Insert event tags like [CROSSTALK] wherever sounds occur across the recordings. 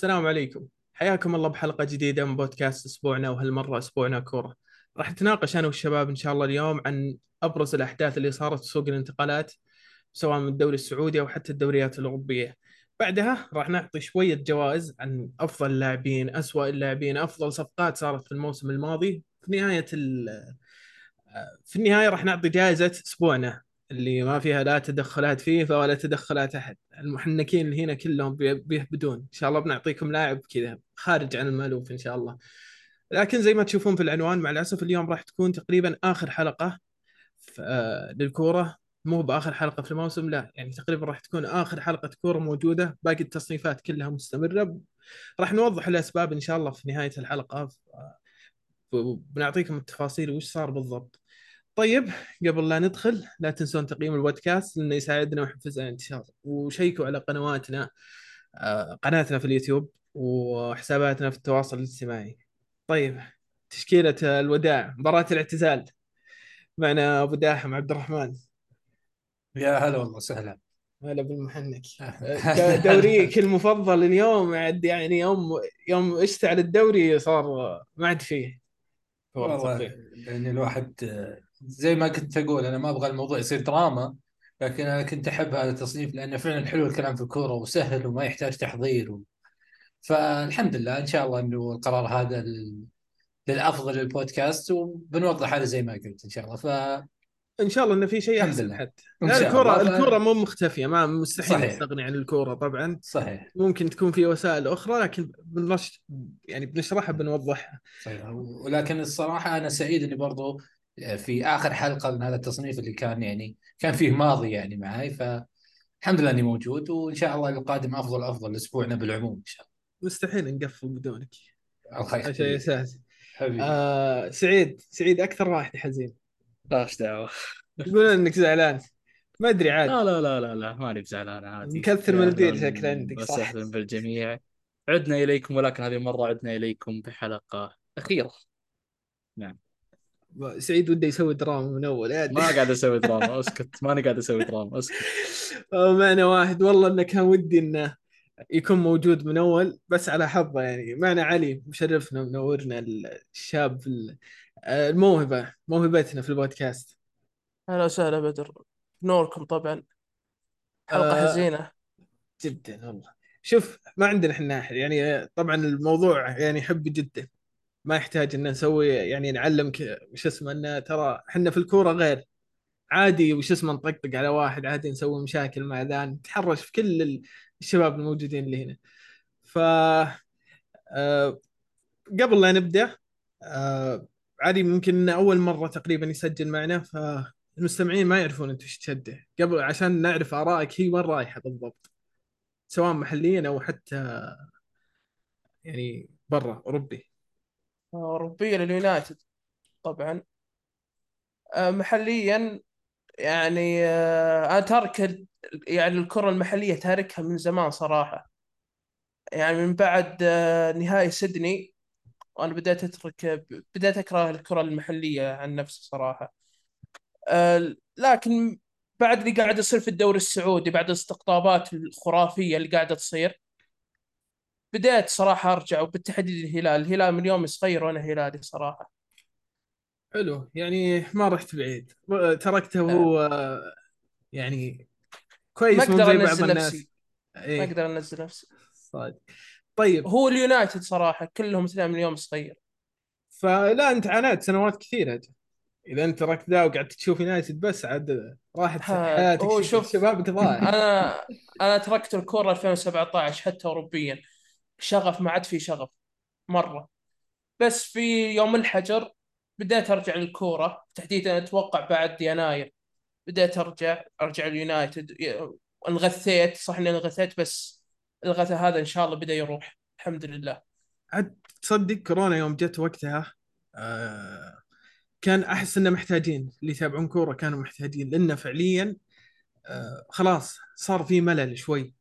السلام عليكم. حياكم الله بحلقة جديدة من بودكاست أسبوعنا وهالمرة أسبوعنا كورة. راح نتناقش أنا والشباب إن شاء الله اليوم عن أبرز الأحداث اللي صارت في سوق الانتقالات سواء من الدوري السعودي أو حتى الدوريات الأوروبية. بعدها راح نعطي شوية جوائز عن أفضل اللاعبين أسوأ اللاعبين أفضل صفقات صارت في الموسم الماضي. في نهاية في النهاية راح نعطي جائزة أسبوعنا. اللي ما فيها لا تدخلات فيفا ولا تدخلات أحد. المحنكين اللي هنا كلهم بيهبدون. إن شاء الله بنعطيكم لاعب كذا خارج عن المألوف إن شاء الله. لكن زي ما تشوفون في العنوان مع الأسف اليوم راح تكون تقريبا آخر حلقة للكورة. مو بآخر حلقة في الموسم لا. يعني تقريبا راح تكون آخر حلقة كورة موجودة. باقي التصنيفات كلها مستمرة. راح نوضح الأسباب إن شاء الله في نهاية الحلقة. بنعطيكم التفاصيل وش صار بالضبط. طيب قبل لا ندخل لا تنسون تقييم البودكاست لأنه يساعدنا ويحفز على الانتشار. وشيكوا على قنواتنا آه، قناتنا في اليوتيوب وحساباتنا في التواصل الاجتماعي. طيب تشكيلة الوداع مباراة الاعتزال. معنا أبو داحم عبد الرحمن. يا هلا والله وسهلا. هلا بالمحنك. [LAUGHS] دوريك المفضل اليوم يعني يوم يوم اشتعل الدوري صار ما عاد فيه. والله. يعني الواحد زي ما كنت أقول أنا ما أبغى الموضوع يصير دراما لكن أنا كنت أحب هذا التصنيف لأنه فعلا حلو الكلام في الكورة وسهل وما يحتاج تحضير و... فالحمد لله إن شاء الله إنه القرار هذا للأفضل للبودكاست وبنوضح هذا زي ما قلت إن شاء الله. ف إن شاء الله إنه في شيء أحسن حتى. الكوره الكورة مو مختفية ما مستحيل نستغني عن الكورة طبعا. صحيح. ممكن تكون في وسائل أخرى لكن بنرش يعني بنشرحها بنوضحها. صحيح. ولكن الصراحة أنا سعيد إني برضو في آخر حلقة من هذا التصنيف اللي كان يعني كان فيه ماضي يعني معي فالحمد لله إني موجود وإن شاء الله القادم أفضل أفضل أسبوعنا بالعموم إن شاء الله. مستحيل نقفل بدونك. الله يخليك. شيء أساسي. حبيبي. آه سعيد سعيد أكثر واحد حزين لا إيش دعوة. يقول إنك زعلان. ما أدري عاد. لا لا لا لا لا ماني بزعلان عادي. مكثر مناديل شكل عندك صح؟ بالجميع. عدنا إليكم ولكن هذه المرة عدنا إليكم بحلقة أخيرة. نعم. سعيد وده يسوي دراما من أول يعني. ما قاعد أسوي [LAUGHS] دراما أسكت. ماني قاعد أسوي دراما أسكت. معنا واحد والله إنه كان ودي إنه يكون موجود من أول بس على حظه يعني. معنا علي مشرفنا منورنا الشاب الموهبة موهبتنا في البودكاست. أهلا وسهلا بدر. نوركم طبعا. حلقة آه حزينة. جدا والله. شوف ما عندنا إحنا يعني طبعا الموضوع يعني حبي جدا. ما يحتاج ان نسوي يعني نعلمك وش اسمه إنه ترى إحنا في الكورة غير. عادي وش اسمه نطقطق على واحد عادي نسوي مشاكل مع ذا نتحرش في كل الشباب الموجودين اللي هنا. ف آه قبل لا نبدأ آه علي ممكن أول مرة تقريبا يسجل معنا فالمستمعين ما يعرفون أنت إيش تشده. قبل عشان نعرف آرائك هي وين رايحة بالضبط. سواء محليا أو حتى يعني برا أوروبي. أوروبيا لليونايتد طبعا. آه، محليا يعني آه، أنا تارك يعني الكرة المحلية تاركها من زمان صراحة. يعني من بعد آه، نهائي سيدني وأنا بدأت أترك بدأت أكره الكرة المحلية عن نفسي صراحة. لكن بعد اللي قاعد يصير في الدوري السعودي بعد الاستقطابات الخرافية اللي قاعدة تصير بديت صراحة أرجع وبالتحديد الهلال. الهلال من يوم صغير وأنا هلالي صراحة. حلو. يعني ما رحت بعيد. تركته وهو يعني كويس ما أقدر أنزل نفسي. إيه؟ ما أقدر أنزل نفسي. صادق. طيب. هو اليونايتد صراحة كلهم اثنين من يوم صغير. فلا أنت عانيت سنوات كثيرة. إذا أنت تركت ذا وقعدت تشوف يونايتد بس عاد راحت حياتك. هو شوف شبابك ضاع أنا أنا تركت الكورة 2017 حتى اوروبيا. شغف ما عاد في شغف مرة. بس في يوم الحجر بديت أرجع للكورة. تحديدا أتوقع بعد يناير. بديت أرجع أرجع اليونايتد. انغثيت صح إني انغثيت بس الغثاء هذا إن شاء الله بدأ يروح. الحمد لله. عاد تصدق كورونا يوم جت وقتها آه كان أحس إنه محتاجين. اللي يتابعون كورة كانوا محتاجين. لأنه فعليا آه خلاص صار في ملل شوي.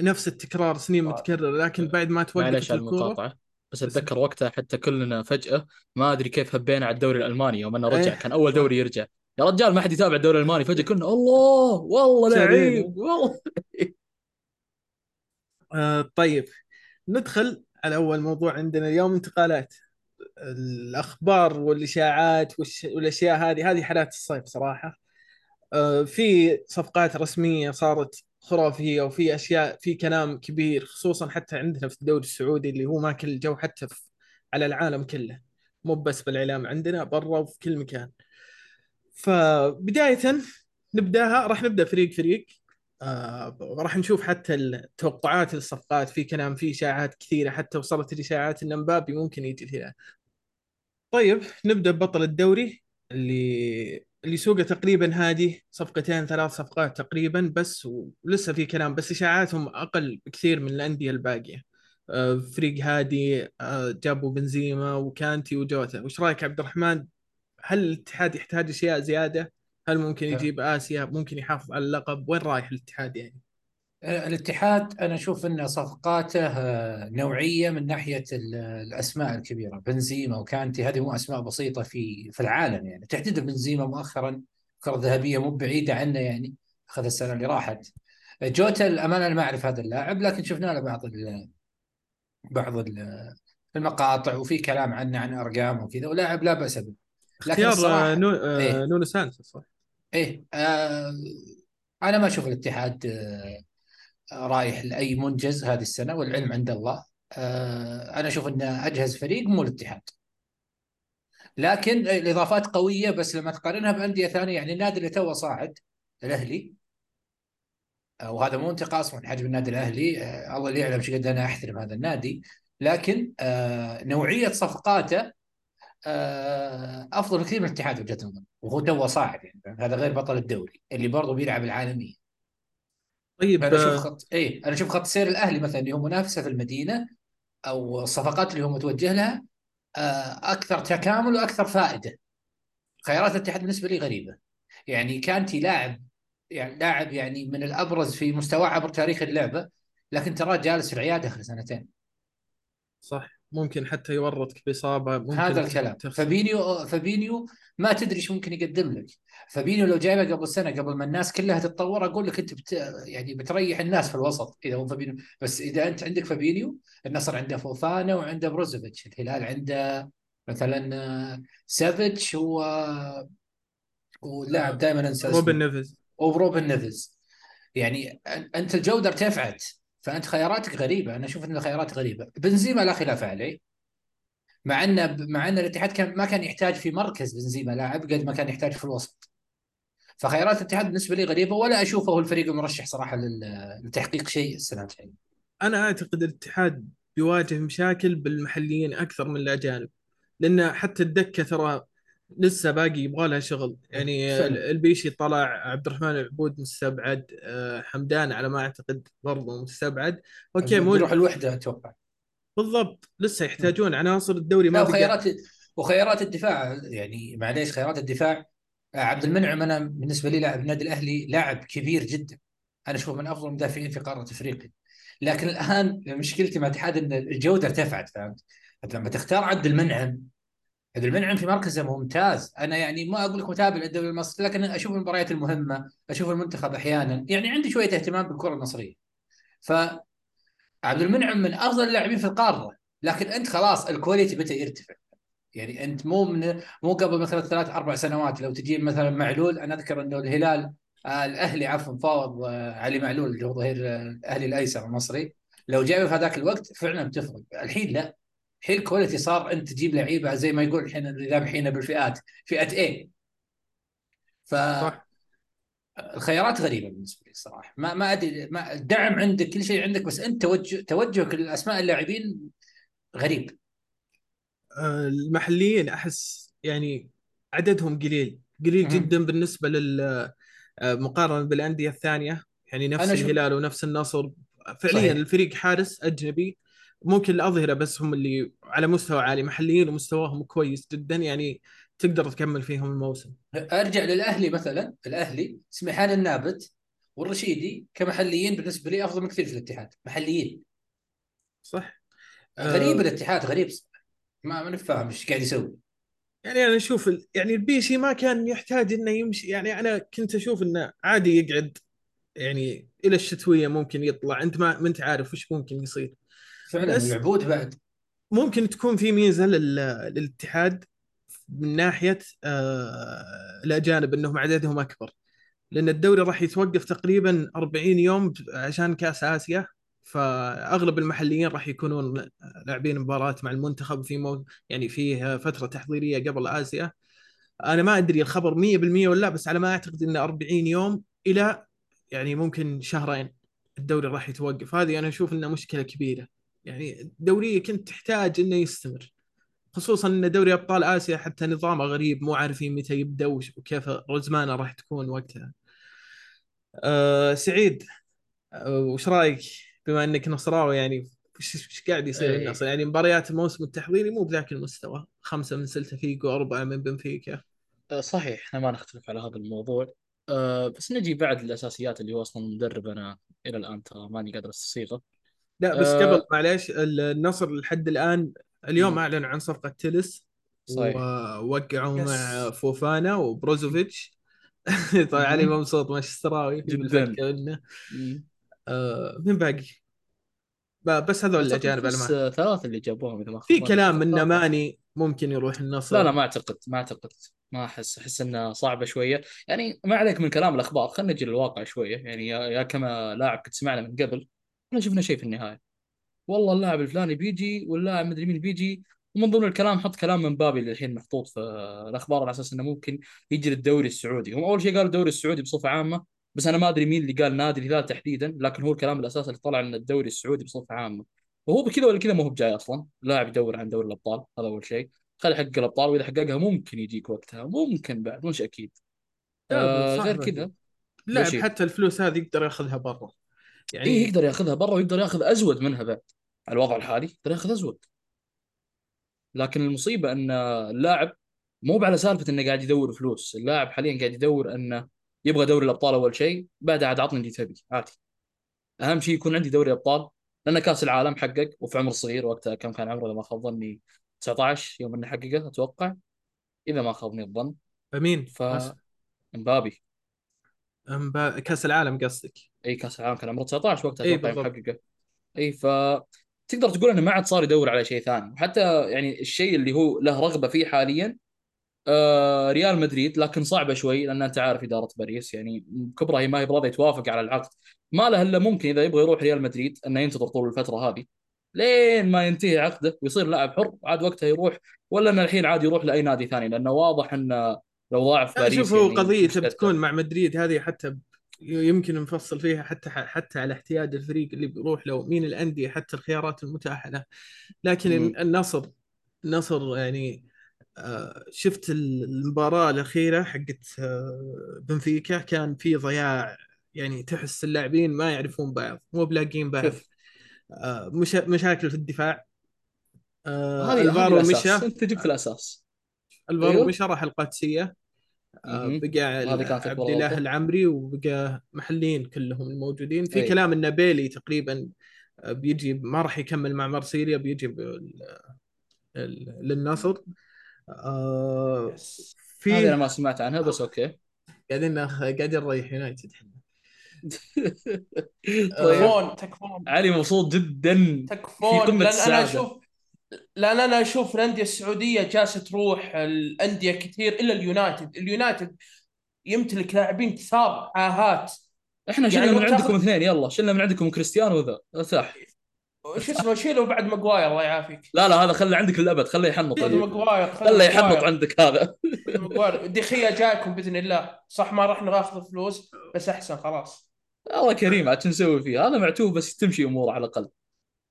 نفس التكرار سنين متكررة لكن بعد ما توقف معلش على المقاطعة بس أتذكر وقتها حتى كلنا فجأة ما أدري كيف هبينا على الدوري الألماني يوم أنه رجع. إيه. كان أول دوري يرجع. يا رجال ما حد يتابع الدوري الألماني. فجأة كنا الله والله لعيب والله. [LAUGHS] آه طيب. ندخل على أول موضوع عندنا اليوم انتقالات. الأخبار والإشاعات والأشياء هذه هذه حالات الصيف صراحة. آه، في صفقات رسمية صارت خرافية وفي أشياء في كلام كبير خصوصا حتى عندنا في الدوري السعودي اللي هو ماكل الجو حتى في على العالم كله. مو بس بالإعلام عندنا برا وفي كل مكان. فبداية نبدأها راح نبدأ فريق فريق. آه راح نشوف حتى التوقعات للصفقات في كلام في إشاعات كثيرة حتى وصلت الإشاعات إن مبابي ممكن يجي الهلال طيب نبدأ ببطل الدوري اللي اللي سوقه تقريبا هادي صفقتين ثلاث صفقات تقريبا بس ولسه في كلام بس إشاعاتهم أقل بكثير من الأندية الباقية. آه، فريق هادي آه، جابوا بنزيما وكانتي وجوتا. وش رأيك عبد الرحمن؟ هل الاتحاد يحتاج أشياء زيادة؟ هل ممكن يجيب آسيا؟ ممكن يحافظ على اللقب؟ وين رايح الاتحاد يعني؟ الاتحاد أنا أشوف أن صفقاته آه، نوعية من ناحية ال- الأسماء الكبيرة. بنزيما وكانتي هذه مو أسماء بسيطة في في العالم يعني. تحديدا بنزيما مؤخرا الكره الذهبيه مو بعيدة عنه يعني. أخذ السنة اللي راحت. جوتا الأمانة أنا ما أعرف هذا اللاعب لكن شفنا له بعض ال بعض ال- المقاطع وفي كلام عنه عن ارقام وكذا ولاعب لا بأس به. لكن اختيار آه، نو... آه، إيه. نونو سانتوس صح؟ إيه آه أنا ما أشوف الاتحاد آه رايح لأي منجز هذه السنة والعلم عند الله. آه أنا أشوف أن أجهز فريق مو الاتحاد. لكن الإضافات قوية بس لما تقارنها بأندية ثانية يعني النادي اللي توه صاعد الأهلي. آه، وهذا مو انتقاص من حجم النادي الأهلي. آه الله اللي يعلم قد أنا أحترم هذا النادي. لكن نوعية صفقاته أفضل بكثير من الاتحاد وجهة نظري. وهو توه صاعد يعني هذا غير بطل الدوري اللي برضه بيلعب العالمية. طيب أنا أشوف آه، خط إي أنا أشوف خط سير الأهلي مثلا اللي هو منافسة في المدينة أو الصفقات اللي هو متوجه لها آه، أكثر تكامل وأكثر فائدة. خيارات الاتحاد بالنسبة لي غريبة. يعني كانتي لاعب يعني لاعب يعني من الأبرز في مستواه عبر تاريخ اللعبة لكن تراه جالس في العياده آخر سنتين. صح. ممكن حتى يورطك بإصابة ممكن هذا الكلام. تخسر. فابينيو فابينيو ما تدري إيش ممكن يقدم لك. فابينيو لو جايبه قبل سنة قبل ما الناس كلها تتطور أقول لك أنت بت يعني بتريح الناس في الوسط إذا هو فابينيو بس إذا أنت عندك فابينيو النصر عنده فوفانا وعنده بروزوفيتش. الهلال عنده مثلا آه، سافيتش و ولاعب دائما أنسى. روبن نيفز. وروبن نيفز. يعني أنت الجودة ارتفعت فأنت خياراتك غريبة. أنا أشوف إن الخيارات غريبة. بنزيما لا خلاف عليه. مع ان مع إن الاتحاد كان ما كان يحتاج في مركز بنزيما لاعب قد ما كان يحتاج في الوسط. فخيارات الاتحاد بالنسبة لي غريبة ولا أشوفه هو الفريق المرشح صراحة لتحقيق شيء السنة الجاية. أنا أعتقد الاتحاد بيواجه مشاكل بالمحليين أكثر من الأجانب لأن حتى الدكة ترى لسه باقي يبغى لها شغل. يعني. البيشي طلع عبد الرحمن العبود مستبعد آه، حمدان على ما أعتقد برضه مستبعد. أوكي مو بيروح الوحدة أتوقع. بالضبط لسه يحتاجون. عناصر الدوري ما وخيارات وخيارات الدفاع يعني معليش خيارات الدفاع عبد المنعم أنا بالنسبة لي لاعب النادي الأهلي لاعب كبير جدا. أنا أشوفه من أفضل المدافعين في قارة إفريقيا. لكن الآن مشكلتي مع الاتحاد ان الجودة ارتفعت فهمت؟ لما تختار عبد المنعم عبد المنعم في مركزه ممتاز. أنا يعني ما أقول لك متابع للدوري المصري لكن أشوف المباريات المهمة أشوف المنتخب أحيانا. يعني عندي شوية اهتمام بالكرة المصرية. ف عبد المنعم من أفضل اللاعبين في القارة. لكن أنت خلاص ال quality بدأ يرتفع. يعني أنت مو من مو قبل مثلا ثلاث أربع سنوات لو تجيب مثلا معلول أنا أذكر إنه الهلال آه الأهلي عفوا فاوض آه علي معلول اللي هو ظهير آه، الأهلي الأيسر المصري. لو جايبه في هذاك الوقت فعلا بتفرق. الحين لا. الحين ال quality صار أنت تجيب لعيبة زي ما يقول الحين النظام الحين بالفئات فئة إيه ف صح. الخيارات غريبة بالنسبة لي الصراحه ما ما أدري ما الدعم عندك كل شيء عندك بس أنت توجه توجهك للاسماء اللاعبين غريب. المحليين أحس يعني عددهم قليل قليل. جدا بالنسبة لل آه، مقارنة بالأندية الثانية يعني نفس الهلال ونفس النصر فعليا صحيح. الفريق حارس أجنبي ممكن الأظهرة بس هم اللي على مستوى عالي محليين ومستواهم كويس جدا يعني تقدر تكمل فيهم الموسم أرجع للأهلي مثلا الأهلي سمحان النابت والرشيدي كمحليين بالنسبة لي أفضل من كثير في الاتحاد محليين صح آه. غريب الاتحاد غريب. ما ما نفهم إيش قاعد يسوي. يعني أنا أشوف ال- يعني البيشي ما كان يحتاج إنه يمشي يعني أنا كنت أشوف إنه عادي يقعد يعني إلى الشتوية ممكن يطلع. أنت ما ما أنت عارف وش ممكن يصير. فعلا العبود بعد. ممكن تكون في ميزة لل... للاتحاد من ناحية آه... الأجانب إنهم عددهم أكبر. لأن الدوري راح يتوقف تقريبا 40 يوم عشان كأس آسيا. فأغلب المحليين راح يكونون لاعبين مباراة مع المنتخب في مو... يعني فيه فترة تحضيرية قبل آسيا. أنا ما أدري الخبر 100% ولا لا بس على ما أعتقد انه 40 يوم إلى يعني ممكن شهرين الدوري راح يتوقف. هذه أنا أشوف إنها مشكلة كبيرة. يعني دوري كنت تحتاج إنه يستمر خصوصا إن دوري أبطال آسيا حتى نظامه غريب مو عارفين متى يبدأ وكيف رزمانه راح تكون وقتها. أه سعيد أه وش رأيك؟ بما انك نصراوي يعني وش وش قاعد يصير إيه. النصر يعني مباريات الموسم التحضيري مو بذاك المستوى خمسة من سلتا فيجو أربعة من بنفيكا آه، صحيح إحنا ما نختلف على هذا الموضوع أه بس نجي بعد الأساسيات اللي هو أصلا المدرب أنا إلى الآن ترى ماني قادر استصيغه لا بس أه قبل معليش النصر لحد الآن اليوم مم. أعلنوا عن صفقة تلس صحيح. ووقعوا. مع فوفانا وبروزوفيتش [LAUGHS] طبعا علي. مبسوط مانشستراوي جداً. [LAUGHS] آه من باقي؟ بس هذول الأجانب بس ما ثلاثة اللي جابوهم إذا ما في كلام. ان ماني ممكن يروح النصر. لا لا ما أعتقد ما أعتقد. ما أحس أحس انها صعبة شوية. يعني ما عليك من كلام الأخبار خلينا نجي للواقع شوية. يعني يا, يا كما لاعب كنت سمعنا من قبل إحنا شفنا شيء في النهاية. والله اللاعب الفلاني بيجي واللاعب مدري مين بيجي ومن ضمن الكلام حط كلام من بابي اللي الحين محطوط في الأخبار على أساس إنه ممكن يجي للدوري السعودي. هم أول شيء قالوا الدوري السعودي بصفة عامة بس أنا ما أدري مين اللي قال نادي الهلال تحديدا لكن هو الكلام الأساسي اللي طلع إن الدوري السعودي بصفة عامة. وهو بكذا ولا كذا ما هو بجاي أصلا. لاعب يدور عن دوري الأبطال هذا أول شيء. خلي يحقق الأبطال وإذا حققها ممكن يجيك وقتها ممكن بعد مش أكيد. آه غير. كذا. بشير. حتى الفلوس هذه يقدر ياخذها برا. يعني إيه يقدر ياخذها برا ويقدر ياخذ أزود منها بعد. على الوضع الحالي يقدر ياخذ أزود. لكن المصيبة إن اللاعب مو على سالفة إنه قاعد يدور فلوس. اللاعب حاليا قاعد يدور إنه يبغى دوري الأبطال أول شيء بعدها عاد عطني اللي تبي عادي. أهم شيء يكون عندي دوري ابطال لأن كأس العالم حقق وفي عمر صغير وقتها كم كان عمره إذا ما خاب ظني 19 يوم انه حققه أتوقع إذا ما خابني الظن مين؟ ف إمبابي. أمبا- كأس العالم قصدك؟ إي كأس العالم كان عمره 19 وقتها أتوقع بالضبط. حققه. إي ف تقدر تقول إنه ما عاد صار يدور على شيء ثاني. وحتى يعني الشيء اللي هو له رغبة فيه حاليا آه ريال مدريد لكن صعبة شوي لأن أنت عارف إدارة باريس يعني كبرى هي ما هي براضيه توافق على العقد ما له إلا ممكن إذا يبغى يروح ريال مدريد إنه ينتظر طول الفترة هذه لين ما ينتهي عقده ويصير لاعب حر عاد وقتها يروح ولا انه الحين عاد يروح لأي نادي ثاني لأنه واضح انه لو ضاع في باريس شوف هو يعني مشكلته. بتكون مع مدريد هذه حتى يمكن نفصل فيها حتى حتى على احتياج الفريق اللي بيروح له مين الأندية حتى الخيارات المتاحة له لكن. النصر النصر يعني شفت المباراة الأخيرة حقت آه، بنفيكا كان في ضياع يعني تحس اللاعبين ما يعرفون بعض مو بلاقين بعض. آه، مش مشاكل في الدفاع. آه، الفارو مشى أنت جبت الأساس. الفارو أيوه. مشى راح القادسية. بقى عبد الله. العمري وبقى محليين كلهم الموجودين. في أي. كلام إن بيلي تقريبا بيجي ما راح يكمل مع مارسيليا بيجي للنصر. آه، yes. هذه أنا في ما سمعت عنها بس okay. قاعدين قاعدين نريح يونايتد. [LAUGHS] إحنا طيب تكفون تكفون. علي مبسوط جدا في تكفون. قمة لأن أنا السعادة. أشوف لأن أنا أشوف الأندية السعودية جالسة تروح الأندية كثير إلا اليونايتد، اليونايتد يمتلك لاعبين كثار عاهات إحنا شلنا يعني من عندكم اثنين يلا. شلنا من عندكم كريستيانو وذا. ارتاح شو اسمه شيلوا بعد ماجواير الله يعافيك. لا لا هذا خلي عندك للأبد خليه يحنط. ماجواير خذ خليه يحنط. عندك هذا. دخيا جايكم بإذن الله. صح ما راح ناخذ فلوس بس أحسن خلاص. الله كريم عاد شو نسوي فيه؟ هذا معتوه بس تمشي أموره على الأقل.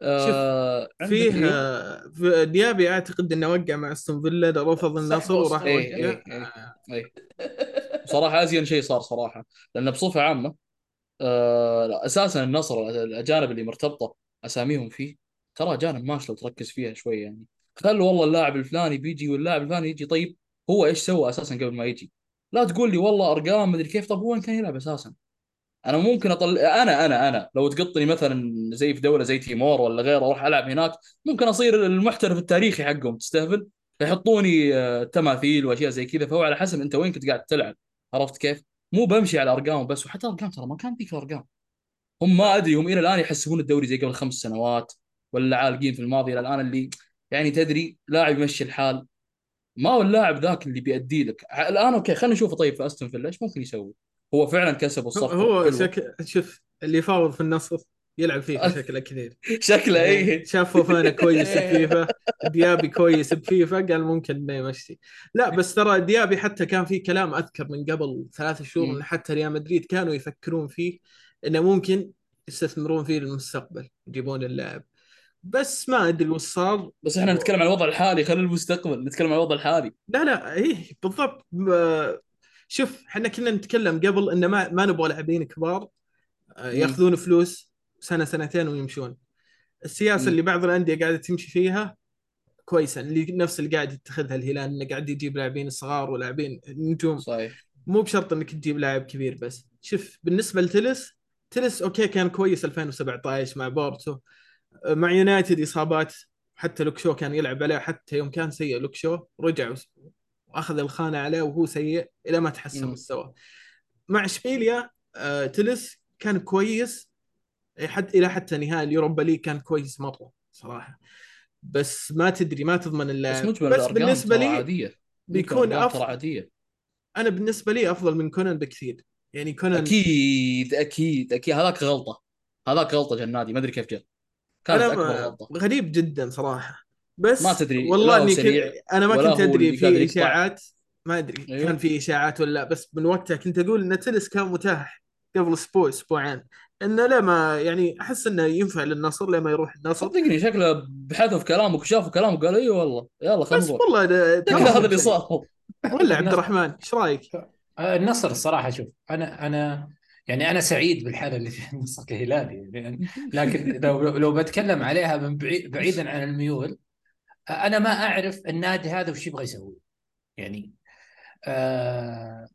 آه فيه. آه، في ديابي أعتقد إنه وقع مع أستون فيلا رفض النصر وراح أستون فيلا. وقع اي اي اي بصراحة ازين شيء صار صراحة لأن بصفة عامة آه لا، أساسا النصر الأجانب اللي مرتبطة أساميهم فيه. ترى اجانب ماشي لو تركز فيها شوي يعني. خل والله اللاعب الفلاني بيجي واللاعب الفلاني يجي طيب هو إيش سوى أساسا قبل ما يجي؟ لا تقول لي والله أرقام مدري كيف طب هو كان يلعب أساسا؟ أنا ممكن اطلع أنا أنا أنا لو تقطني مثلا زي في دولة زي تيمور ولا غيره أروح ألعب هناك ممكن أصير المحترف التاريخي حقهم تستهبل؟ فيحطوني آه، تماثيل وأشياء زي كذا فهو على حسب أنت وين كنت قاعد تلعب. عرفت كيف؟ مو بمشي على ارقام بس وحتى أرقام ترى ما كان ذيك الارقام هم ما أدري هم إلى الآن يحسبون الدوري زي قبل خمس سنوات ولا عالقين في الماضي إلى الآن اللي يعني تدري لاعب يمشي الحال. ما هو اللاعب ذاك اللي بيأدي لك؟ الآن okay خلينا نشوفه. طيب في أستون فيلا إيش ممكن يسوي؟ هو فعلا كسب الصفقة. هو. شك... شوف اللي يفاوض في النصر يلعب فيفا [LAUGHS] شكله كثير. شكله إيه. شاف فوفانا كويس بفيفا ديابي كويس بفيفا قال ممكن إنه يمشي. لا بس ترى ديابي حتى كان في كلام أذكر من قبل ثلاث شهور مم. إن حتى ريال مدريد كانوا يفكرون فيه إنه ممكن يستثمرون فيه للمستقبل يجيبون اللاعب بس ما أدري وش صار. بس إحنا نتكلم عن الوضع الحالي خلينا المستقبل نتكلم عن الوضع الحالي. لا لا إيه بالضبط. شوف إحنا كنا نتكلم قبل إنه ما ما نبغى لاعبين كبار آه،. ياخذون فلوس سنة سنتين ويمشون. السياسة. اللي بعض الأندية قاعدة تمشي فيها كويسة اللي نفس اللي قاعد يتخذها الهلال إنه قاعد يجيب لاعبين صغار ولاعبين نجوم. صحيح. مو بشرط إنك تجيب لاعب كبير بس. شوف بالنسبة لتلس تلس okay كان كويس 2017 مع بورتو. مع يونايتد إصابات حتى لوك شو كان يلعب عليه حتى يوم كان سيء لوك شو رجع وس- وأخذ الخانة عليه وهو سيء إلى ما تحسن مم. مستواه. مع إشبيليا آه تلس كان كويس حتى إلى حتى نهائي اليوروبا ليج كان كويس مره صراحة. بس ما تدري ما تضمن بس اللاعب بس الأرقام بالنسبة لي مجمل بيكون أفضل. عادية. أنا بالنسبة لي أفضل من كونان بكثير. يعني كونان أكيد أكيد أكيد. هذاك غلطة. هذاك غلطة جا النادي ما أدري كيف جاء كانت أكبر غلطة. غريب جدا صراحة. بس ما تدري، والله إني كنت أنا ما كنت أدري في. إشاعات. ما أدري أيوه. كان في إشاعات ولا لا. بس من وقتها كنت أقول إن تلس كان متاح قبل أسبوع أسبوعين. إنه لا ما يعني أحس إنه ينفع للنصر لما يروح النصر صدقني شكله بحثوا في كلامك وشافوا كلامك قالوا اي والله. يلا خلينا بس والله هذا اللي صار. ولا عبد [LAUGHS] الرحمن إيش رأيك؟ آه، النصر الصراحة شوف أنا أنا يعني أنا سعيد بالحالة اللي فيها [LAUGHS] النصر كهلالي يعني لكن لو لو بتكلم عليها من بعيد بعيدا عن الميول آه، أنا ما أعرف النادي هذا وش يبغى يسوي. يعني آه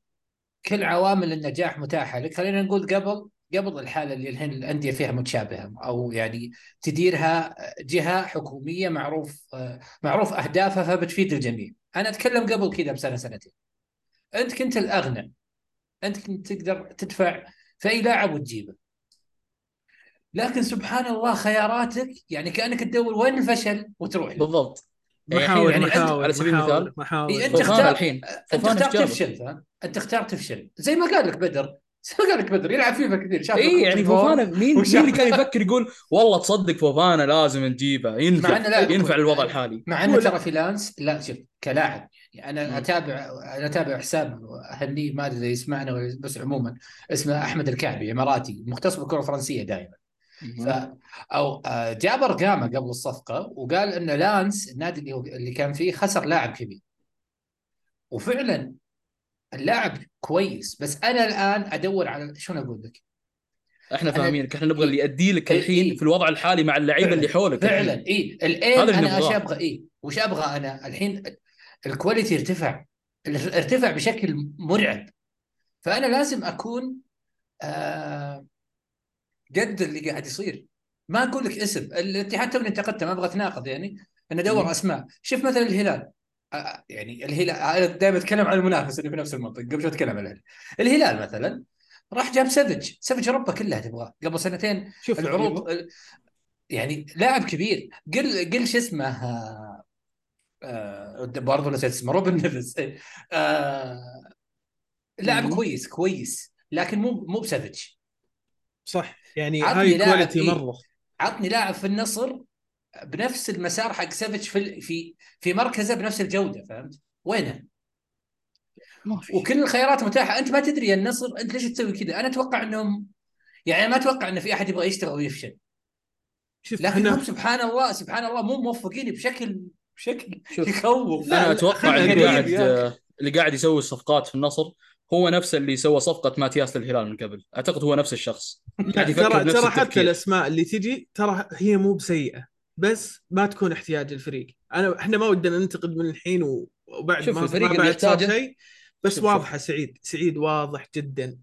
كل عوامل النجاح متاحة لك. خلينا نقول قبل قبل الحالة اللي الحين الأندية فيها متشابهة أو يعني تديرها جهة حكومية معروف آه معروف أهدافها فبتفيد الجميع. أنا أتكلم قبل كذا بسنة سنتين. أنت كنت الأغنى. أنت كنت تقدر تدفع في اي لاعب وتجيبه لكن سبحان الله خياراتك يعني كأنك تدور وين الفشل وتروح له. بالضبط. يعني محاور الحين أنت محاور على سبيل المثال. محاور إيه، أنت فوفانا اختار- الحين أنت جابه؟ تفشل أنت اخترت تفشل. زي ما قال لك بدر. [LAUGHS] زي ما قال لك بدر. يلعب فيفا كثير شاف اي يعني. فوفانا مين وشاف- مين اللي كان يفكر يقول والله تصدق فوفانا لازم نجيبه ينفع لا ينفع الوضع الحالي. مع إنه ترى في لانس لا شوف كلاعب. يعني. أنا أتابع أنا أتابع حساب اهنيه ما أدري إذا يسمعنا بس عموما اسمه أحمد الكعبي إماراتي مختص بالكرة الفرنسية دائما ف أو آه، جاب أرقامه قبل الصفقة وقال ان لانس النادي اللي اللي كان فيه خسر لاعب كبير وفعلا اللاعب كويس بس أنا الآن أدور على شلون أقول لك إحنا فاهمينك إحنا نبغى اللي يؤدي لك إيه، الحين إيه. في الوضع الحالي مع اللعيبة اللي حولك فعلا. اي اللي أنا إيش. أبغى اي وش أبغى أنا الحين ال quality ارتفع ارتفع بشكل مرعب. فأنا لازم أكون آه قد اللي قاعد يصير. ما أقول لك اسم الاتحاد توني انتقدته ما أبغى أتناقض يعني. ان ادور. أسماء. شوف مثلا الهلال. آه يعني الهلال أنا دائما أتكلم عن المنافس اللي في نفس المنطقة. قبل شوي أتكلم عن الهلال الهلال مثلا راح جاب سافج سافج أوروبا كلها تبغاه. قبل سنتين شوف العروض يعني لاعب كبير. قل قل شو اسمه آه، آه، برضه نسيت اسمه روبن نيفز إيه. آه، لاعب. كويس كويس لكن مو مو بسافج صح يعني high quality إيه. مرة عطني لاعب في النصر بنفس المسار حق سافج في في في مركزه بنفس الجوده فهمت؟ وينه؟ وكل الخيارات متاحة أنت ما تدري يا النصر أنت ليش تسوي كذا؟ أنا أتوقع إنهم يعني ما أتوقع إن في أحد يبغى يشتغل ويفشل شوف لكن هم سبحان الله سبحان الله مو موفقين بشكل بشكل. يخوف. أنا أتوقع اللي قاعد. اللي قاعد يسوي الصفقات في النصر هو نفس اللي سوى صفقة ماتياس للهلال من قبل. أعتقد هو نفس الشخص. قاعد يفكر ترى ترى حتى الأسماء اللي تجي ترى هي مو بسيئة بس ما تكون احتياج الفريق. انا إحنا ما ودنا ننتقد من الحين وبعد شوف ما الفريق ما اللي بعد يحتاجه- شيء بس شوف- واضحة سعيد. سعيد واضح جدا.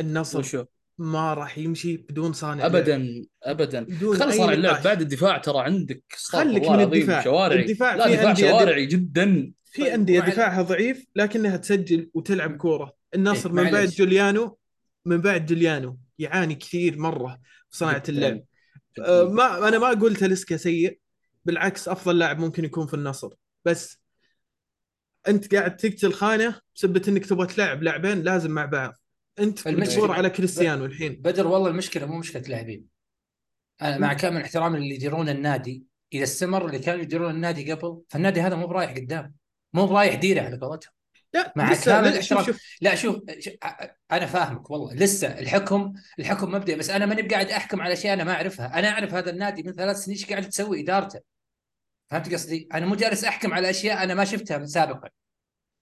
النصر. وشو؟ ما راح يمشي بدون صانع. ابدا ابدا بدون خلص صانع اللعب. بعد الدفاع ترى عندك خليك من الدفاع. شوارعي الدفاع لا في دفاع شوارعي جدا في طيب، أندية دفاعها ضعيف لكنها تسجل وتلعب كورة النصر إيه، من بعد. جوليانو من بعد جوليانو يعاني كثير مرة في صناعة. اللعب آه، ما أنا ما أقول تاليسكا سيء بالعكس أفضل لاعب ممكن يكون في النصر بس أنت قاعد تقتل خانة بسبه إنك تبغى تلعب لاعبين لازم مع بعض انت مجبور على كريستيانو الحين. بدر والله المشكلة مو مشكلة لاعبين. أنا مع كامل احترامي اللي يديرون النادي إذا استمر اللي كانوا يديرون النادي قبل فالنادي هذا مو برايح قدام مو برايح ديره على قولتهم. لا مع كامل. شوف. لا شوف شوف، أنا فاهمك والله. لسه الحكم الحكم مبدئي بس أنا ماني قاعد أحكم على اشياء أنا ما أعرفها. أنا أعرف هذا النادي من ثلاث سنين إيش قاعد تسوي إدارته. فهمت قصدي؟ أنا مو جالس أحكم على أشياء أنا ما شفتها من سابقا.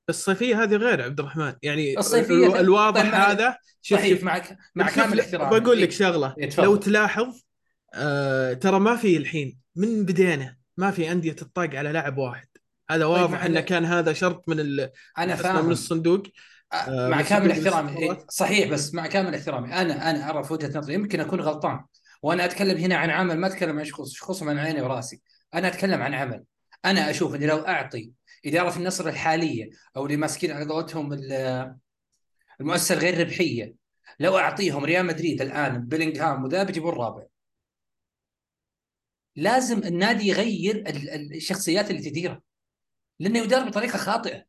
الصيفية هذه غير عبد الرحمن. يعني الصيفية الو- الواضح طيب مع- هذا شوف صحيح شوف معك مع كامل لا، احترامي. بقول لك إيه. شغلة. إيه، تفضل. لو تلاحظ آه ترى ما في الحين من بدينا ما في أندية تطاق على لاعب واحد. هذا واضح مع إنه كان هذا شرط من ال... أنا من فاهم. الصندوق. آه، مع بس كامل يقول احترامي. إيه، صحيح بس مع كامل احترامي. أنا أنا ارى في وجهة نظري. يمكن أكون غلطان. وأنا أتكلم هنا عن عمل ما أتكلم عن شخص شخص من عيني وراسي. أنا أتكلم عن عمل. أنا أشوف إني لو أعطي اداره النصر الحالية أو اللي ماسكين على قولتهم ال- المؤسسة الغير ربحية لو أعطيهم ريال مدريد الآن بيلينغهام وذا بيجيبون الرابع لازم النادي يغير ال- ال- الشخصيات اللي تديره لأنه يدار بطريقة خاطئة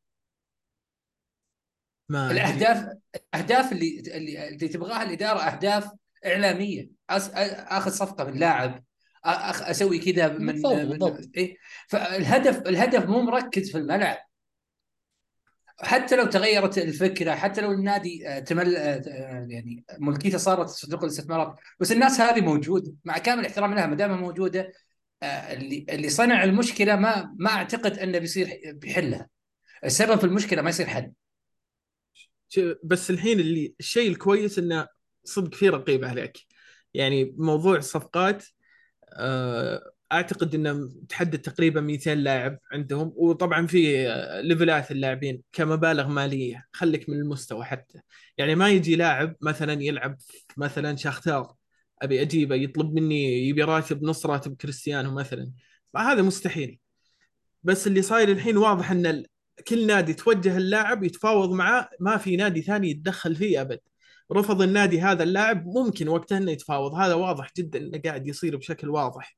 ما. الاهداف الأهداف اللي اللي, اللي تبغاها الإدارة أهداف إعلامية أس... آخذ صفقة من لاعب. أسوي كذا من, بالضبط، من... بالضبط. إيه؟ فالهدف الهدف مو مركز في الملعب حتى لو تغيرت الفكرة حتى لو النادي آه، تمل آه، آه، يعني ملكيته صارت صندوق الاستثمارات بس الناس هذه موجودة مع كامل احترامي لها ما دامها موجودة اللي اللي صنع المشكلة ما ما أعتقد أنه بيصير بيحلها السبب في المشكلة ما يصير حل بس الحين اللي الشيء الكويس إنه صدق في رقيب عليك يعني موضوع الصفقات أعتقد إنه تحدد تقريبا 200 لاعب عندهم. وطبعا في آه، ليفلات اللاعبين كمبالغ مالية خليك من المستوى حتى. يعني ما يجي لاعب مثلا يلعب مثلا شاختار أبي أجيبه يطلب مني يبي راتب نص راتب كريستيانو مثلا. هذا مستحيل. بس اللي صاير الحين واضح إن كل نادي توجه اللاعب يتفاوض معاه ما في نادي ثاني يتدخل فيه أبد. رفض النادي هذا اللاعب ممكن وقتها إنه يتفاوض. هذا واضح جدا إنه قاعد يصير بشكل واضح.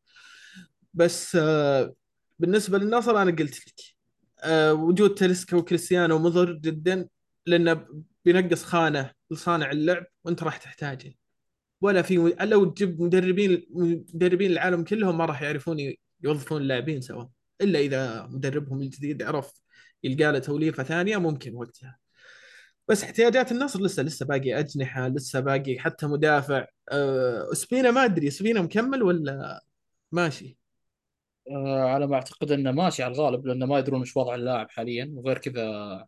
بس آه، بالنسبة للنصر أنا قلت لك آه، وجود تاليسكا وكريستيانو مضر جدا لأنه بينقص خانة لصانع اللعب وأنت راح تحتاجه. ولا في لو تجيب مدربين مدربين العالم كلهم ما راح يعرفون يوظفون اللاعبين سوا. إلا إذا مدربهم الجديد عرف يلقى له توليفة ثانية ممكن وقتها. بس احتياجات النصر لسه لسه باقي أجنحة لسه باقي حتى مدافع. أه سبينا ما أدري سبينا مكمل ولا ماشي؟ آه، على ما أعتقد إنه ماشي على الغالب لأنه ما يدرون إيش وضع اللاعب حاليا. وغير كذا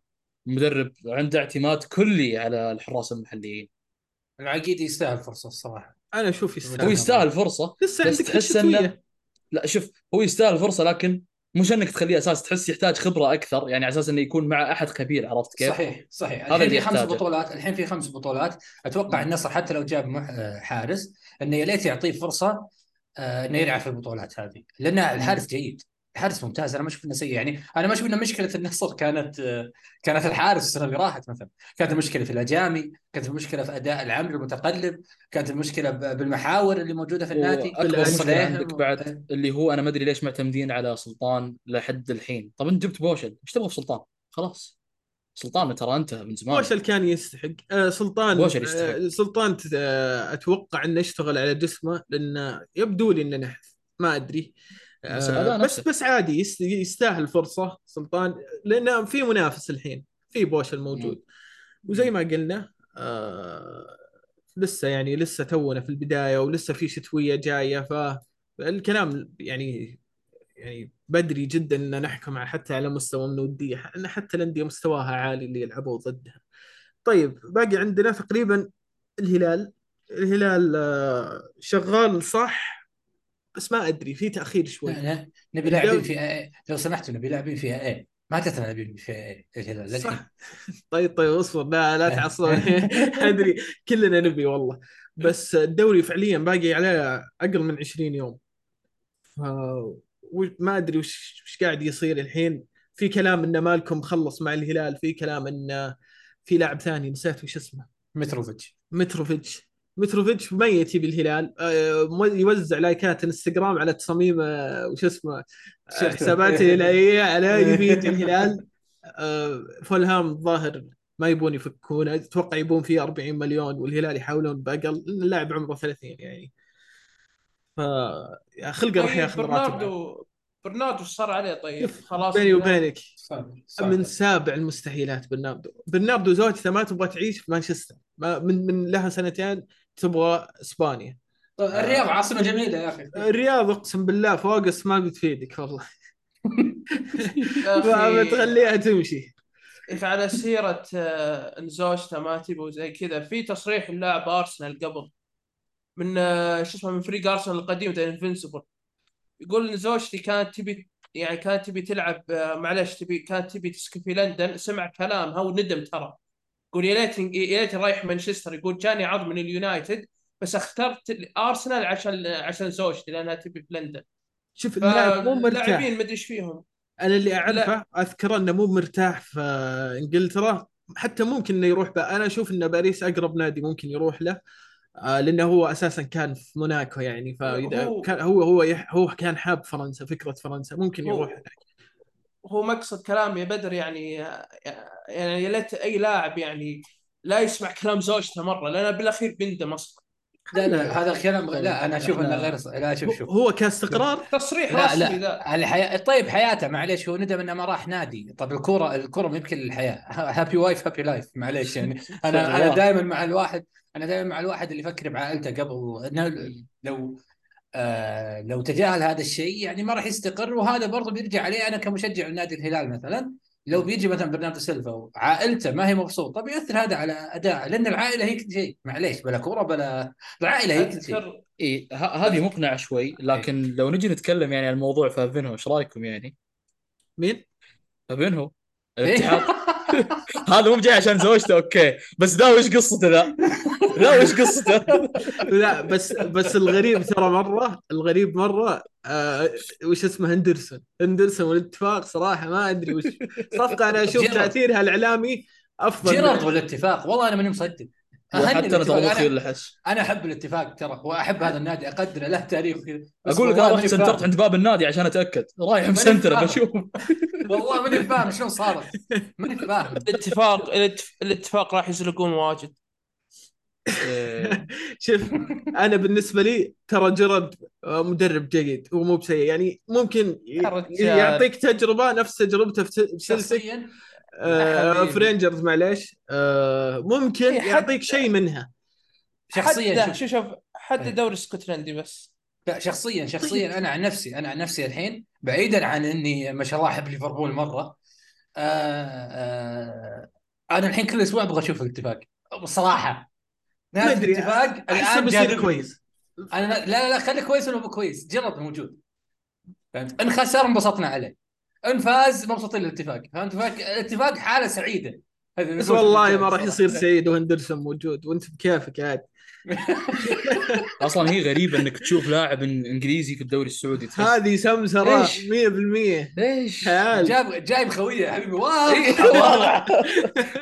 المدرب عنده اعتماد كلي على الحراس المحليين. العقيدي يستاهل فرصة الصراحة. أنا أشوف هو يستاهل يستاهل فرصة لسه عندك تحس انه لا شوف هو يستاهل فرصة لكن مش إنك تخليه أساس تحس يحتاج خبرة أكثر يعني على أساس إنه يكون مع أحد خبير عرفت كيف؟ صحيح صحيح هذا الحين في خمس. بطولات الحين في خمس بطولات أتوقع مم. النصر حتى لو جاب آه، حارس إنه يا ليت يعطيه فرصة آه، إنه يلعب في البطولات هذه لأن الحارس جيد الحارس ممتاز. أنا ما أشوف إنه سيء. يعني أنا ما أشوف ان مشكلة النصر كانت كانت الحارس السنة اللي راحت مثلا. كانت المشكلة في الأجامي كانت المشكلة في أداء العمل المتقلب كانت المشكلة بالمحاور اللي موجودة في النادي. صليهم عندك و- بعد اللي هو أنا ما أدري ليش معتمدين على سلطان لحد الحين. طب أنت جبت بوشل. إيش تبغى في سلطان؟ خلاص. سلطان ترى انتهى من زمان. بوشل كان يستحق. آه سلطان بوشل يستحق. آه سلطان ت- آه أتوقع إنه يشتغل على جسمه لأنه يبدو لي إنه نحف ما أدري. آه بس نفسه. بس عادي يست- يستاهل فرصة سلطان لأنه في منافس الحين في بوشل موجود وزي ما قلنا آه لسه يعني لسه تونا في البداية ولسه في شتوية جاية فالكلام يعني يعني بدري جدا إن نحكم حتى على مستوى من ودية إن حتى الأندية مستواها عالي اللي يلعبوا ضدها. طيب باقي عندنا تقريبا الهلال الهلال آه، شغال صح بس ما أدري في تأخير شوي. نبي لاعبين في اي لو سمحتوا نبي لاعبين فيها اي ما تتنا نبي فيها اي الهلال للحين. صح. طيب طيب اصبر لا لا تعصبني [LAUGHS] أدري كلنا نبي والله. بس الدوري فعليا باقي عليه أقل من 20 يوم. ما أدري وش وش قاعد يصير الحين. في كلام إن مالكم خلص مع الهلال في كلام إن في لاعب ثاني نسيت وش اسمه. متروفيتش. متروفيتش. متروفيتش ميت يبي الهلال. آه، مو- يوزع likeات انستغرام على تصاميم آه، وش اسمه آه،. حسابات [LAUGHS] الهلاليه على يبي الهلال. فولهام الظاهر ما يبون يفكونه. أتوقع يبون فيه 40 مليون والهلال يحاولون بأقل. لأن اللاعب عمره 30 يعني. ف يا خلقه راح ياخذ. برناردو برناردو إيش صار عليه طيب. خلاص بيني وبينك. من سابع المستحيلات برناردو. برناردو زوجته ما تبغى تعيش في مانشستر. ما من من لها سنتين تبغى إسبانيا. طيب، الرياض عاصمة جميلة يا أخي. الرياض أقسم بالله فوقس ما بتفيدك والله. [LAUGHS] [LAUGHS] بتخليها تمشي. على سيرة آه، ان زوجته ما تبي وزي كذا في تصريح لاعب أرسنال قبل من آه، شو اسمه من فريق أرسنال القديم ذا invincible يقول ان زوجتي كانت تبي يعني كانت تبي تلعب آه، معلش تبي كانت تبي تسكن في لندن. سمع كلامها وندم ترى. يقول يا ليت يا ليت رايح مانشستر يقول جاني عرض من اليونايتد بس اخترت ارسنال عشان عشان زوجتي لأنها تبي في لندن. شوف اللاعب مو مرتاح. فاللاعبين مدري إيش فيهم. أنا اللي أعرفه أذكر إنه مو مرتاح في إنجلترا. حتى ممكن إنه يروح بقى. أنا أشوف ان باريس أقرب نادي ممكن يروح له آه لأنه هو أساسا كان في موناكو يعني فإذا هو- كان هو هو يح هو كان حاب فرنسا فكرة فرنسا ممكن يروح هناك. هو مقصد كلامي يا بدر يعني يعني يا ليت أي لاعب يعني لا يسمع كلام زوجته مرة لأن بالأخير بيندم أصلا لا لا هذا الكلام لا أنا أشوف إنه غير ص- لا شوف شوف. هو كاستقرار؟ تصريح لا رسمي لا ذا. على حياة طيب حياته معليش هو ندم إنه ما راح نادي. طب الكورة الكورة ما يمكن للحياة. happy wife happy life معليش يعني. [LAUGHS] أنا أنا دائما مع الواحد أنا دائما مع الواحد اللي يفكر بعائلته قبل لو آه لو تجاهل هذا الشيء يعني ما راح يستقر. وهذا برضه بيرجع عليه أنا كمشجع لنادي الهلال مثلا. لو بيجي مثلا برناردو سيلفا وعائلته ما هي مبسوطة بيأثر هذا على اداء لأن العائلة هي كل شيء. معليش بلا كورة بلا العائلة هي كل شيء. إي هذه مقنعة شوي. لكن لو نجي نتكلم يعني عن الموضوع فابينهو إيش رأيكم يعني؟ مين؟ فابينهو إيه. الاتحاد. [LAUGHS] هذا مو جاي عشان زوجته okay بس ذا وش قصته ذا؟ ذا وش قصته؟ [LAUGHS] لا بس بس الغريب ترى مرة الغريب مرة آه وش اسمه هندرسون هندرسون والاتفاق صراحة ما أدري وش صفقة أنا أشوف. تأثيرها الإعلامي أفضل جيرارد والاتفاق والله أنا ماني مصدق وحتى أنا الاتفاق. ترى مخي أنا, أحب الاتفاق ترى وأحب هذا النادي. اقدره له تاريخ. أقول لك أنا رحت سنترت. عند باب النادي عشان أتأكد. رايح مسنتر. بشوف. [LAUGHS] والله ماني فاهم شلون صارت؟ ماني فاهم الاتفاق الاتف- الاتفاق راح يزلقون واجد. إيه. [LAUGHS] شوف أنا بالنسبة لي ترى جيرارد مدرب جيد. هو مو بسيء. يعني ممكن. يعطيك تجربة نفس تجربته في سلتك شخصيا؟ آه حبيبي. في رينجرز معليش. آه ممكن إيه، يعطيك شيء منها. شخصيا حتى شوف. شوف حتى إيه. دوري اسكتلندي بس. لا شخصيا شخصيا أنا عن نفسي أنا عن نفسي الحين بعيدا عن إني ما شاء الله أحب ليفربول مرة. آه آه أنا الحين كل أسبوع أبغى أشوف الاتفاق. بصراحة. ما أدري الاتفاق الآن بيصير. كويس. أنا لا لا لا خلي كويس ولا مو كويس. جرد موجود. فهمت؟ إن خسر انبسطنا عليه. ان فاز مبسوطين للاتفاق فهمت الاتفاق حالة سعيدة. بس والله ما راح. يصير سعيد وهندرسون موجود. وأنت بكيفك عاد. [LAUGHS] أصلا هي غريبة إنك تشوف لاعب إن- إنجليزي في الدوري السعودي هذه سمسرة إيش؟ 100% ليش؟ جاب جايب خويه يا حبيبي. إيه. [LAUGHS] واو.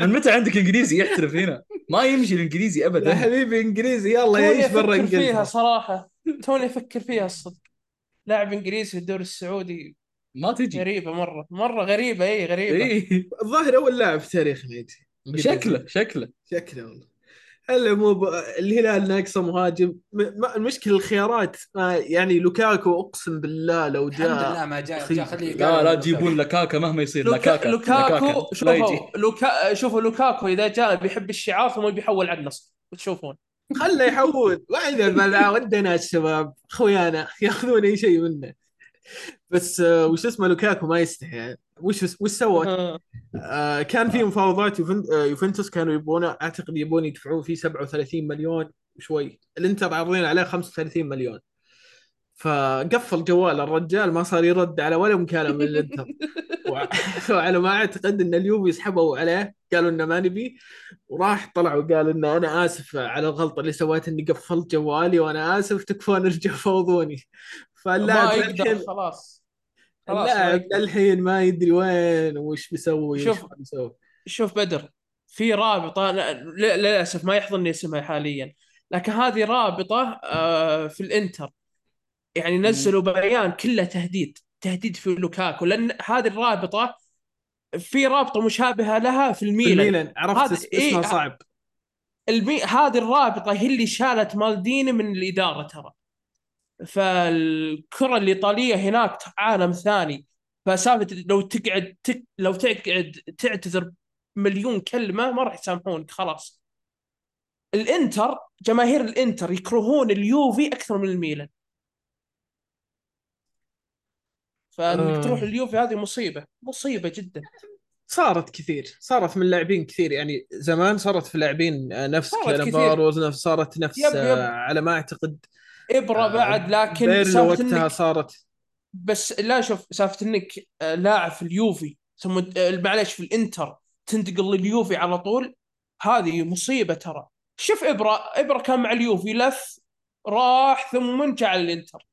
من متى عندك إنجليزي؟ يحترف هنا؟ ما يمشي الإنجليزي يا ابدا حبيبي إنجليزي. يلا يعيش برا أفكر فيها صراحة. توني أفكر فيها الصدق. لاعب إنجليزي في الدوري السعودي ما تجي. غريبة مرة مرة غريبة اي غريبة. إيه. الظاهر أول لاعب في تاريخنا يجي شكله. شكله. شكله والله. هلا مو ب... الهلال ناقصة مهاجم. م... ما... المشكلة الخيارات. ما... يعني لوكاكو أقسم بالله لو الحمد لله جاء ما جاء. جاء خليه لا لا تجيبون لكاكا مهما يصير. لكاكا لوكاكو لكاكا. يجي شوفوا لوكا شوفوا لوكاكو إذا جاء بيحب الشعار ثم بيحول على النصر. وتشوفون. خله يحول. وإذا ما ودنا الشباب خويانا ياخذون أي شيء منه. بس آه، وش اسمه لوكاكو ما يستحي. وش وش سوى؟ آه. آه كان في مفاوضات. آه يوفنتوس كانوا يبونه أعتقد يبون يدفعون فيه 37 مليون وشوي الانتر عارضين عليه 35 مليون فقفل جوال الرجال ما صار يرد على ولا مكالمة من الانتر [LAUGHS] وع- وعلى ما أعتقد إن اليوفي سحبوا عليه قالوا إنه ما نبي وراح طلع وقال ان أنا آسف على الغلطة اللي سويتها إني قفلت جوالي وأنا آسف تكفون ارجعوا فوضوني فاللاعب يقدر للحين خلاص. اللاعب. للحين ما يدري وين وش بيسوي شوف. بيسوي. شوف بدر في رابطة لا- لا- للأسف ما يحضرني اسمها حاليا لكن هذه رابطة آه، في الإنتر. يعني نزلوا بيان كله تهديد تهديد في لوكاكو لأن هذه الرابطة في رابطة مشابهة لها في في الميلان. الميلان. عرفت اسمها إيه، صعب. المي... هذه الرابطة هي اللي شالت مالديني من الإدارة ترى. فالكرة الايطاليه هناك عالم ثاني. فسالفة لو تقعد تك... لو تقعد تعتذر مليون كلمة ما راح يسامحونك خلاص. الإنتر جماهير الإنتر يكرهون اليوفي أكثر من الميلان. فإنك آه. تروح اليوفي هذه مصيبة مصيبة جدا. صارت كثير صارت من لاعبين كثير. يعني زمان صارت في لاعبين نفس كانافارو نفس صارت نفس يب- يب. على ما أعتقد إبرة آه، بعد لكن سالفة وقتها صارت. بس لا شوف سالفة إنك آه، لاعب في اليوفي ثم آه، معليش في الإنتر تنتقل لليوفي على طول هذه مصيبة ترى. شوف إبرة إبرة كان مع اليوفي لف راح ثم جاء على الإنتر.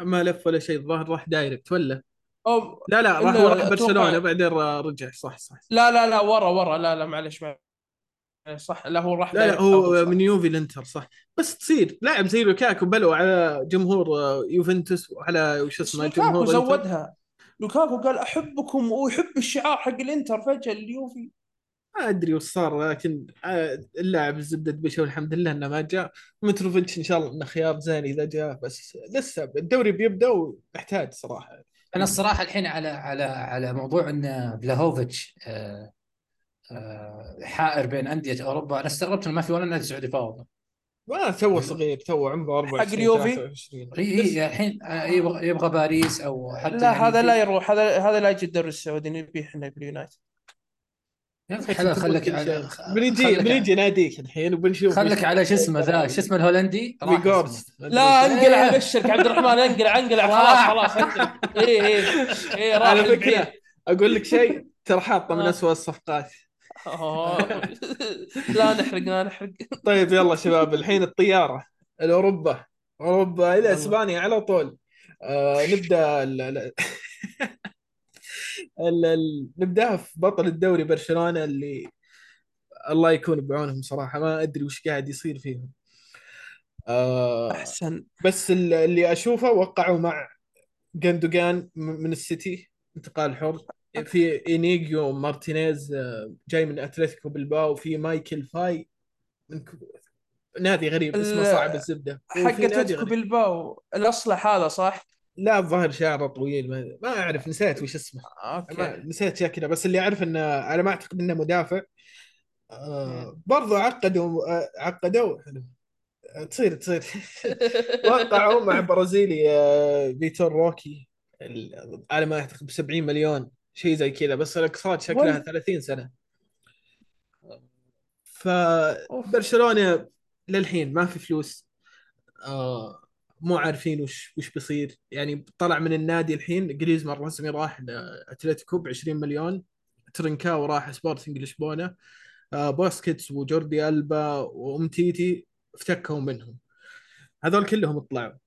ما لف ولا شيء الظاهر راح direct ولا؟ أو لا لا راح راح برشلونة بعدين رجع صح صح. لا لا لا ورا ورا لا لا معليش معليش. صح لا هو راح لا لا هو. من يوفي الانتر صح. بس تصير لاعب زي لوكاكو بلوا على جمهور آه، يوفنتوس وعلى وش اسمه جمهور زودها. لوكاكو قال أحبكم ويحب الشعار حق الانتر فجأة اليوفي. ما أدري وش صار لكن آه، اللاعب الزبدة دبشه والحمد لله إنه ما جاء. متروفيتش إن شاء الله إنه خيار زين إذا جاء بس لسه الدوري بيبدأ ويحتاج صراحة. أنا الصراحة الحين على على على موضوع إن فلاهوفيتش آه، آه، حائر بين أندية أوروبا أنا استغربت إنه ما في ولا نادي سعودي فاوضه ما تو صغير تو عمره 24 حق اليوفي؟ 23 إي إي الحين آه، يبغى يبغى باريس أو حتى لا يعني هذا لا يروح هذا هذا لا يجي الدوري السعودي نبيه إحنا باليونايتد يا حلال خلك على بنجي بنجي ناديك الحين وبنشوف خلك على شو اسمه ذا شو اسمه الهولندي. لا إيه. انقلع بشرك عبد الرحمن انقلع انقلع [LAUGHS] خلاص خلاص إيه إيه إيه راح على. فكرة أقول لك شيء ترى حاطه من آه. اسوء الصفقات. [LAUGHS] لا نحرق لا نحرق. [LAUGHS] طيب يلا شباب الحين الطيارة الأوروبا أوروبا إلى. إسبانيا على طول. آه نبدأ ال... ال... [LAUGHS] ال... ال... نبدأها في بطل الدوري برشلونة اللي الله يكون بعونهم صراحة. ما أدري وش قاعد يصير فيهم. آه أحسن. بس ال- اللي أشوفه وقعوا مع جندوجان من السيتي انتقال حر. في انيجو مارتينيز آه، جاي من اتلتيك بلباو في مايكل فاي. من. نادي غريب اسمه صعب الزبدة. حق أتلتيك. بلباو الأصلح هذا صح؟ لا الظاهر شعره طويل ما, ما أعرف نسيت وش اسمه. أوكي. نسيت شكله بس اللي أعرف انه على ما أعتقد إنه مدافع. آه برضو عقدوا آه عقدوا. تصير تصير. [LAUGHS] وقعوا مع برازيلي آه، فيتور روكي على ما أعتقد ب 70 مليون. شيء زي كذا بس الاقساط شكلها وين؟ 30 سنة. فبرشلونه للحين ما في فلوس. آه مو عارفين وش وش بيصير. يعني طلع من النادي الحين جريزمان رسمي راح لأتلتيكو ب 20 مليون. ترينكاو راح سبورتنج لشبونه آه بوسكيتس وجوردي ألبا وأمتيتي افتكوا منهم. هذول كلهم طلعوا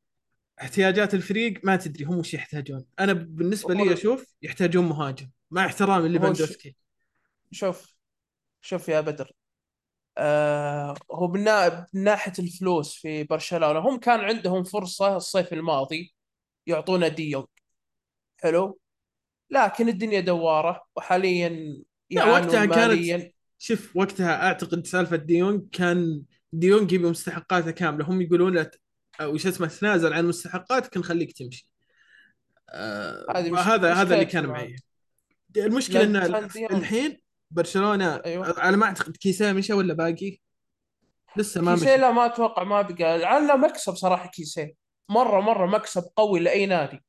احتياجات الفريق ما تدري هم وش يحتاجون. أنا بالنسبة لي أشوف يحتاجون مهاجم مع احترامي لليفاندوفسكي. شوف شوف يا بدر. آه هو من نا- من ناحية الفلوس في برشلونة هم كان عندهم فرصة الصيف الماضي يعطونا ديونج حلو؟ لكن الدنيا دوارة وحاليا لا، وقتها كانت- ماليا. شوف وقتها أعتقد سالفة ديونج كان ديونج يبي مستحقاته كاملة. هم يقولون له وش اسمه تنازل عن مستحقاتك نخليك تمشي. آه مش- هذا هذا اللي كان. معي. المشكلة إن. الحين برشلونة أيوة. على ما أعتقد كيسيه مشى ولا باقي؟ لسه ما كيسيه لا ما أتوقع ما بقى. لعله مكسب صراحة كيسيه مره مرة مكسب قوي لأي نادي.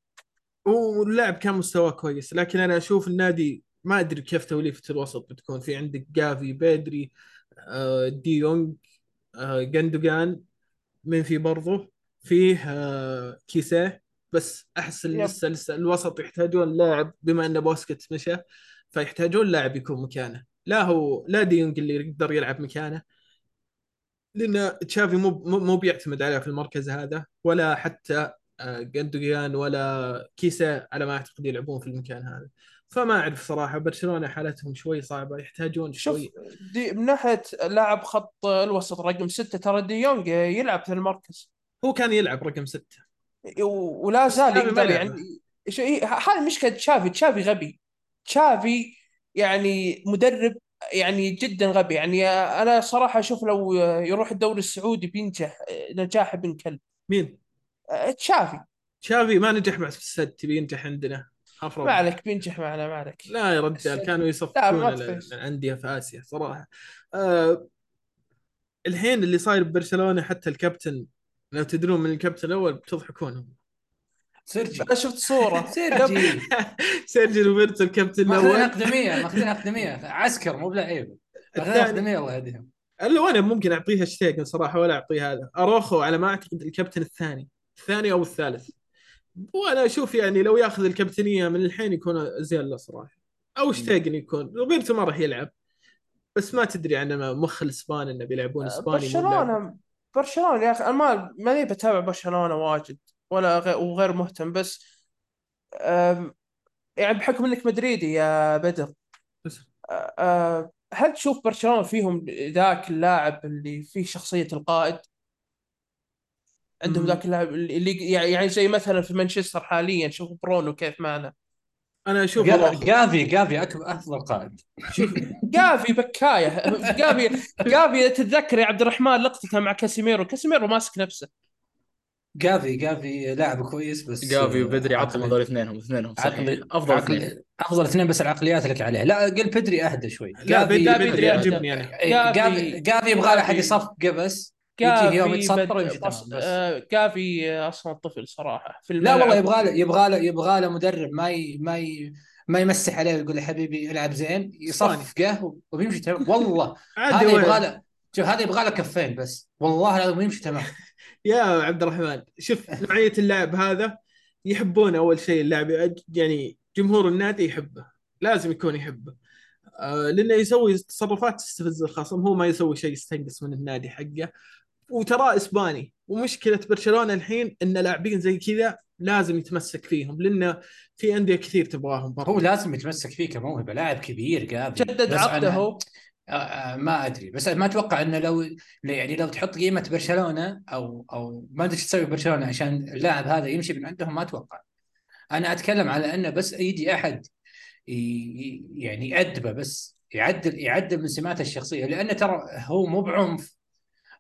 واللاعب كان مستواه كويس لكن أنا أشوف النادي ما أدري كيف توليفة الوسط بتكون. في عندك جافي بيدري آه، دي يونغ آه، جندوجان من في برضه فيه آه، كيسيه بس أحس. لسه لسه الوسط يحتاجون لاعب بما إن بوسكيت مشى فيحتاجون لاعب يكون مكانه. لا هو لا دي يونغ اللي يقدر يلعب مكانه لأن تشافي مو مو بيعتمد عليه في المركز هذا ولا حتى آه، جندوجيان ولا كيسا على ما أعتقد يلعبون في المكان هذا. فما أعرف صراحة برشلونة حالتهم شوي صعبة يحتاجون شوف شوي. دي من ناحية لاعب خط الوسط رقم ستة ترى دي يونغ يلعب في المركز. هو كان يلعب رقم ستة و- ولا زال تشافي يقدر. يعني هذه مشكلة تشافي تشافي غبي تشافي يعني مدرب يعني جدا غبي يعني أنا صراحة أشوف لو يروح الدوري السعودي بينجح نجاح ابن كلب مين؟ تشافي شافي ما نجح مع السد تبي ينجح عندنا ما. عليك بينجح معنا ما عليك لا يا رجال. كانوا يصفقون. الأندية في آسيا صراحة آه الحين اللي صاير ببرشلونة حتى الكابتن لو تدرون من الكابتن الأول بتضحكون سيرجي. أنا شفت صورة. [LAUGHS] سيرجي. [LAUGHS] سيرجي روبرتو الكابتن ماخذين الأول. أقدمية [LAUGHS] ماخذين أقدمية. عسكر مو بلعيبه ماخذين أقدمية الله يهديهم اللي أنا ممكن اعطيها شتيجن صراحة ولا أعطيه هذا. أروخو على ما أعتقد الكابتن الثاني. الثاني أو الثالث. وأنا أشوف يعني لو ياخذ الكابتنية من الحين يكون زين له صراحة. أو شتيجن يكون. روبرتو ما راح يلعب. بس ما تدري عن مخ الاسبان إنه بيلعبون إسباني بلاعب. برشلونة. برشلونة يا أخي أنا ما ماني بتابع برشلونة واجد ولا غير وغير مهتم بس يعني بحكم إنك مدريدي يا بدر بس. أه، هل تشوف برشلونة فيهم ذاك اللاعب اللي فيه شخصية القائد؟ عندهم. ذاك اللاعب اللي يعني زي مثلا في مانشستر حاليا شوف برونو كيف معنا أنا أشوف. جافي جافي أكبر أفضل قائد. جافي بكاية. جافي جافي تتذكر يا عبد الرحمن لقطته مع كاسيميرو. كاسيميرو ماسك نفسه. جافي جافي لاعب كويس بس جافي وبدري عطهم هذول اثنينهم اثنينهم عقلي أفضل عقلي- اثنين. أفضل اثنين بس العقليات لك عليه لا قل بدري أهدى شوي. لا بدري. يعجبني أنا. إيه، جافي- جافي جافي يبغى له أحد يصفقه بس. يجي يوم بد... ويمشي بس. آه، جافي أصلا طفل صراحة في لا والله يبغى له يبغى له يبغى له مدرب ما ي... ما ي... ما يمسح عليه ويقول له حبيبي العب زين يصفقه وبيمشي تمام. والله. [LAUGHS] هذا. يبغى له شوف هذا يبغى له كفين بس. والله لازم يمشي تمام. [LAUGHS] يا عبد الرحمن شوف نوعية اللاعب هذا يحبون أول شيء اللاعب يعني جمهور النادي يحبه لازم يكون يحبه. آه لأنه يسوي تصرفات تستفز الخصم هو ما يسوي شيء يستنقص من النادي حقه. وترى إسباني. ومشكلة برشلونة الحين إن لاعبين زي كذا لازم يتمسك فيهم لأنه في أندية كثير تبغاهم برا. هو لازم يتمسك فيه كموهبة لاعب كبير جافي جدد عقده. هو آه، آه، ما أدري. بس ما أتوقع إنه لو يعني لو تحط قيمة برشلونة أو أو ما أدري تسوي برشلونة عشان اللاعب هذا يمشي من عندهم ما أتوقع. أنا أتكلم على إنه بس يجي أحد يعني يأدبه بس يعدل يعدل من سماته الشخصية. لأنه ترى هو مو بعنف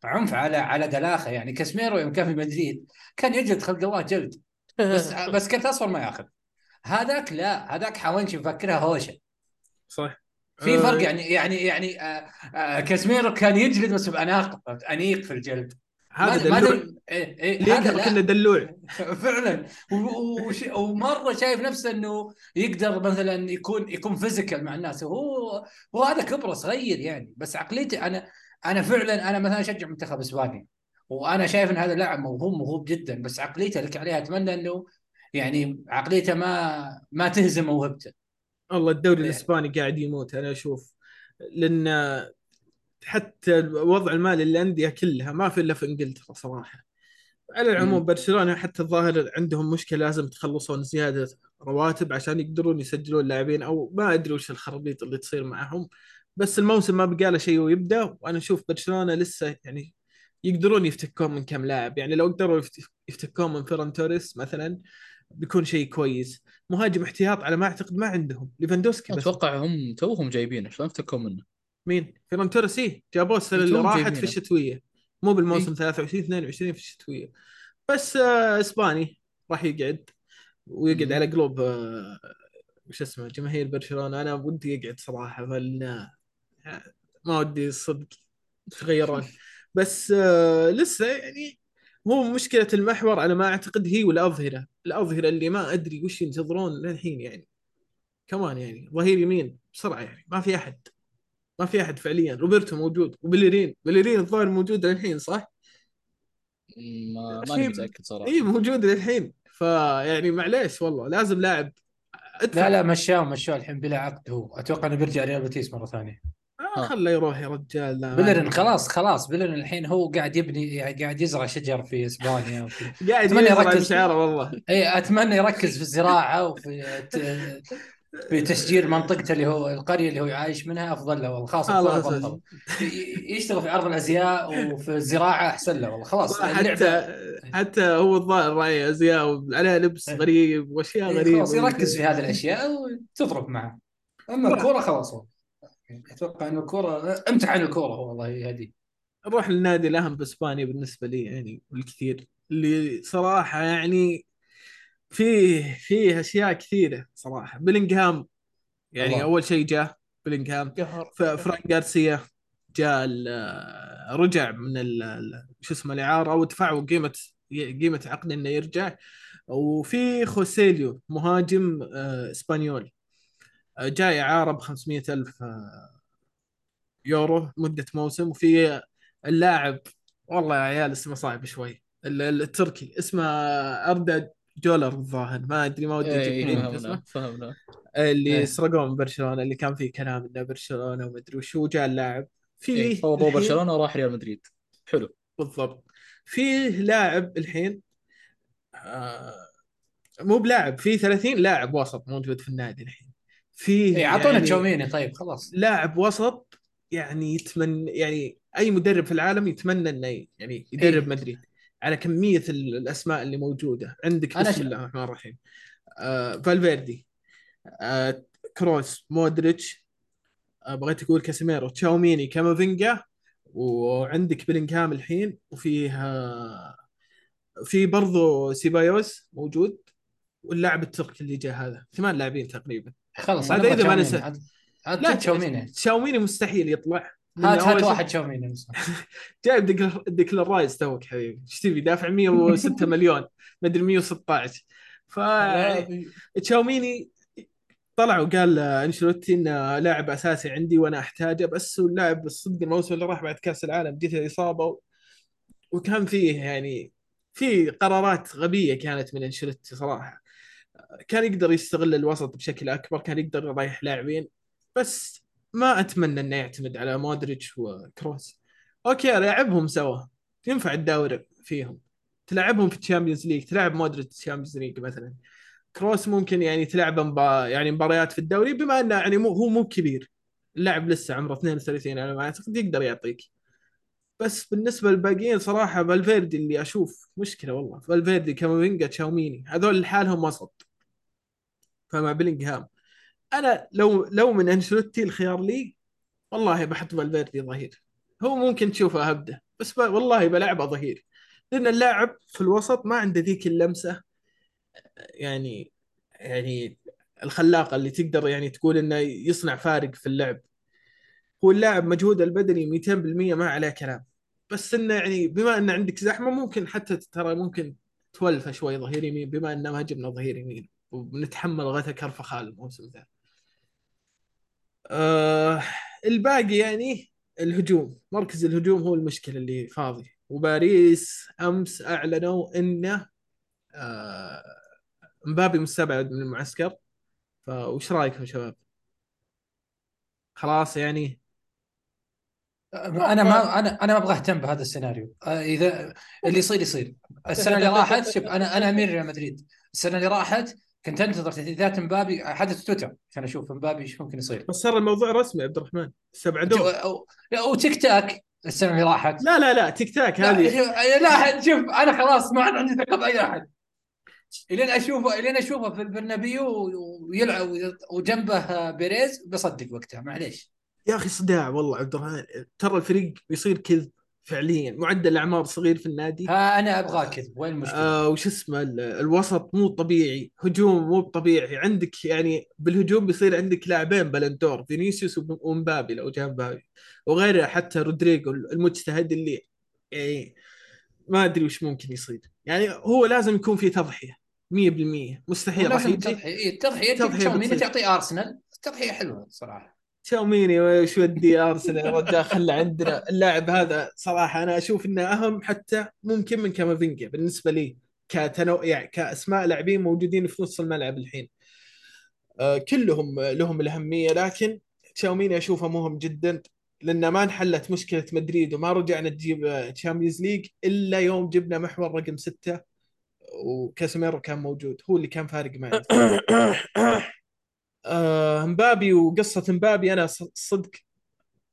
عنف على على دلاخة يعني. كاسميرو يوم كان في مدريد كان يجلد خلق الله جلد بس [LAUGHS] بس كرت اصفر ما يأخذ. هذاك لا هذاك حاولش يفكرها هوشة. صح في آه، فرق يعني يعني يعني آه آه كاسميرو كان يجلد بس باناقه أنيق في الجلد. هذا ما- دلوع. دل- إيه إيه هذا كنا دلوع؟ [LAUGHS] فعلا. ومرة شايف نفسه إنه يقدر مثلا يكون يكون فيزيكال مع الناس. وهو هو هذا كبرة صغير يعني. بس عقليتي أنا أنا فعلا أنا مثلا أشجع منتخب إسبانيا وأنا شايف إن هذا لاعب موهوب موهوب جدا بس عقليته لك عليها أتمنى إنه يعني عقليته ما ما تهزم موهبته والله الدوري إيه. الإسباني قاعد يموت أنا أشوف لأن حتى الوضع المالي للأندية كلها ما في إلا في إنجلترا صراحة على العموم مم. برشلونة حتى الظاهر عندهم مشكلة لازم يتخلصون زيادة رواتب عشان يقدرون يسجلون لاعبين أو ما أدري وش الخرابيط اللي تصير معهم بس الموسم ما بقى له شيء ويبدأ وأنا أشوف برشلونة لسه يعني يقدرون يفتكون من كم لاعب. يعني لو قدروا يفت- يفتكون من فيران توريس مثلا بيكون شيء كويس. مهاجم احتياط على ما أعتقد ما عندهم. ليفاندوسكي بس. أتوقع هم توهم جايبينه. شلون افتكوا منه؟ مين؟ فيران توريس إيه، جابوه السنة اللي راحت. في الشتوية. مو بالموسم إيه. 23 22 في الشتوية. بس آه إسباني. راح يقعد ويقعد مم. على قلوب آه وش اسمه جماهير برشلونة. أنا ودي يقعد صراحة فل ما ودي الصدق يتغيرون بس آه لسه يعني هو مشكلة المحور على ما أعتقد هي والاظهره الأظهرة اللي ما أدري وش ينتظرون للحين يعني. كمان يعني ظهير يمين بسرعة يعني ما في أحد. ما في أحد فعليا. روبرتو موجود وبليرين. بليرين الظاهر موجود للحين صح؟ ما ماني متأكد صراحة. اي موجود للحين. فيعني معليش والله لازم لاعب. لا لا مشاه مشاه الحين بلا عقد هو. أتوقع إنه بيرجع ريال بيتيس مرة ثانية. خله يروح يا رجال لا بيليرين عندي- خلاص خلاص بيليرين الحين هو قاعد يبني قاعد يزرع شجر في إسبانيا [LAUGHS] وفي... قاعد يزرع يركز. مشاعره والله اي أتمنى يركز في الزراعة وفي. في تشجير منطقته اللي هو القرية اللي هو عايش منها أفضل له والله خلاص. ي- يشتغل في عرض الأزياء وفي الزراعة أحسن له والله خلاص حتى حتى هو الظاهر راعي أزياء عليها لبس إيه. غريب وأشياء إيه، غريبة خلاص يركز في هذه الأشياء وتضرب معه أما الكورة خلاص والله. أتوقع ان الكوره امتحن الكورة هو الله يهديه نروح للنادي الأهم بإسبانيا بالنسبة لي يعني والكثير. اللي صراحة يعني فيه فيه أشياء كثيرة صراحة. بلينغهام يعني الله. أول شيء جاء بلينغهام فرانك جارسيا جاء رجع من شو اسمه الإعارة ودفعوا قيمه قيمة عقد إنه يرجع. وفي خوسيليو مهاجم آه، إسبانيول. جاي اعاره ب 500 ألف آه، يورو مدة موسم وفي اللاعب والله يا عيال اسمه صعب شوي ال- ال- التركي اسمه أردا جولر الظاهر ما أدري ما ودي أجيب إيه، اسمه. فهمنا. اللي إيه. سرقوه من برشلونة اللي كان فيه كلام إنه برشلونة وما أدري وشو جاء اللاعب. فيه إيه، الحين- برشلونة وراح ريال مدريد. حلو. بالضبط. فيه لاعب الحين آه مو بلاعب في 30 لاعب وسط موجود في النادي الحين. فيه اي أعطونا يعني تشاوميني طيب خلاص. لاعب وسط يعني يتمنى يعني أي مدرب في العالم يتمنى إنه يعني يدرب إيه. مدريد على كمية ال- الأسماء اللي موجودة. عندك بسم الله الرحمن الرحيم. آه فالفيردي آه كروس مودريتش آه بغيت أقول كاسيميرو تشاوميني كامافينجا وعندك بلينغهام الحين وفيه آه في برضو سيبايوس موجود واللاعب التركي اللي جاء هذا ثمان لاعبين تقريبا. خلاص هذا أنا إذا ما نسى. لا تشاوميني. تشاوميني. مستحيل يطلع. هات هات واحد تشاوميني [LAUGHS] جايب ديكل- ديكلان رايس توك حبيبي. إيش تبي؟ دافع 106 [LAUGHS] مليون. مدري 116 ف تشاوميني طلع وقال أنشيلوتي إنه لاعب أساسي عندي وأنا أحتاجه بس هو اللاعب الصدق الموسم اللي راح بعد كأس العالم جت الإصابة و... وكان فيه يعني في قرارات غبية كانت من أنشيلوتي صراحة. كان يقدر يستغل الوسط بشكل أكبر كان يقدر يريح لاعبين بس ما أتمنى إنه يعتمد على مودريتش وكروس. أوكي لعبهم سوا. ينفع الدوري فيهم. تلعبهم في ال Champions League تلعب مودريتش ال Champions League مثلا. كروس ممكن يعني تلعب مبا... يعني مباريات في الدوري بما إنه يعني مو هو مو كبير. اللاعب لسه عمره 32 أنا ما أعتقد يقدر يعطيك. بس بالنسبة للباقيين صراحة فالفيردي اللي أشوف مشكلة والله. فالفيردي كامافينجا تشاوميني هذول لحالهم وسط. فمع بلينغهام أنا لو لو من انشلوتي الخيار لي والله بحط فالفيردي ظهير. هو ممكن تشوفه هبده بس ب... والله بلعبه ظهير. لأن اللاعب في الوسط ما عنده ذيك اللمسة يعني يعني الخلاقة اللي تقدر يعني تقول إنه يصنع فارق في اللعب. هو اللاعب مجهوده البدني 200% ما عليه كلام. بس إنه يعني بما إن عندك زحمة ممكن حتى ترى ممكن تولفه شوي ظهير يمين بما ان مهاجمنا ظهير يمين. وبنتحمل غثى كرفخال الموسم ذا. آه الباقي يعني الهجوم. مركز الهجوم هو المشكلة اللي فاضي. وباريس أمس أعلنوا إنه آه مبابي مستبعد من المعسكر. فوش رأيكم شباب؟ خلاص يعني. أنا ما أنا أنا ما أبغى أهتم بهذا السيناريو. آه، إذا اللي يصير يصير. السنة اللي راحت شوف أنا أنا أمير ريال مدريد. السنة اللي راحت كنت انتظر تحديثات مبابي حدث تويتر عشان أشوف مبابي إيش ممكن يصير. بس صار الموضوع رسمي عبد الرحمن. استبعدوه أو- وتيك تاك السنة اللي راحت. لا لا لا تيك تاك لا هذه. شوف- لا شوف أنا خلاص ما عاد عندي ثقة بأي أحد. إلين اشوفه إلين أشوفه في البرنابيو ويلعب وجنبه بيريز بصدق وقتها معليش. يا أخي صداع والله عبد الرحمن. ترى الفريق بيصير كذب فعليا. معدل الاعمار صغير في النادي. ها أنا ابغاه كذا وين المشكلة؟ آه وش اسمه ال- الوسط مو طبيعي. هجوم مو طبيعي. عندك يعني بالهجوم بيصير عندك لاعبين Ballon d'Or فينيسيوس ومبابي لو جاء مبابي. وغيره حتى رودريجو المجتهد اللي يعني ما أدري وش ممكن يصير. يعني هو لازم يكون في تضحية. 100% مستحيل راح لازم يجي. تضحية. إيه، التضحيه بتصير. تعطي أرسنال. تضحية حلوة صراحة. تشاوميني وش ودي ارسنال رجال خلى عندنا اللاعب هذا صراحة. أنا أشوف إنه أهم حتى ممكن من كامافينجا بالنسبة لي كتنوع يعني كأسماء لاعبين موجودين في نص الملعب الحين. آه كلهم لهم الأهمية لكن تشاوميني أشوفه مهم جدا لأن ما انحلت مشكلة مدريد وما رجعنا تجيب Champions League إلا يوم جبنا محور رقم ستة وكاسيميرو كان موجود هو اللي كان فارق معي [COUGHS] آه مبابي وقصة مبابي أنا صدق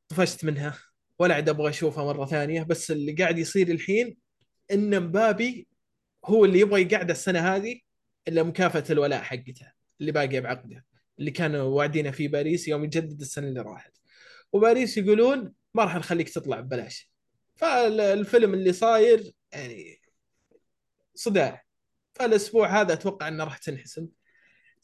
طفشت منها. ولا عاد أبغى أشوفها مرة ثانية بس اللي قاعد يصير الحين إن مبابي هو اللي يبغى يقعد السنة هذه إلا مكافأة الولاء حقته اللي باقيه بعقده اللي كانوا واعدينه في باريس يوم يجدد السنة اللي راحت. وباريس يقولون ما راح نخليك تطلع ببلاش. فالفيلم اللي صاير يعني صداع. فالأسبوع هذا أتوقع إنه راح تنحسم.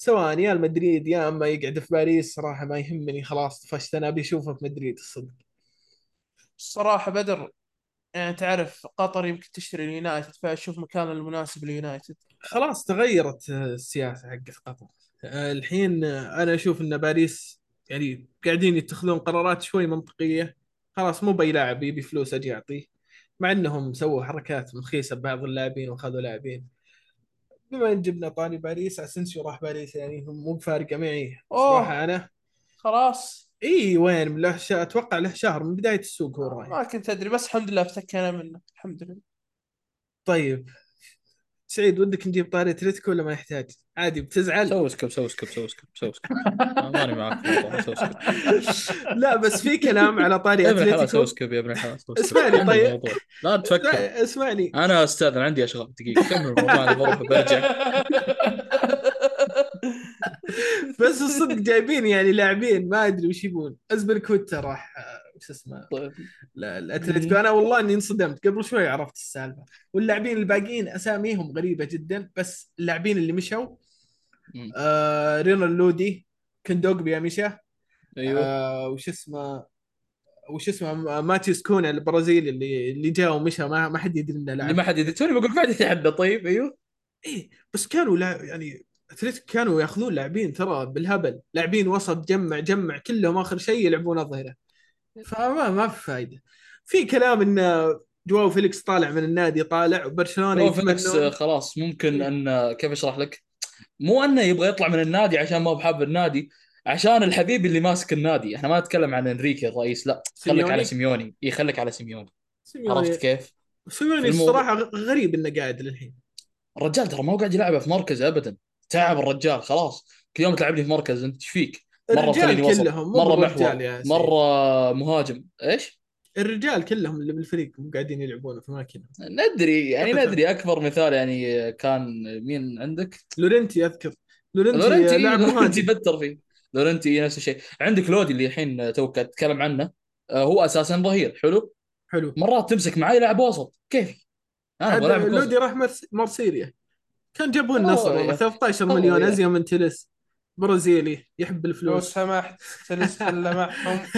سواء يا المدريد يا اما يقعد في باريس صراحة ما يهمني خلاص طفشت. أنا أبي أشوفه في مدريد الصدق. الصراحة بدر يعني تعرف قطر يمكن تشتري اليونايتد فأشوف مكان المناسب لليونايتد. خلاص تغيرت السياسة حقت قطر. الحين أنا أشوف إن باريس يعني قاعدين يتخذون قرارات شوي منطقية. خلاص مو بأي لاعب يبي فلوس أجي أعطيه مع إنهم سووا حركات مخيسه ببعض اللاعبين وأخذوا لاعبين. بما إن جبنا طاري باريس اسنسيو راح باريس يعني مو بفارقة معي. صراحة أنا. خلاص. إي وين؟ له ش... أتوقع له شهر من بداية السوق هو رايح. ما كنت أدري بس الحمد لله افتكينا منه. الحمد لله. طيب. سعيد ودك نجيب طاري اتلتيكو ولا ما يحتاج؟ عادي بتزعل. سوي skip سوي skip سوي skip سوي skip. ماني معك [LAUGHS] لا بس في كلام على طاري يا ابن الحلال أتلتيكو. سوي skip يا ابن الحلال. اسمعني طيب. لا تفكر. اسمعني. أنا أستاذن عندي أشغال. دقيقة كمل الموضوع بروح برجع [LAUGHS] بس الصدق جايبين يعني لاعبين ما أدري وش يبون. ازبيليكويتا راح وش اسمه طيب. لا الأتلتيكو أنا والله إني انصدمت. قبل شوي عرفت السالفة. واللاعبين الباقيين أساميهم غريبة جدا بس اللاعبين اللي مشوا. آه رينان لودي كوندوجبيا مشى. أيوه. آه وش اسمه وش اسمه ماتيوس كونا البرازيلي اللي اللي جاء ومشى ما ما حد يدري إنه لاعب. ما حد يدري. توني بقول بعد يتحدى. طيب أيوه. إيه بس كانوا لا يعني أتلتيكو كانوا ياخذون لاعبين ترى بالهبل. لاعبين وسط جمع جمع كلهم آخر شيء يلعبون اظهره فما ما في فايدة. في كلام إن جواو فيليكس طالع من النادي طالع وبرشلونة هو فيليكس آه، خلاص ممكن إن كيف أشرح لك؟ مو إنه يبغى يطلع من النادي عشان ما هو بحاب النادي عشان الحبيب اللي ماسك النادي. إحنا ما نتكلم عن إنريكي الرئيس لا خليك؟ على سيميوني. اي خليك على سيميوني. سيميوني. عرفت كيف؟ سيميوني الصراحة غريب إنه قاعد للحين. الرجال ترى ما هو قاعد يلعبه في مركز ابدا. تعب الرجال خلاص. كل يوم تلعبني في مركز أنت إيش فيك؟ مرة الرجال خليني وسط كلهم مرة محور. يا. مرة مهاجم. إيش؟ الرجال كلهم اللي بالفريق مو قاعدين يلعبون في اماكنهم ندري يعني ندري. أكبر مثال يعني كان مين عندك؟ لورنتي أذكر. لورنتي, لورنتي لاعب لورنتي بتر فيه. لورنتي نفس الشيء. عندك لودي اللي الحين توك أتكلم عنه. آه، هو أساسا ظهير. حلو؟ حلو. مرات تمسك معي يلعب وسط. كيف أنا لودي راح مرس- مرسيليا كان جابوه أوه، النصر والله يا. 13 أوه، مليون. ازين من تيليس برازيلي يحب لو الفلوس سمحت تنسفل معهم [LAUGHS]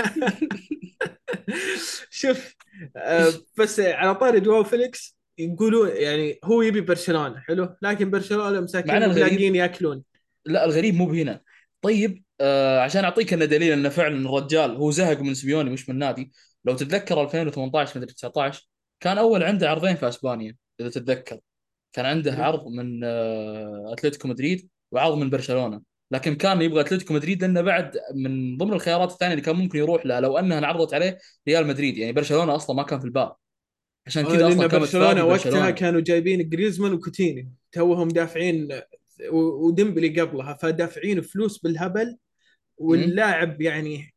شوف آه، بس على طاري جواو فيليكس يقولون يعني هو يبي برشلونة حلو؟ لكن برشلونة مساكين لاقيين ياكلون. لا الغريب مو بهنا. طيب آه عشان أعطيك انه دليل انه فعلا الرجال هو زهق من سيميوني مش من النادي لو تتذكر 2018 مدري 19 كان أول عنده عرضين في أسبانيا إذا تتذكر. كان عنده. عرض من آه أتلتيكو مدريد وعرض من برشلونة. لكن كان يبغى أتلتيكو مدريد لأنه بعد من ضمن الخيارات الثانية اللي كان ممكن يروح لها لو أنها انعرضت عليه ريال مدريد. يعني برشلونة أصلا ما كان في البال عشان كذا لأن أصلا كان برشلونة وقتها. كانوا جايبين جريزمان وكوتيني. توهم دافعين وديمبلي قبلها. فدافعين فلوس بالهبل واللاعب يعني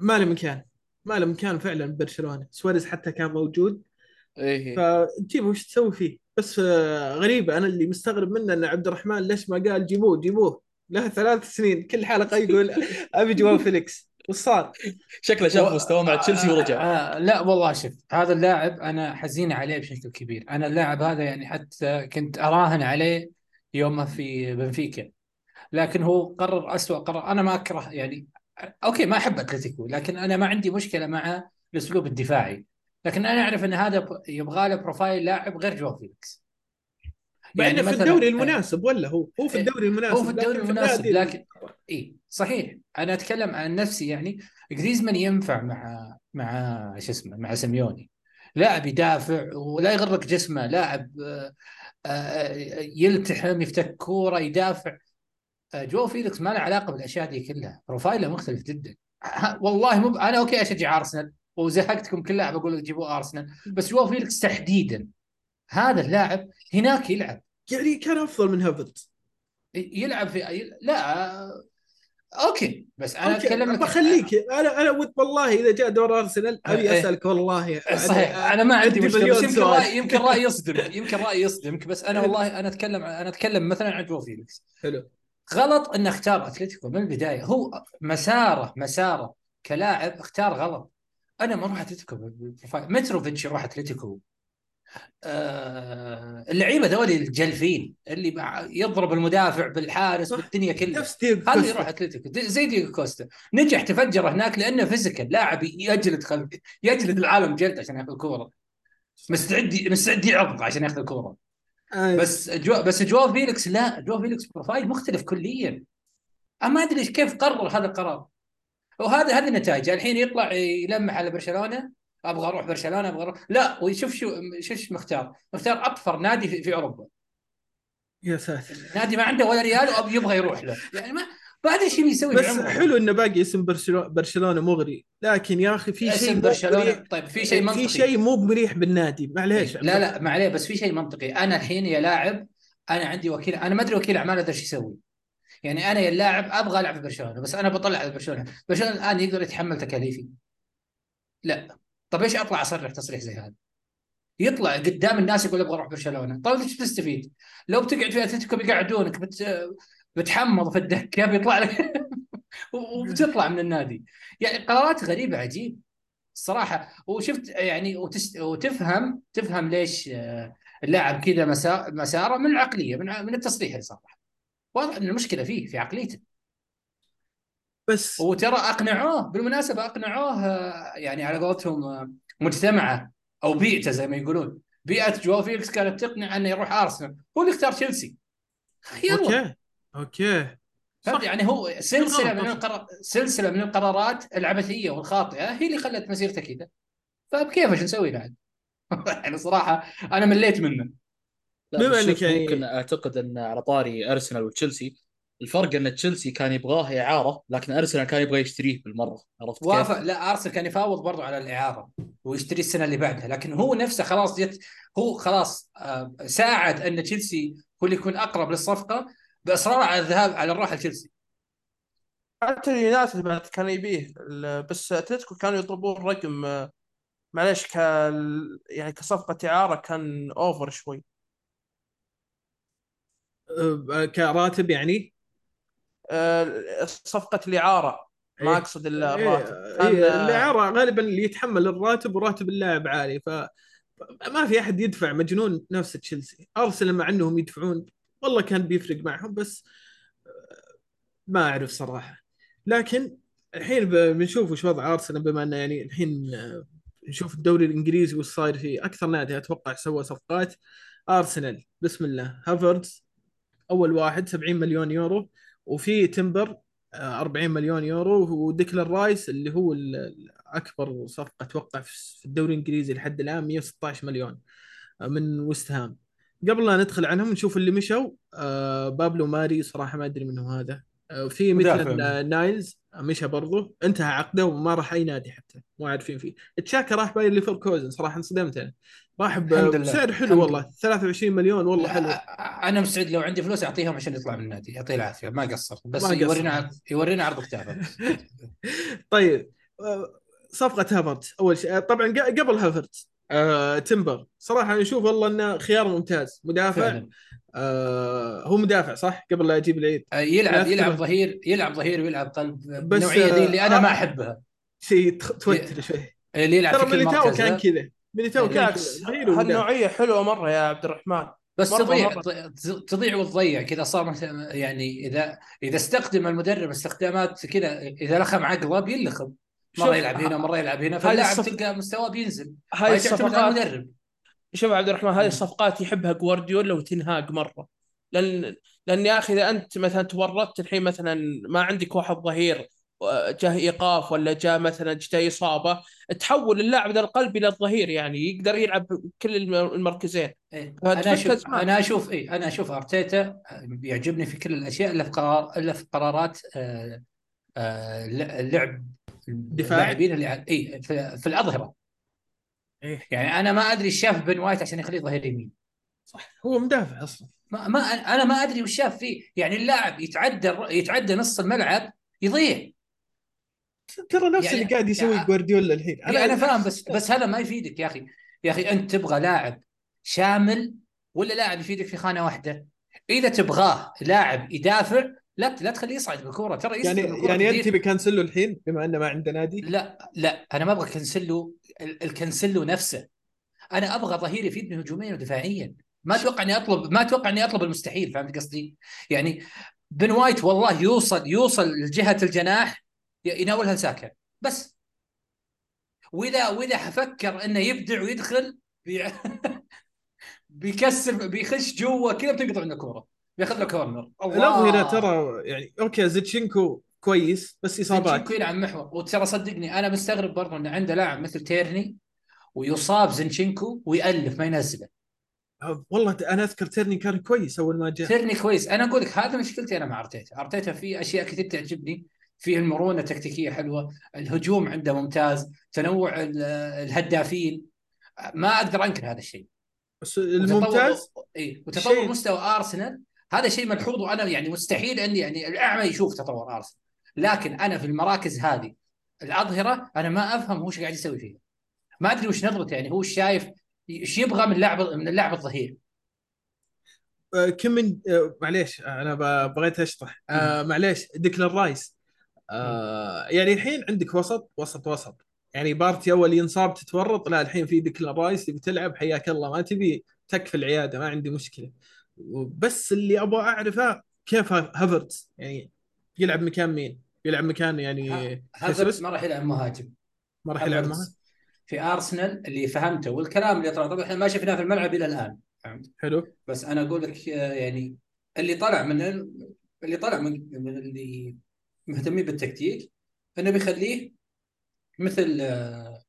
ما له مكان. ما له مكان فعلا ببرشلونه سواريز حتى كان موجود. إيه. فتجيبه وش تسوي فيه؟ بس آه، غريبة. أنا اللي مستغرب منه إن عبد الرحمن ليش ما قال جيبوه جيبوه. له ثلاث سنين كل حلقة يقول أبي جواو فيليكس. وش صار؟ شكله شاف مستواه مع تشيلسي ورجع. آه آه لا والله شوف هذا اللاعب أنا حزين عليه بشكل كبير. أنا اللاعب هذا يعني حتى كنت أراهن عليه يوم في بنفيكا. لكن هو قرر أسوأ قرار. أنا ما أكره يعني أوكي ما أحب أتلتيكو لكن أنا ما عندي مشكلة مع الأسلوب الدفاعي. لكن أنا أعرف إن هذا يبغى له profile لاعب غير جواو فيليكس. انه في الدوري المناسب ولا هو؟ هو في إيه، الدوري المناسب هو في الدوري لكن المناسب النادي- لكن اي صحيح. أنا أتكلم عن نفسي يعني جريزمان ينفع مع مع شو اسمه مع سيميوني. لاعب يدافع ولا يغرك جسمه لاعب آه، آه، يلتحم يفتك كورة يدافع. آه، جو فيليكس ما له علاقة بالأشياء دي كلها. profile ه مختلف جدا. والله مو ب- أنا okay أشجع أرسنال وزهقتكم كل لاعب أقول لك جيبوا أرسنال بس جواو فيليكس تحديدا. هذا اللاعب هناك يلعب. يعني كان أفضل من هافرتز يلعب في لا okay بس أنا okay، أتكلم لك بخليك. أنا أنا ود والله إذا جاء دور أرسنال أبي إيه. أسألك والله. صحيح. أنا ما عندي مشكلة يمكن. رايي يمكن رايي يصدمك [LAUGHS] يمكن رايي يصدمك بس أنا والله أنا اتكلم أنا أتكلم مثلا عن جو فيليكس حلو. غلط انه اختار أتلتيكو من البداية. هو مساره مساره كلاعب اختار غلط. أنا ما أروح أتلتيكو. متروفيتش يروح أتلتيكو اللعيبة ذولي الجلفين اللي يضرب المدافع بالحارس. بالدنيا كلها. نفس ديجو هذا. يروح أتلتيكو. زي ديجو كوستا. نجح تفجر هناك لأنه physical. لاعب يجلد خلف يجلد العالم جلد عشان ياخذ الكورة. مستعد مستعد يعض عشان ياخذ الكورة. آه، بس جو بس جواو فيليكس لا. جواو فيليكس profile مختلف كليا. ما أدري كيف قرر هذا القرار. وهذا هذه النتائج. الحين يطلع يلمح على برشلونة. أبغى أروح برشلونة أبغى أروح. لا ويشوف شو شو شو مختار. مختار اطفر نادي في, في أوروبا. يا ساتر. نادي ما عنده ولا ريال وابي يبغى يروح له. يعني ما أدري إيش يسوي بس بعمره. حلو إنه باقي اسم برشلونه برشلونة مغري. لكن يا أخي في شيء برشلونة. طيب في شيء منطقي. في شيء مو مريح بالنادي. معليش. لا لا ما عليه بس في شيء منطقي. أنا الحين يا لاعب أنا عندي وكيل أنا ما أدري وكيل اعمال هذا إيش يسوي. يعني أنا يا اللاعب أبغى ألعب في برشلونة بس أنا بطلع على برشلونة. برشلونة الآن يقدر يتحمل تكاليفي. لا. طب إيش أطلع أصرح تصريح زي هذا؟ يطلع قدام الناس يقول أبغى أروح برشلونة. طيب إيش بتستفيد؟ لو بتقعد في أتلتيكو بيقعدونك بت... بتحمض في الدكه بيطلع لك [LAUGHS] وبتطلع من النادي. يعني قرارات غريبة عجيب الصراحة. وشفت يعني وتست... وتفهم تفهم ليش آه، اللاعب كذا مسا... مساره من العقليه من من التصريح اللي صار واضح إن المشكلة فيه في عقليته. بس وترى أقنعوه بالمناسبة أقنعوه آه، يعني على قولتهم آه، مجتمعة أو بيئته زي ما يقولون. بيئة جواو فيليكس كانت تقنع أنه يروح أرسنال. هو اللي اختار تشيلسي. يلا okay okay. فهمت؟ يعني هو سلسلة من القرار السلسله من القرارات العبثية والخاطئة هي اللي خلت مسيرته كذا. فبكيف؟ إيش نسوي بعد؟ [LAUGHS] يعني صراحة أنا مليت منه. بما شوف يعني- ممكن أعتقد أن على طاري أرسنال وتشيلسي الفرق أن تشيلسي كان يبغاه إعارة لكن أرسنال كان يبغى يشتريه بالمرة. عرفت كيف؟ وافق. لا أرسنال كان يفاوض برضو على الإعارة ويشتري السنة اللي بعدها لكن هو نفسه خلاص جت هو خلاص آه، ساعد أن تشيلسي هو اللي يكون أقرب للصفقة باصراره على الذهاب على الروح لتشيلسي. حتى اليونايتد بعد كان يبيه ال- بس أتلتيكو كانوا يطلبون رقم آه، معليش ك يعني كصفقة إعارة كان أوفر شوي. آه، كراتب يعني؟ آه، صفقة الإعارة ما إيه. أقصد ال- إيه، الراتب. إيه، آه، الاعاره غالبا اللي يتحمل الراتب وراتب اللاعب عالي ف ما في أحد يدفع. مجنون نفس تشيلسي. أرسنال مع أنهم يدفعون. والله كان بيفرق معهم بس ما أعرف صراحة. لكن الحين بنشوف وش وضع أرسنال بما إنه يعني الحين آه، نشوف الدوري الإنجليزي وش صاير فيه. أكثر نادي أتوقع سوى صفقات أرسنال. بسم الله. هافرز أول واحد 70 مليون يورو. وفي تمبر آه، 40 مليون يورو وديكلان رايس اللي هو اكبر صفقة أتوقع في الدوري الإنجليزي لحد الآن 116 مليون آه، من وست هام. قبل لا ندخل عنهم نشوف اللي مشوا. آه، بابلو ماري صراحة ما أدري منه هذا. آه، في آه، نايلز آه، مشى برضه انتهى عقده وما راح أي نادي حتى. مو عارفين فيه. تشاكا راح باير ليفركوزن صراحة انصدمت أنا. راح. بسعر حلو والله. 23 مليون والله حلو. أنا مستعد لو عندي فلوس أعطيهم عشان يطلع من النادي يعطيه العافية ما قصر بس ما قصر. يورينا عرض- يورينا عرض كتابة. [LAUGHS] طيب صفقة هافرتز أول شيء طبعا ق- قبل هافرت آه، تمبر صراحة أنا أشوف والله أنه خيار ممتاز مدافع آه، هو مدافع صح؟ قبل لا يجيب العيد. آه، يلعب يلعب. ظهير يلعب ظهير ويلعب قلب بس، بالنوعيه دي اللي أنا آه، ما أحبها. شيء توتر شوي. اللي يلعب ترى في كل ميليتاو مركز كان ذا. كذا. ميليتاو كان بالعكس كذا ظهير ومدافع. هالنوعية حلوة مرة يا عبد الرحمن؟ بس مرة- تضيع مرة. تضيع وتضيع كذا. صار مثلا يعني اذا إذا استخدم المدرب استخدامات كذا إذا لخم عقله بيلخم. مرة يلعب هنا مرة يلعب هنا فاللاعب الصف- تلقى مستواه بينزل. هاي الصفقات المدرب. شوف يا عبد الرحمن هذه الصفقات يحبها جوارديولا وتنهاج مرة. لأن لأن يا أخي إذا أنت مثلا تورطت الحين مثلا ما عندك واحد ظهير جاه إيقاف ولا جاء مثلا جاء إصابة تحول اللاعب ذا القلب إلى الظهير يعني يقدر يلعب كل الم- المركزين إيه. فأنت أنا أشوف. أنا أشوف اي أنا أشوف أرتيتا يعجبني في كل الأشياء إلا في قرار إلا في قرارات آه، آه، اللعب دفاع؟ اللاعبين اللي ع- اي في, في الأظهرة إيه. يعني أنا ما أدري إيش شاف بن وايت عشان يخليه ظهير يمين صح هو مدافع أصلا ما, ما أنا ما أدري وش شاف فيه يعني اللاعب يتعدى يتعدى نص الملعب يضيع ترى نفس يعني- اللي قاعد يسوي يعني- جوارديولا الحين. أنا أنا فاهم بس بس هذا ما يفيدك يا أخي. يا أخي أنت تبغى لاعب شامل ولا لاعب يفيدك في خانة واحدة؟ إذا تبغاه لاعب يدافع لا لا تخليه يصعد بالكوره ترى يعني يستلم الكرة يعني أنت كانسلو الحين بما أنه ما عنده نادي؟ لا لا أنا ما أبغى كنسلو ال- الكنسلو نفسه. أنا أبغى ظهير يفيدني هجوميا ودفاعيا. ما أتوقع إني اطلب ما أتوقع إني أطلب المستحيل فهمت قصدي؟ يعني بن وايت والله يوصل يوصل لجهة الجناح يناولها لساكا بس. وإذا وإذا حفكر إنه يبدع ويدخل بي... [LAUGHS] بيكسر بيخش جوا كذا بتنقطع منه الكوره بياخذ له corner. الاظهره ترى يعني okay زينشينكو كويس بس إصابات. زنشينكو يلعب محور. وترى صدقني أنا مستغرب برضه انه عنده لاعب مثل تيرني ويصاب زنشينكو ويألف ما ينزله. والله أنا أذكر تيرني كان كويس أول ما جاء. تيرني كويس. أنا أقول لك هذا مشكلتي أنا مع أرتيتا. أرتيتا في أشياء كثير تعجبني. فيه المرونة التكتيكية حلوة الهجوم عنده ممتاز تنوع ال- الهدافين. ما أقدر أنكر هذا الشيء. بس الممتاز اي وتطور شيء- مستوى أرسنال هذا شيء ملحوظ وأنا يعني مستحيل إني يعني الأعمى يشوف تطور أرسنال. لكن أنا في المراكز هذه الأظهرة أنا ما أفهم هو إيش قاعد يسوي فيها. ما أدري وش نظرته يعني هو شايف إيش يبغى من لاعب من اللاعب الظهير. آه، كم من آه، معليش آه، أنا بغيت أشطح. آه، معليش ديكلان رايس. آه، يعني الحين عندك وسط وسط وسط. يعني بارتي أول ينصاب تتورط لا الحين في ديكلان رايس تبي تلعب حياك الله ما تبي تكفي العيادة ما عندي مشكلة. بس اللي أبغى أعرفه كيف هافرتز يعني يلعب مكان مين؟ يلعب مكان يعني هافرتز ما راح يلعب مهاجم. ما راح يلعب هافرتز في أرسنال اللي فهمته والكلام اللي طلع. طبعا إحنا ما شفناه في الملعب إلى الآن فهمت؟ حلو. بس أنا أقول لك آه، يعني اللي طلع من ال- اللي طلع من من اللي مهتمين بالتكتيك انه بيخليه مثل آه،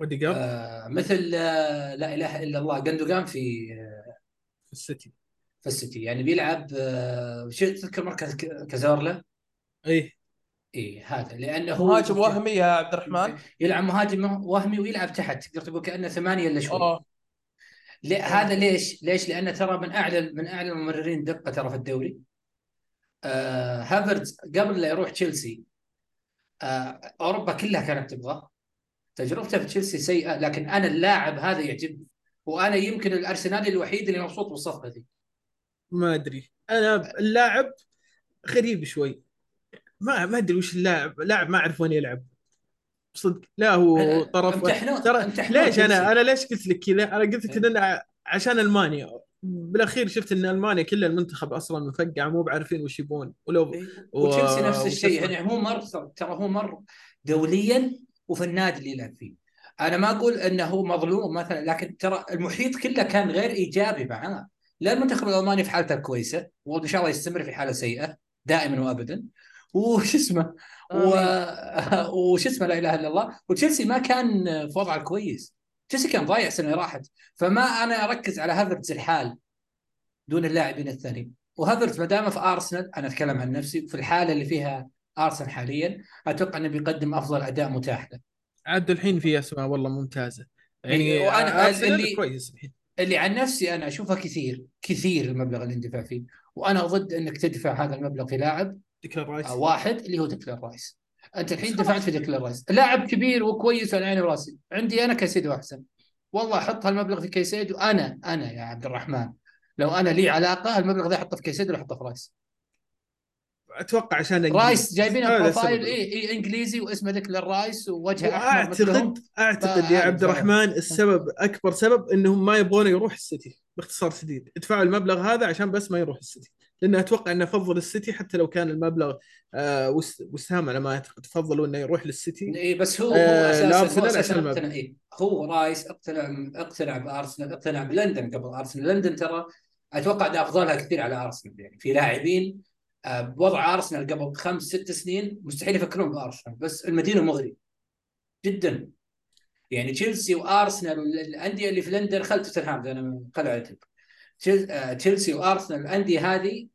اوديجارد آه، مثل آه، لا إله إلا الله جندوجان في آه، في السيتي. في السيتي. يعني بيلعب آه، شو تذكر مركز ك- كازورلا اي اي هذا لأنه هو مهاجم وهمي يا عبد الرحمن. يلعب مهاجم وهمي ويلعب تحت تقدر تقول كأنه ثمانية إلا شوي. ليه هذا ليش؟ ليش؟ لأنه ترى من أعلى من أعلى الممررين دقة ترى في الدوري. آه هافرتز قبل لا يروح تشيلسي. آه أوروبا كلها كانت تبغاه. تجربته في تشيلسي سيئة لكن أنا اللاعب هذا يعجبني. وأنا يمكن الارسنالي الوحيد اللي مبسوط بالصفقة دي. ما أدري. أنا اللاعب غريب شوي. ما ما أدري وش اللاعب. لاعب ما أعرف وين يلعب. صدق. لا هو طرف ترى ليش. أنا؟ أنا ليش قلت لك كذا؟ أنا قلت لك إيه. ان عشان ألمانيا. بالاخير شفت إن ألمانيا كل المنتخب أصلا مفقع مو بعارفين وش يبون ولو و- وتشيلسي نفس وش الشيء؟ يعني هو مر ترى هو مر دوليا وفي النادي اللي يلعب فيه. أنا ما أقول إنه هو مظلوم مثلا لكن ترى المحيط كله كان غير إيجابي معاه. لا المنتخب الألماني في حالته كويسة وان شاء الله يستمر في حالة سيئة دائما وابدا. وش اسمه و... [LAUGHS] وش اسمه لا إله إلا الله وتشيلسي ما كان في وضعه الكويس. تشيلسي كان ضايع سنه راحت. فما أنا أركز على هافرتز الحال دون اللاعبين الثانيين. وهافرتز ما دام في أرسنال أنا أتكلم عن نفسي في الحالة اللي فيها أرسنال حاليا أتوقع أنه بيقدم أفضل أداء متاح له. عاد الحين في أسماء والله ممتازة. يعني إيه، أرسنال اللي- كويس الحين. اللي عن نفسي أنا اشوفها كثير كثير المبلغ اللي اندفع فيه. وأنا ضد أنك تدفع هذا المبلغ في لاعب ديكلان رايس. واحد اللي هو ديكلان رايس. أنت الحين دفعت في ديكلان رايس لاعب كبير وكويس على عيني وراسي. عندي أنا كيسيدو احسن والله أحط هالمبلغ في كيسيدو أنا أنا يا عبد الرحمن. لو أنا لي علاقة المبلغ ذا احطه في كيسيدو ولا احطه في رايس. أتوقع عشان إنجليزي. رايس جايبينه profile. اي اي إنجليزي واسمه ديكلان رايس ووجهه أحمر أعتقد فهذا يا عبد فعلا. الرحمن السبب أكبر سبب إنهم ما يبغون يروح السيتي باختصار شديد. ادفعوا المبلغ هذا عشان بس ما يروح السيتي. لأن أتوقع إنه افضل السيتي حتى لو كان المبلغ آه وس- وست هام على ما اعتقد فضلوا إنه يروح للسيتي اي بس هو آه، أساسا هو أساسا. اقتنع إيه؟ هو رايس اقتنع أقتنع بأرسنال أقتنع بلندن قبل أرسنال لندن ترى أتوقع إنه أفضلها كثير على أرسنال يعني في لاعبين آه، بوضع أرسنال قبل خمس ست سنين مستحيل يفكرون بأرسنال بس المدينة مغري جدا يعني تشيلسي وأرسنال والأندية اللي في لندن خل توتنهام أنا آه، تشيلسي وأرسنال الأندية هذه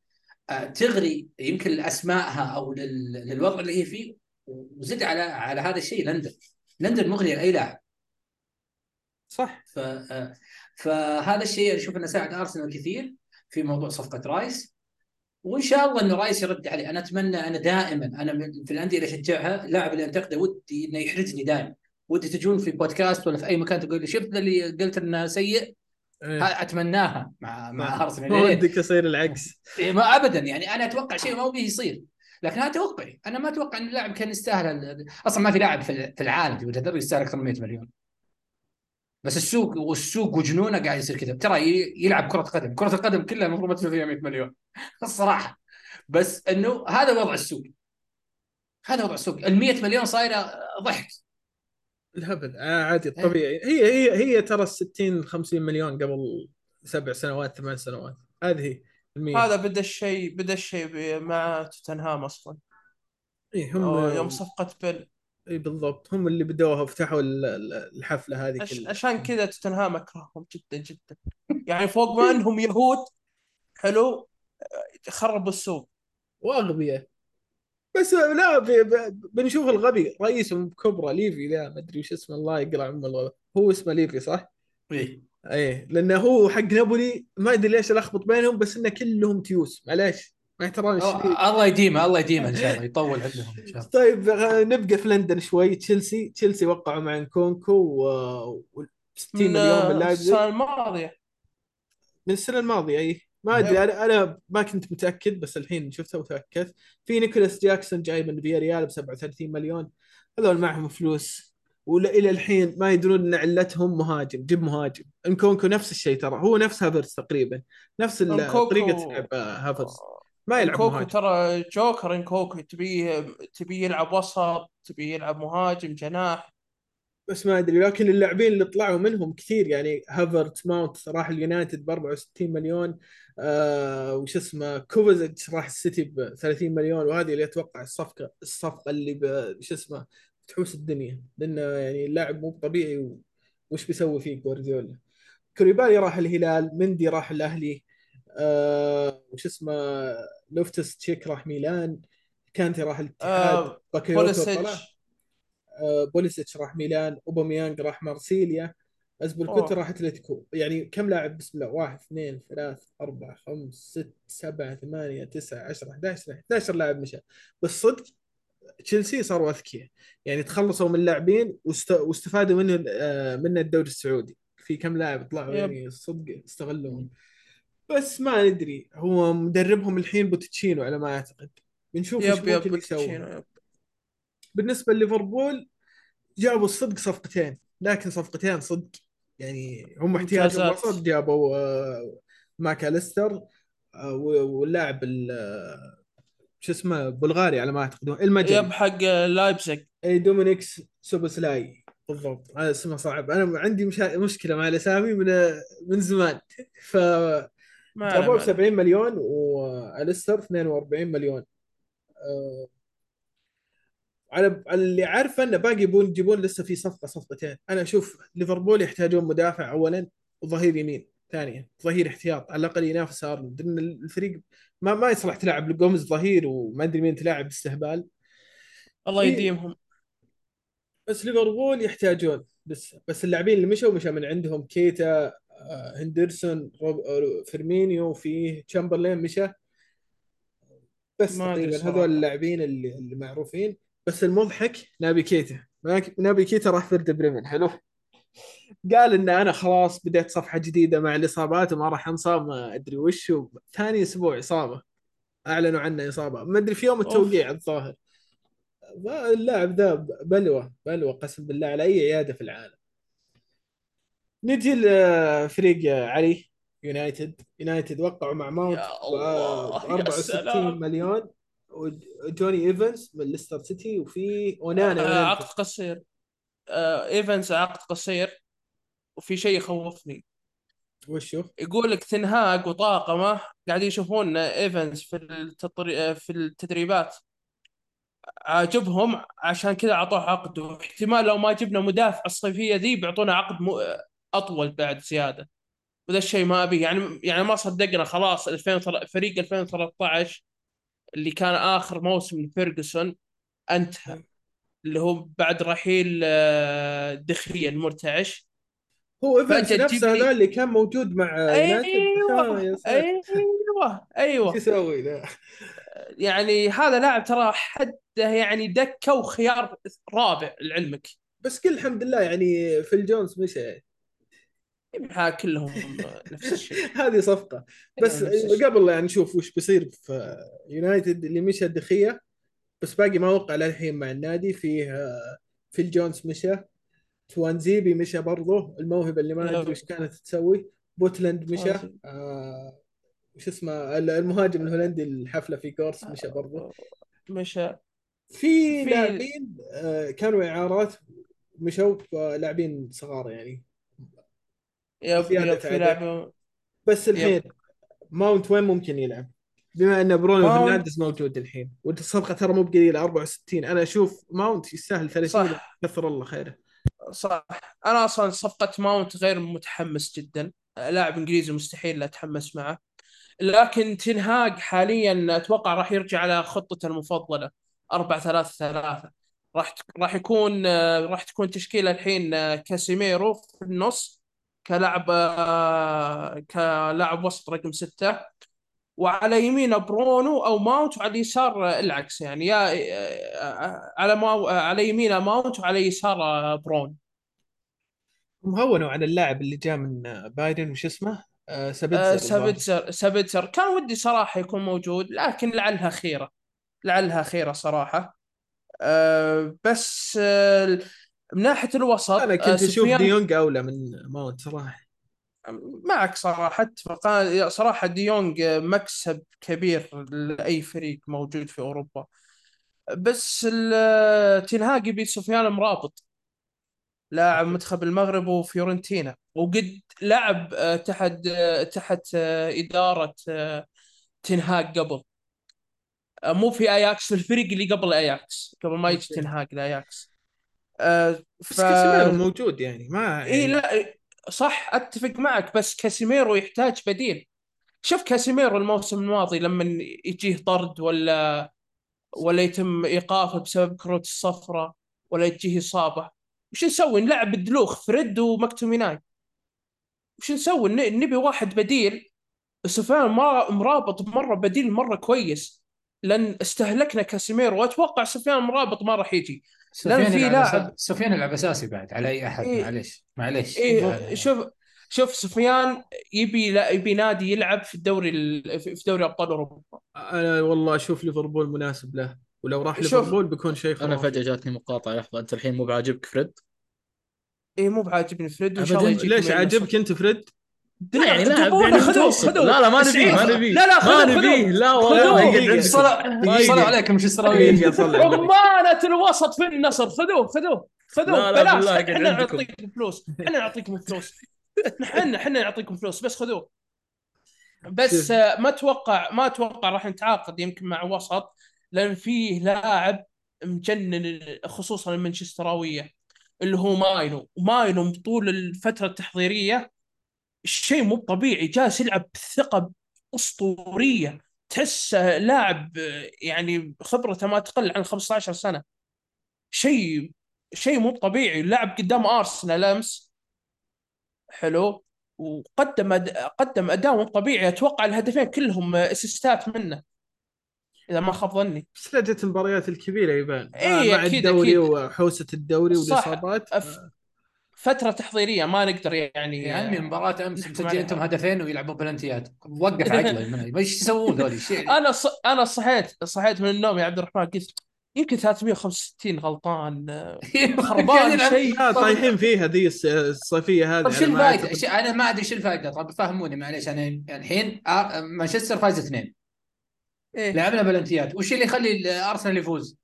آه، تغري يمكن لأسمائها أو لل- للوضع اللي هي فيه وزد على على هذا الشيء لندن. لندن مغريه لأي لاعب. صح. ف آه، فهذا الشيء أشوف أنه ساعد أرسنال كثير في موضوع صفقة رايس. وإن شاء الله إنه رايس يرد عليه أنا أتمنى أنا دائما أنا من- في الأندية اللي أشجعها اللاعب اللي انتقده ودي إنه يحرجني دائما. ودي تجون في بودكاست ولا في أي مكان تقول لي شفت اللي قلت إنه سيء؟ إيه. ها- أتمناها مع مع أرسنال. ما؟ ودك يصير العكس. إيه، ما ابدا. يعني أنا أتوقع شيء ما هو به يصير. لكن هذا توقعي. أنا ما أتوقع إن اللاعب كان يستاهل أصلا ما في لاعب في العالم في وجهه نظري يستاهل أكثر من 100 مليون. بس السوق والسوق وجنونه قاعد يصير كذا. ترى يلعب كرة قدم. كرة القدم كلها المفروض ما تدفع فيها 100 مليون. [LAUGHS] الصراحة. بس إنه هذا وضع السوق. هذا وضع السوق. ال 100 مليون صايرة ضحك. الهبل. آه عادي الطبيعي هي هي هي ترى 60 50 مليون قبل سبع سنوات ثمان سنوات. هذه هي المية. هذا بدأ الشيء بدأ الشيء مع توتنهام أصلا. إيه هم يوم صفقة بيل. اي بالضبط. هم اللي بدوها وفتحوا ال- ال- الحفلة هذه عش... كلها. عشان كذا توتنهام أكرههم جدا جدا. يعني فوق ما إنهم يهود حلو خربوا السوق. وأغبياء. بس لا. بنشوف الغبي رئيسهم كبرى ليفي ذا ما أدري وش اسمه الله يقلع أم الغبي. هو اسمه ليفي صح؟ إيه. إيه لأنه هو حق نابولي ما أدري ليش ألخبط بينهم بس إنه كلهم تيوس. معليش مع احترامي الله يديمه الله يديمه إن شاء الله يطول عندهم إن شاء الله. طيب نبقى في لندن شوي. تشيلسي تشيلسي وقعوا مع نكونكو و... و 60 من مليون من السنة الماضية. من السنة الماضية اي ما أدري أنا أنا ما كنت متأكد بس الحين شفتها وتأكدت. في نيكولاس جاكسون جاي من فياريال ب 37 مليون. هذول معهم فلوس. والى الحين ما يدرون إن علتهم مهاجم جيب مهاجم. إنكونكو نفس الشيء ترى هو نفس هافرز تقريبا. نفس طريقة لعب آه، هافرز. ما يلعب مهاجم. ترى جوكر إنكونكو تبيه تبيه يلعب وسط تبيه يلعب مهاجم جناح. بس ما أدري لكن اللاعبين اللي طلعوا منهم كثير يعني هافرتز ماونت راح اليونايتد ب 64 مليون آه وش اسمه كوفاتشيتش راح السيتي ب 30 مليون وهذه اللي أتوقع الصفقة الصفقة اللي شو اسمه تحوس الدنيا لأنه يعني اللاعب مو طبيعي وش بيسوي فيه جوارديولا. كوليبالي راح الهلال مندي راح الأهلي آه وش اسمه لوفتوس تشيك راح ميلان كانتي راح الاتحاد آه بوليسيتش. بوليسيتش راح ميلان أوباميانج راح مارسيليا ازبلكوتا. راح أتلتيكو. يعني كم لاعب؟ بسم الله واحد اثنين ثلاث أربع خمس ست سبعة ثمانية تسعة 10 11 11 لاعب مشى. بس صدق تشيلسي صاروا أذكياء. يعني تخلصوا من اللاعبين واست... واستفادوا منه آه، من الدوري السعودي. في كم لاعب طلعوا. يعني صدق استغلوهم بس ما ندري هو مدربهم الحين بوتشيتينو على ما أعتقد. بنشوف إيش ممكن يسوي بالنسبة لليفربول جابوا الصدق صفقتين لكن صفقتين صدق. يعني هم احتياجهم ممتازات. وسط جابوا آه، ماكاليستر آه، و- واللاعب ال- آه، شو اسمه بلغاري على ما أعتقد المجري. yep حق لايبزيج إي دومينيك سوبوسلاي. بالضبط هذا اسمه صعب. أنا عندي مشا... مشكلة مع الأسامي من من زمان. [LAUGHS] ف جابوه ما ب عليه. 70 مليون وأليستر 42 مليون. آه، على اللي عارفه إنه باقي يبون يجيبون لسه في صفقة صفقتين. أنا أشوف ليفربول يحتاجون مدافع اولا وظهير يمين ثانيا ظهير احتياط على الأقل ينافس ارنولد لأن الفريق ما ما يصلح تلعب جوميز ظهير وما أدري مين تلاعب استهبال الله إيه. يديمهم. بس ليفربول يحتاجون لسه. بس اللاعبين اللي مشوا مشى من عندهم كيتا آه، هندرسون فيرمينو في تشامبرلين مشى. بس تقريبا. هذول اللاعبين اللي, اللي معروفين. بس المضحك نابي كيتا. نابي كيتا راح فيردر بريمن حلو؟ قال إن أنا خلاص بديت صفحة جديدة مع الإصابات وما راح أنصاب ما أدري وش ثاني أسبوع إصابة. أعلنوا عنه إصابة. ما أدري في يوم التوقيع الظاهر. اللاعب ذا بلوه بلوه قسم بالله على أي عيادة في العالم. نجي لفريق علي يونايتد. يونايتد وقعوا مع ماونت يا الله، يا 64 سلام. مليون. وجوني إيفنز من ليستر سيتي وفي أونانا آه، عقد. قصير. آه، إيفنز عقد قصير وفي شيء يخوفني. وشو؟ يقول لك تنهاج وطاقمه قاعدين يشوفون إيفنز في التطري... في التدريبات. عاجبهم عشان كذا أعطوه عقد. واحتمال لو ما جبنا مدافع الصيفية ذي بيعطونا عقد م... أطول بعد زيادة. وذا الشيء ما أبيه. يعني يعني ما صدقنا خلاص 2000 فريق 2013 اللي كان آخر موسم لفيرجسون أنتهى اللي هو بعد رحيل آه، دخيا المرتعش هو فأنت نفسه هذا اللي كان موجود مع يونايتد. آه، أيوه ساتر. أيوه أيوه. [LAUGHS] يسوي ذا؟ يعني هذا لاعب ترى حده يعني دكة وخيار رابع لعلمك. بس كل الحمد لله يعني فيل جونز مشى. ها كلهم [LAUGHS] نفس الشيء. [LAUGHS] هذه صفقة. بس نفس الشيء. قبل لا نشوف وش بيصير في يونايتد اللي مشى دي خيا بس باقي ما وقع للحين مع النادي فيه آه، فيل جونز مشى توانزيبي مشى برضه. الموهبة اللي ما ادري وش كانت تسوي. بوتلاند مشى. توانزيبي. آه وش اسمه المهاجم الهولندي الحفلة فيخورست مشى برضه. مشى. في لاعبين آه، كانوا إعارات مشوا لاعبين صغار يعني. yep yep في. لاعب بس الحين ماونت وين ممكن يلعب؟ بما أن برونو فرنانديز موجود الحين والصفقة ترى مو بقليلة 64 أنا أشوف ماونت يستاهل 30 صح. كثر الله خيره. صح. أنا أصلا صفقة ماونت غير متحمس جدا. لاعب إنجليزي مستحيل لا أتحمس معه. لكن تنهاج حاليا أتوقع راح يرجع على خطته المفضلة. 4 3 3 راح راح يكون راح تكون تشكيلة الحين كاسيميرو في النص. كلاعب كلاعب وسط رقم ستة. وعلى يمينه برونو أو ماونت وعلى اليسار العكس يعني. يا على ماو على يمينه ماونت وعلى يساره برون هم هونوا على اللاعب اللي جاء من بايرن وش اسمه؟ آه سابيتزر آه،. سابتزر سابتزر كان ودي صراحة يكون موجود لكن لعلها خيرة. لعلها خيرة صراحة. آه، بس آه، من ناحية الوسط أنا آه، كنت أشوف سفيان- ديونج أولى من ماونت صراحة. معك صراحة أتفق. صراحة ديونج مكسب كبير لأي فريق موجود في أوروبا. بس تنهاج يبي سفيان مرابط. لاعب منتخب المغرب وفيورنتينا. وقد لعب آه، تحت آه، تحت آه، آه، تنهاج قبل. آه، مو في أياكس في الفريق اللي قبل أياكس. قبل ما يجي. تنهاج لأياكس. آه، بس ف... كاسيميرو موجود يعني ما اي يعني. لا صح أتفق معك بس كاسيميرو يحتاج بديل. شوف كاسيميرو الموسم الماضي لما يجيه طرد ولا ولا يتم إيقافه بسبب كروت الصفراء ولا تجيه إصابة. وش نسوي؟ نلعب الدلوخ فريد ومكتوميناي وش نسوي؟ نبي واحد بديل. سفيان مرا- مرابط مرة بديل مرة كويس. لأن استهلكنا كاسيميرو. وأتوقع سفيان مرابط ما راح يجي. سفيان في يلعب لاعب- سفيان يلعب أساسي بعد على أي أحد إيه. معليش معليش يعني- شوف شوف سفيان يبي لا يبي نادي يلعب في الدوري ال- في في دوري أبطال أوروبا أنا والله أشوف ليفربول مناسب له ولو راح شوف، ليفربول بيكون شيء أنا فجأة جاتني مقاطعة لحظة أنت الحين مو بعاجبك فريد؟ إيه مو بعاجبني فريد وإن شاء. الله ليش من عاجبك أنت فريد؟ لا يعني لاعب يعني خذوه خذوه. لا لا ما نبيه. ما نبيه. لا لا ما خذوه نبيه. خذوه. لا والله. ما. صلاة عليكم شو النبي. عمانة الوسط في النصر. خذوه خذوه خذوه. لا لا بلاش. إحنا. نعطيكم فلوس. إحنا نعطيكم فلوس. إحنا إحنا نعطيكم فلوس. بس خذوه. بس ما أتوقع ما أتوقع راح نتعاقد يمكن مع وسط لأن فيه لاعب مجنن خصوصا المانشستراوية اللي هو ماينو. ماينو طول الفترة التحضيرية شيء مو طبيعي. جالس يلعب بثقة أسطورية. تحسه لاعب يعني خبرته ما تقل عن 15 سنة. شيء شيء مو طبيعي. لعب قدام أرسنال أمس. حلو. وقدم أد... قدم أداء مو طبيعي. أتوقع الهدفين كلهم أسيستات منه. إذا ما خاب ظني. بس لجنة المباريات الكبيرة يبان. إيه، آه، مع أكيد، الدوري أكيد. وحوسة الدوري أف... فترة تحضيرية ما نقدر يعني يا عمي مباراة أمس. أنتم هدفين ويلعبون بلنتيات. وقف عقله [LAUGHS] إيش يسوون ذول شيء. أنا ص... أنا صحيت صحيت من النوم يا عبد الرحمن قلت يمكن 365 غلطان [LAUGHS] خربان شيء. طايحين فيها ذي الصيفية هذه طيب شو ما الفائده؟ أنا ما أدري شو الفائده طب فهموني معليش أنا الحين آه، مانشستر فايز اثنين. إيه؟ لعبنا بلنتيات. وش اللي يخلي آرسنال يفوز؟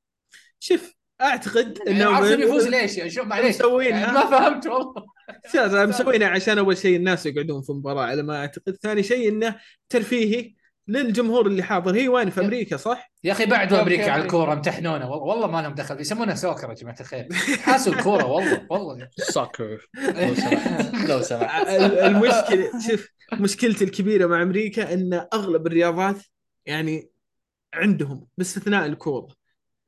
شوف أعتقد يعني إنه ارسنال يفوز ليش؟ شو معليش مسوينها. يعني ما [LAUGHS] فهمت والله شوف، مسوينها عشان أول شيء الناس يقعدون في مباراة على ما أعتقد، ثاني شيء إنه ترفيهي للجمهور اللي حاضر. هي وين؟ في. أمريكا صح؟ يا أخي بعدوا أمريكا على الكورة امتحنونا والله, والله ما لهم دخل. يسمونها soccer يا جماعة الخير. حاسوا الكورة والله والله. soccer لو سمحت. [LAUGHS] لو سمحت. ال- المشكلة شوف مشكلتي الكبيرة مع أمريكا إن أغلب الرياضات يعني عندهم باستثناء الكورة.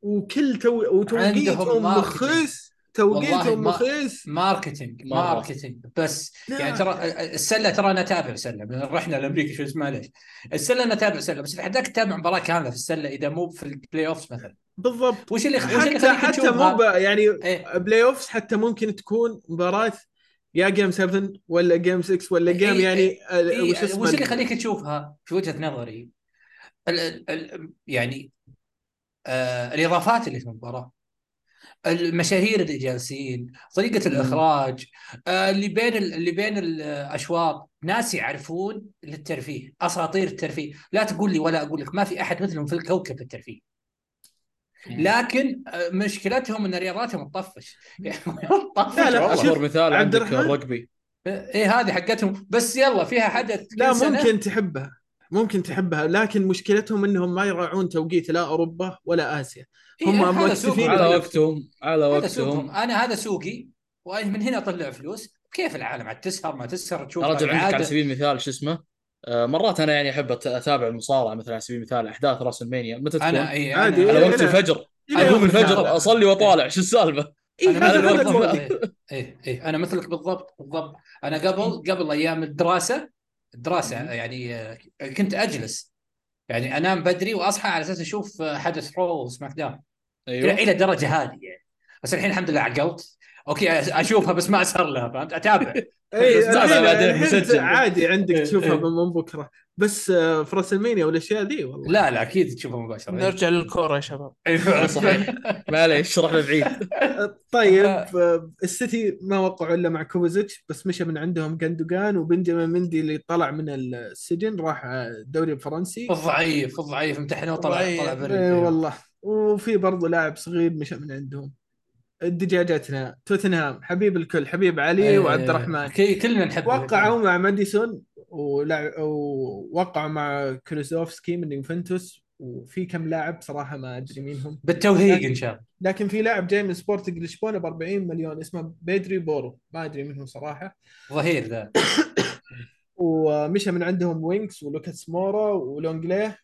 وكل تو... وتوقيتهم. مخيس توقيتهم مخيس marketing. marketing بس لا. يعني ترى السلة ترى أنا أتابع سلة رحنا لأمريكا شو اسمه ليش السلة أنا أتابع سلة بس لحد تتابع مباراة كاملة في السلة إذا مو في ال playoffs مثلا بالضبط وش اللي وش اللي حتى يخليك حتى مو ب- يعني إيه. playoffs حتى ممكن تكون مباراة يا game 7 ولا game 6 ولا game إيه، يعني ال- إيه، وش اسمه وش اللي يخليك تشوفها في وجهة نظري ال ال ال يعني الإضافات اللي في المباراة المشاهير اللي جالسين طريقة الإخراج آه اللي بين ال- اللي بين الأشواط ناس يعرفون للترفيه أساطير الترفيه. لا تقول لي ولا أقول لك ما في أحد مثلهم في الكوكب في الترفيه. لكن آه، مشكلتهم إن رياضاتهم تطفش. [LAUGHS] تطفش. لا، لا،. شوف، مثال عبد عندك الرحمن؟ الرجبي إيه هذه حقتهم. بس يلا فيها حدث لا سنة. ممكن تحبها. ممكن تحبها لكن مشكلتهم إنهم ما يراعون توقيت لا أوروبا ولا آسيا إيه، هم سوقهم. على وقتهم على هذا وقتهم سوقهم أنا هذا سوقي ومن هنا أطلع فلوس كيف العالم عاد تسهر ما تسهر تشوف يا رجل عندك على. سبيل المثال شو اسمه آه، مرات أنا يعني أحب أتابع المصارعة مثلا على سبيل المثال أحداث راس المانيا متى تكون؟ أنا اي عادي. على إيه، وقت لا. الفجر اقوم الفجر. أصلي وأطالع شو السالفة؟ إيه أنا. إيه إيه إيه أنا مثلك بالضبط بالضبط أنا قبل قبل أيام الدراسة الدراسة يعني كنت أجلس. يعني أنام بدري وأصحى على أساس أشوف حدث Raw و SmackDown إلى أيوه. إلى الدرجه هذه يعني بس الحين الحمد لله عقلت. أوكي أشوفها بس ما أسهر لها فهمت؟ أتابع. [LAUGHS] إي بعدين مسجل. عادي عندك تشوفها. من بكرة. بس آه، في WrestleMania والأشياء ذي والله. لا لا أكيد تشوفها مباشرة. نرجع للكورة يا شباب. [LAUGHS] اي فعلا [LAUGHS] صحيح. معليش رحنا بعيد. [LAUGHS] طيب آه. آه، السيتي ما وقعوا إلا مع كوفاتشيتش بس مشى من عندهم جندوجان وبنجامين مندي اللي طلع من السجن راح الدوري الفرنسي. الضعيف الضعيف امتحنوه طلع ضعيف. طلع اي والله. وفي برضه لاعب صغير مشى من عندهم. دجاجتنا توتنهام حبيب الكل حبيب علي إيه، وعبد الرحمن. كي- كلنا نحب وقعوا مع ماديسون. ووقعوا مع كولوسيفسكي من يوفنتوس وفي كم لاعب صراحة ما أدري مين هم. بالتوهيق إن شاء الله. لكن في لاعب جاي من سبورتنج لشبونة ب 40 مليون اسمه بيدرو بورو. ما أدري مين هو صراحة. ظهير ذا. [COUGHS] ومشى من عندهم وينكس ولوكاس مورا ولونجليه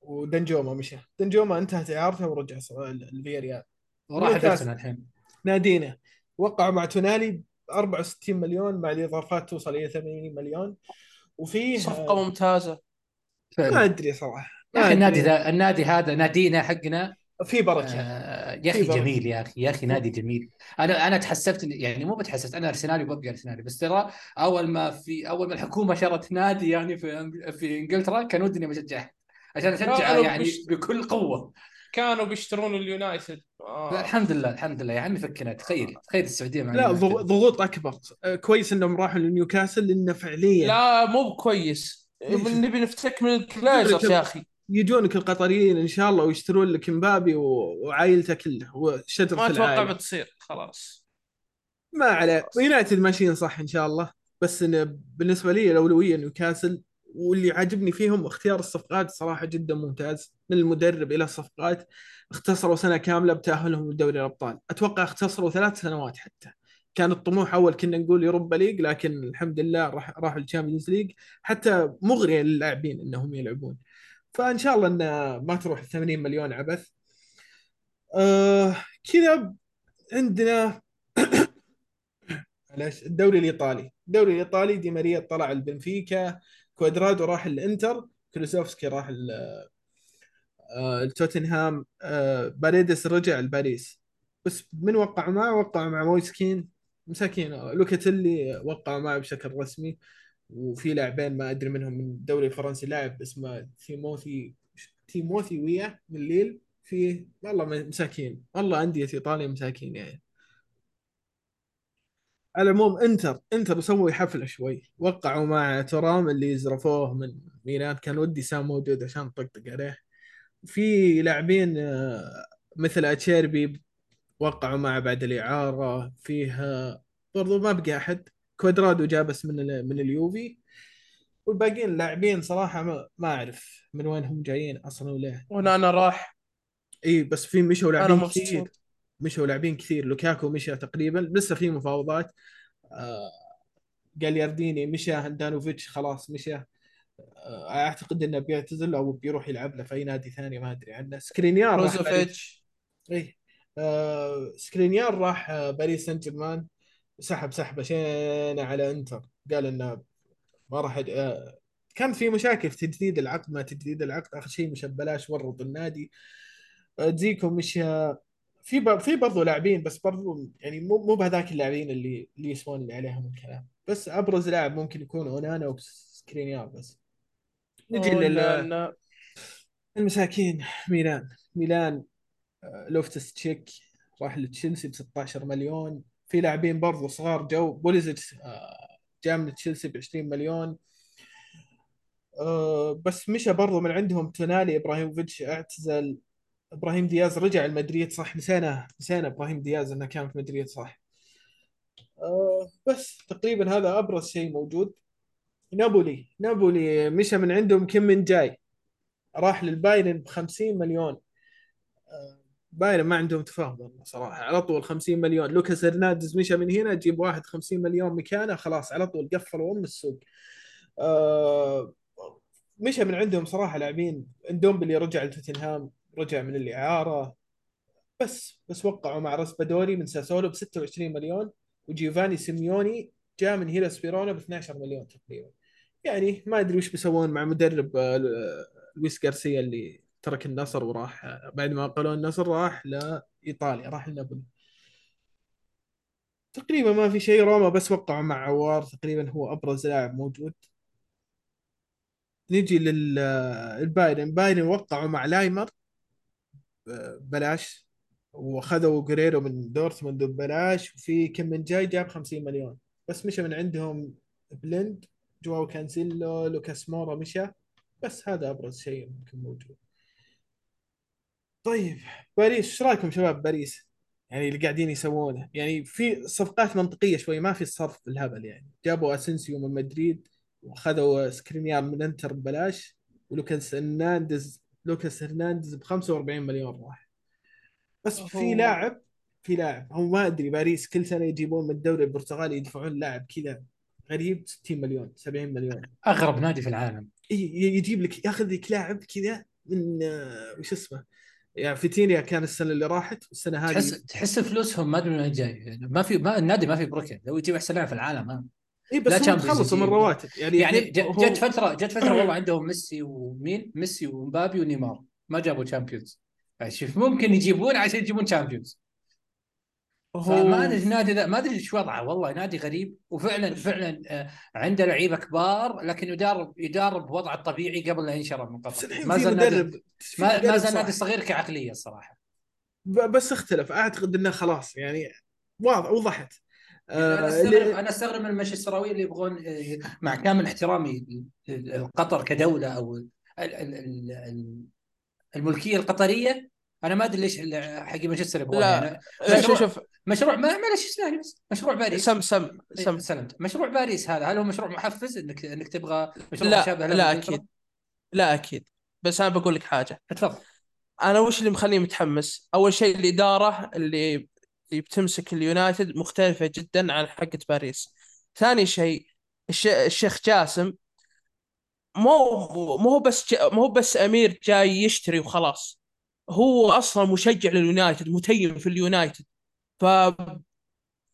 ودنجوما مشى. دنجوما انتهت إعارته ورجع الفيريال وراح الحين. نادينا. وقعوا مع تونالي ب 64 مليون مع الإضافات توصل إلى 80 مليون. وفيه صفقة ممتازة. ما أدري صراحة. يا أخي النادي أدري. ذا النادي هذا نادينا حقنا في بركة. آه يا أخي. جميل يا أخي يا أخي نادي جميل. أنا أنا تحسبت يعني مو بتحسبت أنا أرسنالي وببقى أرسنالي بس ترى أول ما في أول ما الحكومة شرت نادي يعني في في إنجلترا كان ودي اني بشجعه عشان اشجعه لا، يعني بكل قوة. كانوا بيشترون اليونايتد. لا آه. الحمد لله الحمد لله. يا عمي فكنا تخيل تخيل السعودية مع لا ضغوط أكبر. آه، كويس إنهم راحوا لنيوكاسل لأنه فعليا لا مو بكويس؟ نبي نفتك من الجليزرز يا أخي. يجونك القطريين إن شاء الله ويشترون لك مبابي وعائلته كله وشجره ما أتوقع بتصير. خلاص. ما عليه. يونايتد ماشيين صح إن شاء الله. بس إن بالنسبة لي الاولويه نيوكاسل واللي عاجبني فيهم اختيار الصفقات صراحة جدا ممتاز. من المدرب إلى الصفقات اختصروا سنة كاملة بتأهلهم لدوري الأبطال. أتوقع اختصروا ثلاث سنوات حتى. كان الطموح أول كنا نقول Europa League لكن الحمد لله راح راحوا ال Champions League. حتى مغريه للاعبين إنهم يلعبون. فإن شاء الله انه ما تروح 80 مليون عبث. آه كذا عندنا [COUGHS] معلش الدوري الإيطالي. الدوري الإيطالي دي ماريا طلع البنفيكا. كوادرادو راح الانتر كولوسيفسكي راح آه، التوتنهام آه، باريدس رجع لباريس بس من وقع معه وقع مع مويس كين مساكين. لوكاتيلي وقع معه بشكل رسمي وفي لاعبين ما أدري منهم من الدوري الفرنسي لاعب اسمه تيموثي تيموثي ويا من ليل في والله مساكين. والله أندية إيطاليا مساكين يعني. على العموم انتر انتر سووا حفلة شوي. وقعوا مع تورام اللي زرفوه من ميلان. كان ودي سام موجود عشان نطقطق عليه. في لاعبين آه، مثل اتشيربي وقعوا معه بعد الإعارة. فيه آه، برضو ما بقى أحد. كوادرادو جا بس من ال- من اليوفي. والباقيين اللاعبين صراحة ما, ما أعرف من وين هم جايين أصلا وليه وهنا أنا راح. إي بس في مشوا لاعبين كثير مشوا لاعبين كثير. لوكاكو مشى تقريبا لسه في مفاوضات. آه جاليارديني مشى هاندانوفيتش خلاص مشى. آه أعتقد إنه بيعتزل أو بيروح يلعب له في أي نادي ثاني ما أدري عنه. سكرينيار بروزوفيتش اي آه سكرينيار راح آه، باريس سان جيرمان سحب سحبة شينة على إنتر. قال إنه ما راح آه، كان في مشاكل في تجديد العقد ما تجديد العقد. آخر شيء مشى ببلاش ورط النادي. آه، دزيكو مشى في. في برضه لاعبين بس برضه يعني مو مو بهذاك اللاعبين اللي اللي يسوون اللي عليهم الكلام. بس أبرز لاعب ممكن يكون أونانا وسكرينيار بس. نجي ولا للمساكين. ميلان. ميلان آه، لوفتس تشيك راح لتشيلسي ب 16 مليون. في لاعبين برضه صغار جو بوليسيتش آه، جاء من تشيلسي ب 20 مليون. آه، بس مشى برضه من عندهم تونالي إبراهيموفيتش اعتزل. إبراهيم دياز رجع لمدريد صح؟ نسينا نسينا إبراهيم دياز إنه كان في مدريد صح؟ آه، بس تقريبا هذا أبرز شيء موجود. نابولي نابولي مشى من عندهم كم من جاي. راح للبايرن ب 50 مليون. آه، بايرن ما عندهم تفاهم صراحة. على طول 50 مليون. لوكاس هرنانديز مشى من هنا جيب واحد 50 مليون مكانه خلاص على طول قفلوا أم السوق. آه، مشى من عندهم صراحة لاعبين. إندومبلي رجع لتوتنهام. رجع من الإعارة. بس بس وقعوا مع راسبادوري من ساسولو ب 26 مليون وجيوفاني سيميوني جاء من هيلاس فيرونا ب 12 مليون تقريبا. يعني ما أدري وش بيسوون مع مدرب آه، لويس غارسيا اللي ترك النصر وراح آه، بعد ما قالوا النصر راح لإيطاليا راح لنابولي. تقريبا ما في شيء روما بس وقعوا مع عوار تقريبا هو أبرز لاعب موجود. نجي للبايرن بايرن وقعوا مع لايمر. آه، ببلاش واخذوا جريرو من دورتموند ببلاش وفي كم من جاي جاب 50 مليون. بس مشى من عندهم بلند جواو كانسيلو لوكاس مورا مشى. بس هذا أبرز شيء ممكن موجود. طيب باريس إيش رأيكم شباب باريس؟ يعني اللي قاعدين يسوونه. يعني في صفقات منطقية شوي ما في الصرف بالهبل يعني. جابوا اسنسيو من مدريد واخذوا سكرينيار من إنتر ببلاش ولوكاس هرنانديز لوكاس هرنانديز ب 45 مليون راح. بس في لاعب في لاعب هو ما أدري باريس كل سنة يجيبون من الدوري البرتغالي يدفعون لاعب كذا غريب 60 مليون 70 مليون. أغرب نادي في العالم. ي- ي- يجيب لك ياخذ لك لاعب كذا من آه، وش اسمه؟ يعني فيتينيا كان السنة اللي راحت والسنة هذه تحس تحس فلوسهم ما أدري من وين جاي. يعني ما في ما النادي ما في بركة. لو يجيب أحسن لاعب في العالم. اي بس لا هم تخلصوا من. رواتب. يعني يعني جت فتره جت فترة والله عندهم ميسي ومين؟ ميسي ومبابي ونيمار. ما جابوا Champions يعني شوف ممكن يجيبون عشان يجيبون Champions فما أدري النادي ذا ما أدري إيش وضعه والله. نادي غريب. وفعلا فعلا آه، عنده لعيبة كبار لكن يدار يدار بوضعه الطبيعي قبل لا ينشرى من قطر ما زال نادي ما, ما زال نادي. صغير كعقلية الصراحه بس اختلف. أعتقد إنه خلاص. يعني واضح وضحت. أنا آه، استغرب أنا أستغرب من المانشستراويين اللي يبغون آه، مع كامل احترامي قطر كدولة أو ال- ال- ال- ال- الملكية القطرية أنا ما أدري ليش حق مانشستر يبغون لا يعني مشروع- شوف شوف. مشروع ما معلش اسمعني بس مشروع باريس. سم سم إيه، سم. سلمت. مشروع باريس هذا هل هو مشروع محفز انك إنك تبغى مشروع لا مشابه لا؟ أكيد. لا أكيد. بس أنا بقول لك حاجة. تفضل. أنا وش اللي مخليني متحمس؟ أول شيء الإدارة اللي اللي بتمسك اليونايتد مختلفة جدا عن حقه باريس. ثاني شيء الش... الشيخ جاسم مو مو بس. مو بس أمير جاي يشتري وخلاص. هو أصلا مشجع لليونايتد متيم في اليونايتد. ف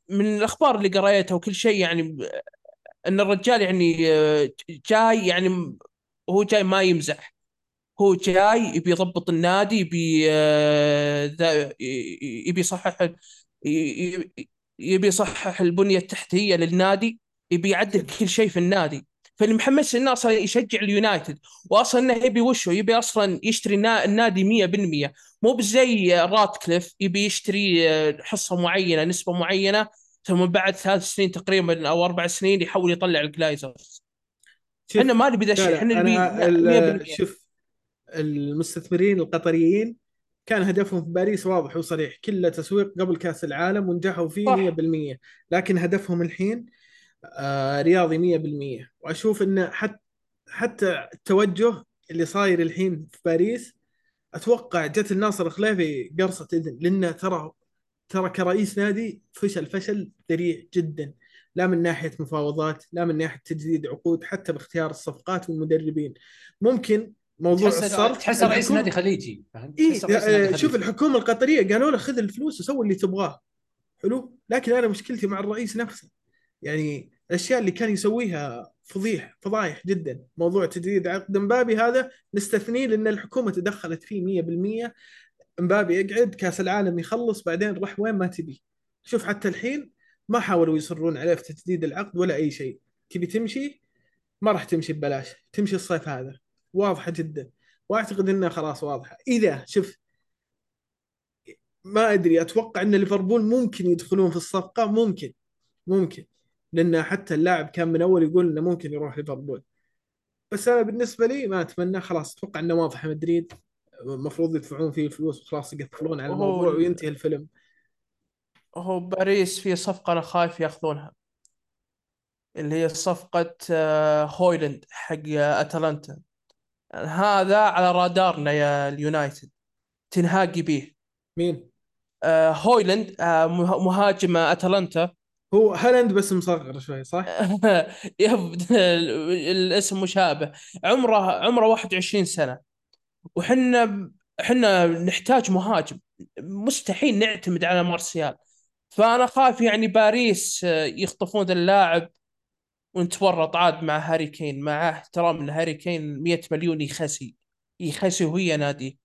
من الأخبار اللي قريتها وكل شيء يعني إن الرجال يعني جاي يعني هو جاي ما يمزح. هو جاي يبي يضبط النادي يبي آه، يبي يصحح يبي يصحح البنية التحتية للنادي يبي يعدل كل شيء في النادي. فاللي محمس انه أصلا يشجع اليونايتد واصلا إنه يبي وشه يبي أصلا يشتري النا- النادي 100% مو بزي راتكليف يبي يشتري آه، حصة معينة نسبة معينة ثم بعد ثلاث سنين تقريبا أو أربع سنين يحاول يطلع الجلايزرز. إحنا ما نبي ذا الشيء إحنا نبي أنا لا، ال- 100% شوف المستثمرين القطريين كان هدفهم في باريس واضح وصريح. كله تسويق قبل كأس العالم ونجحوا فيه صح. 100% لكن هدفهم الحين آه رياضي 100% وأشوف إنه حتى حتى التوجه اللي صاير الحين في باريس أتوقع جت الناصر الخليفي قرصة إذن لأنه ترى ترى كرئيس نادي فشل فشل ذريع جدا. لا من ناحية مفاوضات لا من ناحية تجديد عقود حتى باختيار الصفقات والمدربين. ممكن موضوع تحس الصرف تحس رئيس الحكومة- نادي خليجي فهمت؟ إيه آه، شوف. الحكومة القطرية قالوا له خذ الفلوس وسوي اللي تبغاه. حلو؟ لكن أنا مشكلتي مع الرئيس نفسه. يعني الأشياء اللي كان يسويها فضيح فضايح جدا. موضوع تجديد عقد مبابي هذا نستثنيه لأن الحكومة تدخلت فيه 100% مبابي يقعد كأس العالم يخلص بعدين راح وين ما تبي. شوف حتى الحين ما حاولوا يصرون عليه في تجديد العقد ولا أي شيء. تبي تمشي؟ ما راح تمشي ببلاش. تمشي الصيف هذا. واضحة جدا. وأعتقد إنها خلاص واضحة. إذا شوف ما أدري أتوقع إن ليفربول ممكن يدخلون في الصفقة. ممكن ممكن. لأن حتى اللاعب كان من أول يقول إنه ممكن يروح ليفربول. بس أنا بالنسبة لي ما أتمنى. خلاص أتوقع إنه واضح مدريد. المفروض يدفعون فيه الفلوس وخلاص يقفلون على الموضوع ال- وينتهي الفيلم. هو باريس في صفقة أنا خايف يأخذونها. اللي هي صفقة آه، هويلاند حق أتلانتا. هذا على رادارنا يا اليونايتد. تنهاج يبيه. مين؟ آه، هويلاند آه، مه- مهاجم أتلانتا. هو هالاند بس مصغر شوي صح؟ [LAUGHS] yep الاسم مشابه. عمره عمره 21 سنة. وحنا حنا نحتاج مهاجم. مستحيل نعتمد على مارسيال. فأنا خايف يعني باريس آه، يخطفون اللاعب. ونتورط عاد مع هاري كين مع احترام ان هاري كين 100 مليون يخسي يخسي وهي نادي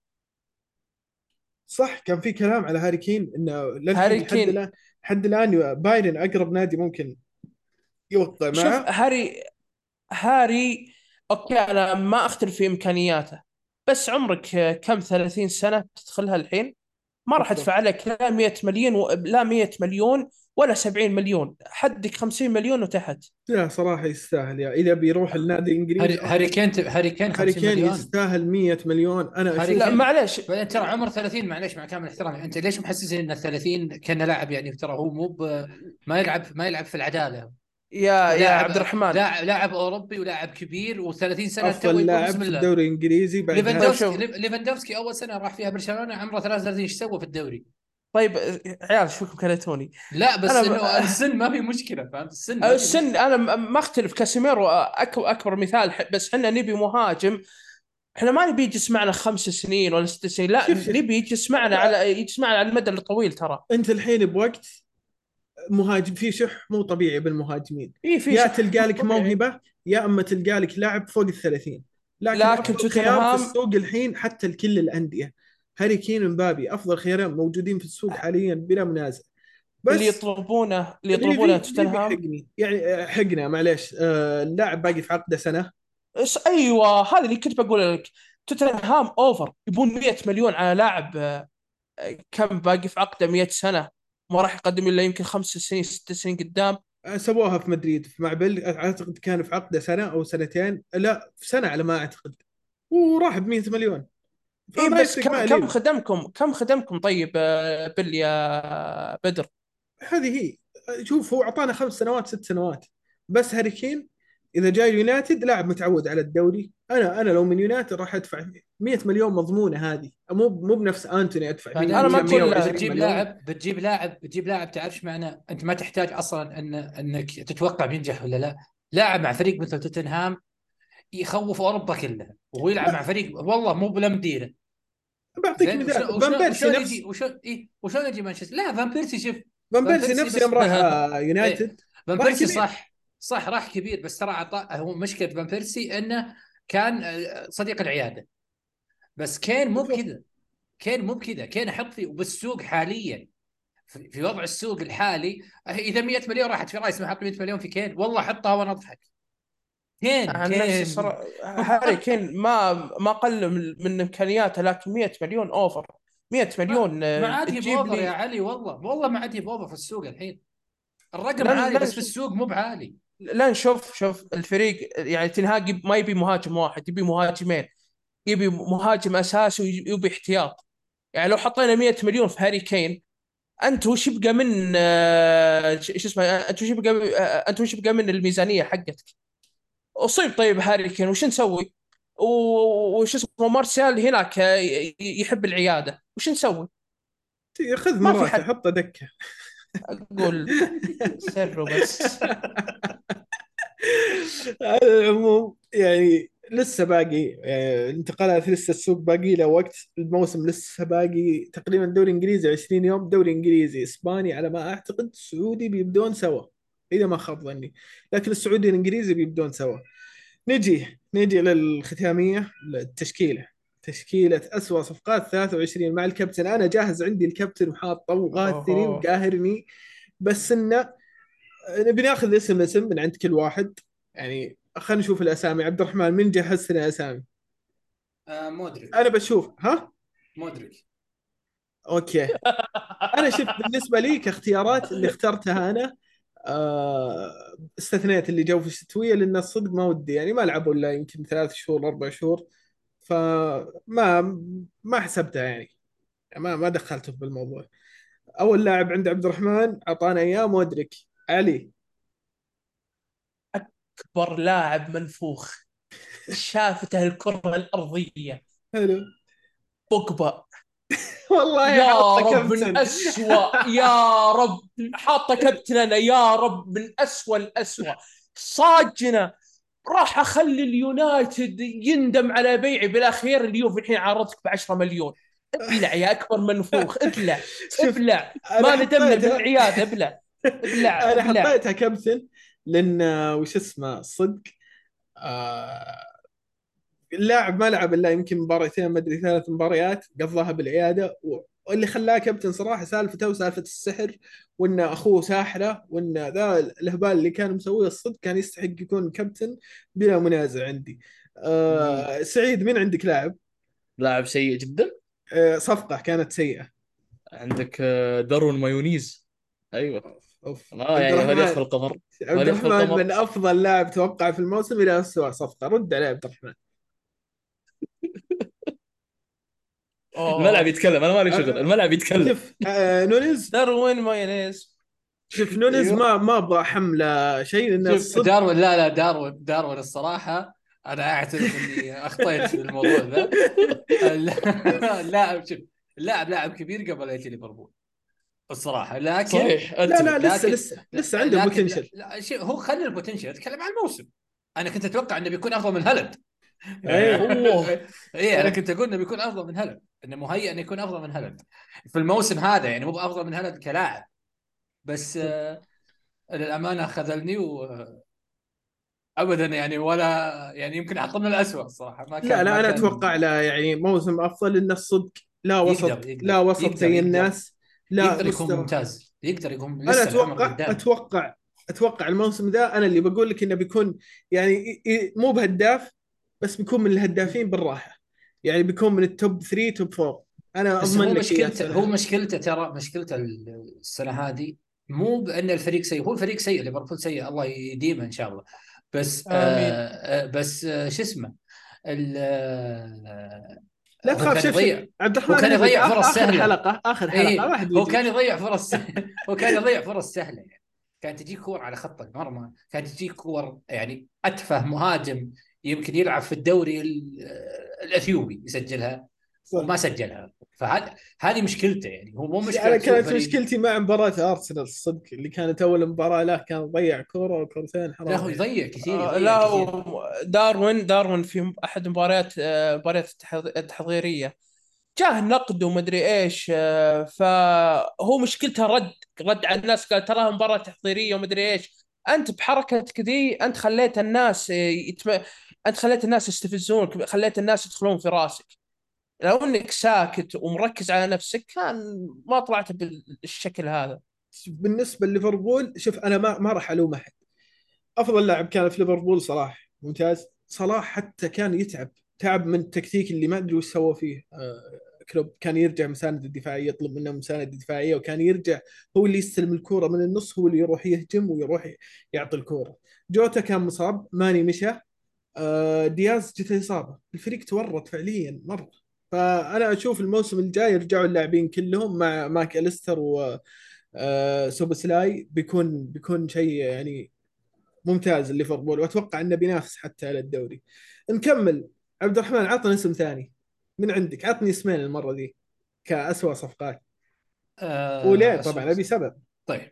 صح كان في كلام على هاري كين إنه هاري لحد كين. لحد الآن بايرن أقرب نادي ممكن يوقع شوف معه هاري هاري okay أنا ما أختلف في إمكانياته بس عمرك كم 30 سنة تدخلها الحين ما راح. أدفع لك لا 100 مليون و... لا 100 مليون ولا 70 مليون حدك 50 مليون وتحت. لا صراحة يستاهل يا. إذا بيروح النادي الإنجليزي هاري كين هاري كين هاري 50 كين مليون. يستاهل 100 مليون. أنا لا. معليش. بعدين ترى عمر 30 معليش مع كامل احترامي. أنت ليش محسسني ان ال 30 كان لاعب يعني؟ ترى هو مو ب- ما يلعب ما يلعب في العدالة. يا يا عبد الرحمن. لاعب لاعب أوروبي ولاعب كبير و30 سنة تو افضل لاعب في الدوري الإنجليزي بعد ليفاندوفسكي ليفاندوفسكي أول سنة راح فيها برشلونة عمره 33 إيش سوى في الدوري؟ طيب آه، عيال شو بكم كلتوني لا بس أنا- إنه السن ما في مشكلة فهمت؟ السن السن مشكلة. أنا م- ما أختلف. كاسيميرو اكبر أكبر مثال بس إحنا نبي مهاجم. إحنا ما نبي يجلس معنا خمس سنين ولا ست سنين. لا. نبي يجلس معنا على يجلس معنا على المدى الطويل ترى. أنت الحين بوقت مهاجم في شح مو طبيعي بالمهاجمين. اي في يا تلقى لك. موهبة يا أما تلقى لك لاعب فوق ال 30 لكن, لكن توتنهام- في السوق الحين حتى لكل الأندية. هاري كين ومبابي أفضل خيارين موجودين في السوق حاليا بلا منازع. بس اللي يطلبونه اللي يطلبونه توتنهام؟ يعني آه، حقنا معليش. آه، اللاعب باقي في عقده سنة. إيش- أيوه هذا اللي كنت بقول لك. توتنهام over يبون 100 مليون على لاعب آه، كم باقي في عقده؟ 100 سنة. ما راح يقدم إلا يمكن خمس سنين ست سنين قدام. سووها في مدريد في مع بيل أعتقد كان في عقده سنة أو سنتين. لا في سنة على ما أعتقد. وراح ب 100 مليون. فما بس كم كم. خدمكم؟ كم خدمكم طيب آه، بل يا بدر؟ هذه هي. شوف هو أعطانا خمس سنوات ست سنوات. بس هاري كين إذا جاي اليونايتد لاعب متعود على الدوري. أنا أنا لو من يونايتد راح أدفع 100 مليون مضمونة هذه. مو مو بنفس أنتوني أدفع أنا ما لا. بتجيب. لاعب بتجيب لاعب بتجيب لاعب تعرف إيش معنى؟ أنت ما تحتاج أصلا ان إنك تتوقع بينجح ولا لا. لاعب مع فريق مثل توتنهام يخوف أوروبا كلها وهو يلعب مع فريق والله مو بلا مديره بعطيك مثال فان بيرسي وشلون نفس يجي وشلون إيه وشلون يجي مانشستر؟ لا فان بيرسي شوف فان بيرسي بيرسي نفس بس- يوم راح آه، يونايتد. فان بيرسي. صح صح راح كبير بس ترى عطاء هو مشكلة فان بيرسي إنه كان آه، صديق العيادة. بس كين مو. بكذا كين مو بكذا. كين أحط فيه وبالسوق حاليا في في وضع السوق الحالي إذا 100 مليون راحت في رايس ما حط 100 مليون في كين والله حطها وأنا أضحك. كين عن كين. صرا- هاري كين ما ما قل من, إمكانياته لكن 100 مليون over. 100 مليون ما عاد هي لي- يا علي والله. والله ما عاد هي ب over في السوق الحين. الرقم لا- عالي بس في. السوق مو بعالي. لا نشوف شوف الفريق يعني تنهاج ما يبي مهاجم واحد يبي مهاجمين. يبي مهاجم أساسي ويبي احتياط. يعني لو حطينا 100 مليون في هاري كين أنت وش يبقى من آه، شو اسمه أنت وش يبقى آه، أنت وش يبقى من الميزانية حقتك؟ أصيب طيب هاري كين وش نسوي؟ وش اسمه مارسيال هناك يحب العيادة وش نسوي؟ خذ ما في مراته حد. حطه دكة أقول سر بس على العموم يعني لسه باقي آه، الانتقالات لسه السوق باقي له وقت الموسم لسه باقي تقريبا دوري إنجليزي 20 يوم دوري إنجليزي إسباني على ما أعتقد سعودي بيبدون سوا إذا ما خاب ظني. لكن السعودي والإنجليزي بيبدون سوا. نجي نجي للختامية التشكيله تشكيلة أسوأ صفقات 23 مع الكابتن. أنا جاهز عندي الكابتن وحاطه وغاثني. وقاهرني. بس إنه نبي ناخذ اسم اسم من عند كل واحد. يعني خلينا نشوف الأسامي. عبد الرحمن من جهز لنا اسامي آه مودريك أنا بشوف. ها؟ مودريك أوكي. أنا شفت بالنسبة لي كاختيارات اللي اخترتها أنا آه استثنيت اللي جو في الشتوية لأن الصدق ما ودي يعني ما لعبوا إلا يمكن ثلاث شهور أربع شهور فما ما حسبتها يعني. ما ما دخلته بالموضوع أول لاعب عند عبد الرحمن أعطانا إياه مودريك. علي. أكبر لاعب منفوخ شافته الكرة الأرضية. حلو. بوجبا. [LAUGHS] والله يا رب من كابتن. أسوأ يا رب حاطه كابتننا يا رب من أسوأ الأسوأ. صاجنا راح أخلي اليونايتد يندم على بيعي. بالأخير اليوفي الحين عارضك ب 10 مليون. ابلع يا أكبر منفوخ ابلع [LAUGHS] ابلع. ما ندمنا بالعياده ابلع ابلع أنا حطيتها كابتن لأن آه، وش اسمه صدق آه اللاعب ما لعب إلا يمكن مباراتين ما أدري ثلاث مباريات قضاها بالعيادة واللي خلاه كابتن صراحة سالفته وسالفة السحر وإن أخوه ساحرة وإن ذا الهبال اللي كان مسويه الصدق كان يستحق يكون كابتن بلا منازع عندي. آه سعيد مين عندك لاعب؟ لاعب سيء جدا آه صفقة كانت سيئة. عندك آه، داروين مايونيز أيوه أوف آه يعني هل يدخل القمر عبد الرحمن؟ من أفضل لاعب توقع في الموسم إلى اسوء صفقة رد عليه عبد الرحمن. الملعب يتكلم أنا مالي شغل الملعب يتكلم. شوف آه نونيز. داروين مايونيز. شوف نونيز أيوه. ما ما أبغى حمله شيء لأن شوف الصدق داروين لا لا داروين داروين الصراحة أنا أعترف إني أخطيت في الموضوع ذا. [LAUGHS] اللاعب شوف اللاعب لاعب كبير قبل يجي ليفربول. الصراحة لكن صحيح لا لا أتفق. لسه لكن- لسه لسه عنده لكن- potential لا شيء هو خلي ال potential أتكلم عن الموسم. أنا كنت أتوقع إنه بيكون افضل من هالاند. [LAUGHS] أيوه. اي أنا كنت أقول إنه بيكون أفضل من هالاند إنه مهيئ إنه يكون أفضل من هالاند في الموسم هذا يعني مو أفضل من هالاند كلاعب بس آه للأمانة خذلني و ابدا يعني ولا يعني يمكن أحط من الاسوء الصراحه ما كان لا لا أنا كان- أتوقع له يعني موسم أفضل لأن الصدق لا وسط يقدر- يقدر- لا وسط زي. الناس لا يقدر يكون مستوى. ممتاز يقدر يكون أنا أتوقع أتوقع أتوقع الموسم ذا أنا اللي بقول لك إنه بيكون يعني مو بهداف بس بيكون من الهدافين بالراحة يعني بيكون من ال top 3 top 4 أنا أضمن هو مشكلته هو. مشكلته ترى مشكلته السنة هذه مو بأن الفريق سيء هو الفريق سيء ليفربول سيء الله يديمه إن شاء الله بس آمين. آه آه بس آه شو اسمه ال- آه لا تخاف كان شوف يضيع عبد الرحمن كان يضيع آخر- فرص آخر سهلة. حلقة آخر حلقة إيه واحد هو. كان يضيع فرص [LAUGHS] هو كان يضيع فرص سهلة يعني كانت تجيك كور على خط المرمى كانت تجيك كور يعني أتفه مهاجم يمكن يلعب في الدوري ال- الأثيوبي يسجلها. وما سجلها فهذه هذه مشكلته يعني هو مو مشكلة أنا كانت. مشكلتي مع مباراة أرسنال الصدق اللي كانت أول مباراة له كان ضيع كوره وكورتين حرام لا هو يعني. يضيع كثير آه، يضيع لا كثير. داروين داروين في أحد مباريات آه، مباريات التحض- التحضيرية جاه نقد ومدري إيش آه، فهو مشكلته رد رد على الناس قال تراها مباراة تحضيرية ومدري إيش أنت بحركتك ذي أنت خليت الناس يتم... أنت خليت الناس يستفزونك خليت الناس يدخلون في راسك. لو إنك ساكت ومركز على نفسك كان ما طلعت بالشكل هذا. بالنسبة لليفربول شوف أنا ما ما راح ألوم أحد. أفضل لاعب كان في ليفربول صلاح. ممتاز. صلاح حتى كان يتعب. تعب من التكتيك اللي ما أدري وش سوى فيه. آه كلوب كان يرجع مساند الدفاعيه يطلب منه مساند دفاعية وكان يرجع هو اللي يستلم الكورة من النص هو اللي يروح يهجم ويروح يعطي الكورة. جوتا كان مصاب ماني مشى. دياز جت إصابة. الفريق تورط فعليا مرة. فأنا أشوف الموسم الجاي يرجعوا اللاعبين كلهم مع ماك أليستر و آه، سوبوسلاي بيكون بيكون شيء يعني ممتاز ليفربول. وأتوقع إنه بينافس حتى على الدوري. نكمل. عبد الرحمن عطنا اسم ثاني. من عندك؟ عطني اسمين المرة ذي كأسوأ صفقات. آه، وليه؟ طبعا أبي سبب. طيب.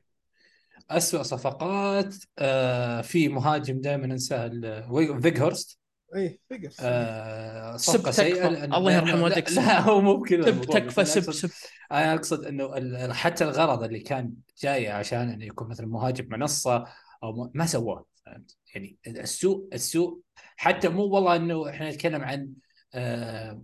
أسوأ صفقات آه في مهاجم دائما ننساه ال- وي- فيغهورست اي فيجرز آه سب صفقة سيئة. تكفى. لأن الله يرحم والديك. لا هو مو بكذا سب تكفى سب أقصد- سب. أنا أقصد إنه ال- حتى الغرض اللي كان جاي عشان إنه يكون مثلا مهاجم منصة أو ما, سواه. فهمت؟ يعني السوء السوء حتى مو والله إنه إحنا نتكلم عن آه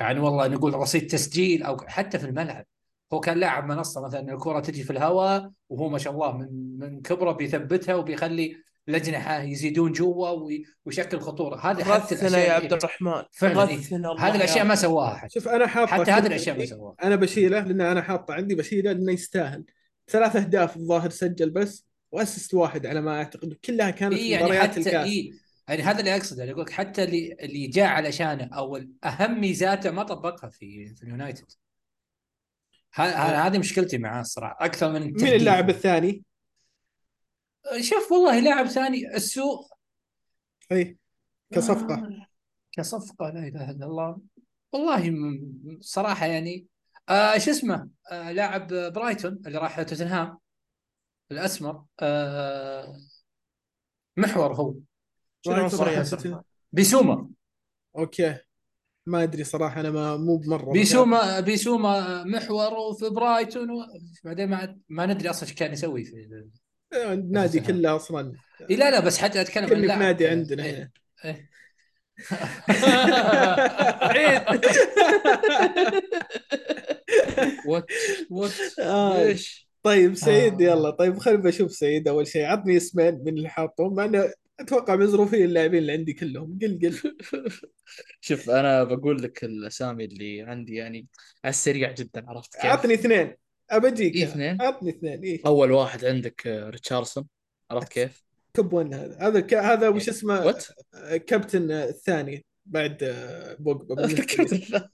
عن والله نقول رصيد تسجيل أو حتى في الملعب. هو كان لاعب منصة مثلا الكرة تجي في الهواء وهو ما شاء الله من من كبره بيثبتها وبيخلي الاجنحه يزيدون جوا وي- ويشكل خطورة. هذه حتى الأشياء يا عبد الرحمن. فعلا إيه. هذه الأشياء يا ما سواها حتى. شوف أنا حاطه حتى هذه الأشياء ما إيه، سواها. أنا بشيله لأن أنا حاطه عندي بشيله لأنه يستاهل. ثلاث أهداف الظاهر سجل بس واسست واحد على ما أعتقد. كلها كانت في يعني مباريات حتى الكاس. اي يعني هذا اللي أقصده اللي أقول لك حتى اللي اللي جاء علشانه أو اهم ميزاته ما طبقها في في اليونايتد. هذه مشكلتي معاه الصراحة أكثر من مين التهديف. اللاعب الثاني؟ شوف والله لاعب ثاني السوء أي كصفقة. آه، كصفقة لا إله إلا الله. والله صراحة يعني آه شو اسمه؟ آه لاعب برايتون اللي راح توتنهام الأسمر. آه محور هو؟ بيسوما. أوكي. ما أدري صراحة أنا ما مو بمرة بيسوما بيسوما محور وفي برايتون و... بعدين ما ما ندري أصلا إيش كان يسوي في آه، النادي كله أصلا إيه لا لا بس حتى أتكلم عن نادي عندنا. هنا إيه. عيد وات وات آه. ليش؟ طيب سعيد آه. يلا طيب خلينا بشوف سعيد أول شيء عطني اسمين من اللي حاطهم مع إنه أتوقع مزروفين اللاعبين اللي عندي كلهم قل قل [LAUGHS] شوف أنا بقول لك الأسامي اللي عندي يعني على السريع جدا عرفت كيف؟ عطني اثنين أبجيك إيه، اثنين؟ عطني اثنين إيه أول واحد عندك آه، ريتشاردسون عرفت كيف؟ توب 1 هذا هذا ك... هذا وش اسمه وات؟ كابتن الثاني بعد آه، بوجبا [LAUGHS] بالنسبة لي.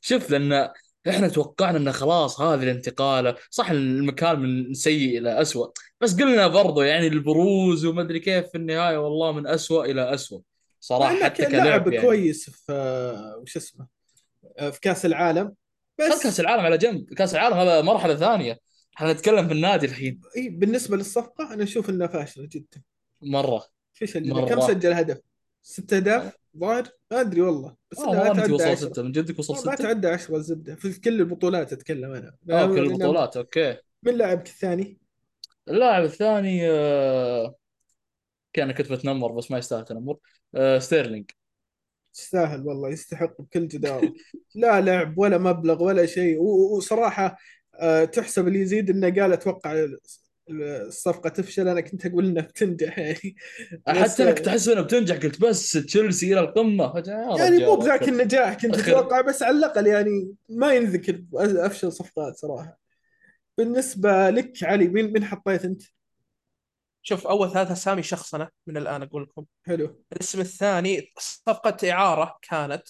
شوف لأن إحنا توقعنا إنه خلاص هذه الانتقالة. صح المكان من سيء إلى اسوء بس قلنا برضو يعني البروز وما أدري كيف في النهاية والله من اسوء إلى اسوء صراحة حتى كلاعب يعني. كويس في آه، وش اسمه آه، في كأس العالم. بس كأس العالم على جنب. كأس العالم هذا مرحلة ثانية. إحنا نتكلم في النادي الحين. إيه بالنسبة للصفقة أنا أشوف إنها فاشلة جدا. مرة. فيش مرة. كم سجل هدف؟ ست اهداف ظاهر؟ ما أدري والله بس والله ما تعدى وصل 10 ستة من جدك وصل ما ستة؟ تعدى 10 الزبدة. في كل البطولات أتكلم أنا. آه كل لأن- البطولات أوكي. من لاعبك الثاني؟ اللاعب الثاني آه، كان كنت بتنمر بس ما يستاهل تنمر آه، ستيرلينج. يستاهل والله يستحق بكل جدارة لا لعب ولا مبلغ ولا شيء و- وصراحة آه، تحسب اللي يزيد إنه قال أتوقع الصفقة تفشل أنا كنت أقول إنها بتنجح يعني. حتى انك تحس إنها بتنجح قلت بس تشيلسي إلى القمة. يعني مو بذاك. النجاح كنت. أتوقع بس على الأقل يعني ما ينذكر أفشل صفقات صراحة. بالنسبة لك علي مين مين حطيت أنت؟ شوف أول ثلاث أسامي شخصنه من الآن أقول لكم. حلو. الاسم الثاني صفقة إعارة كانت.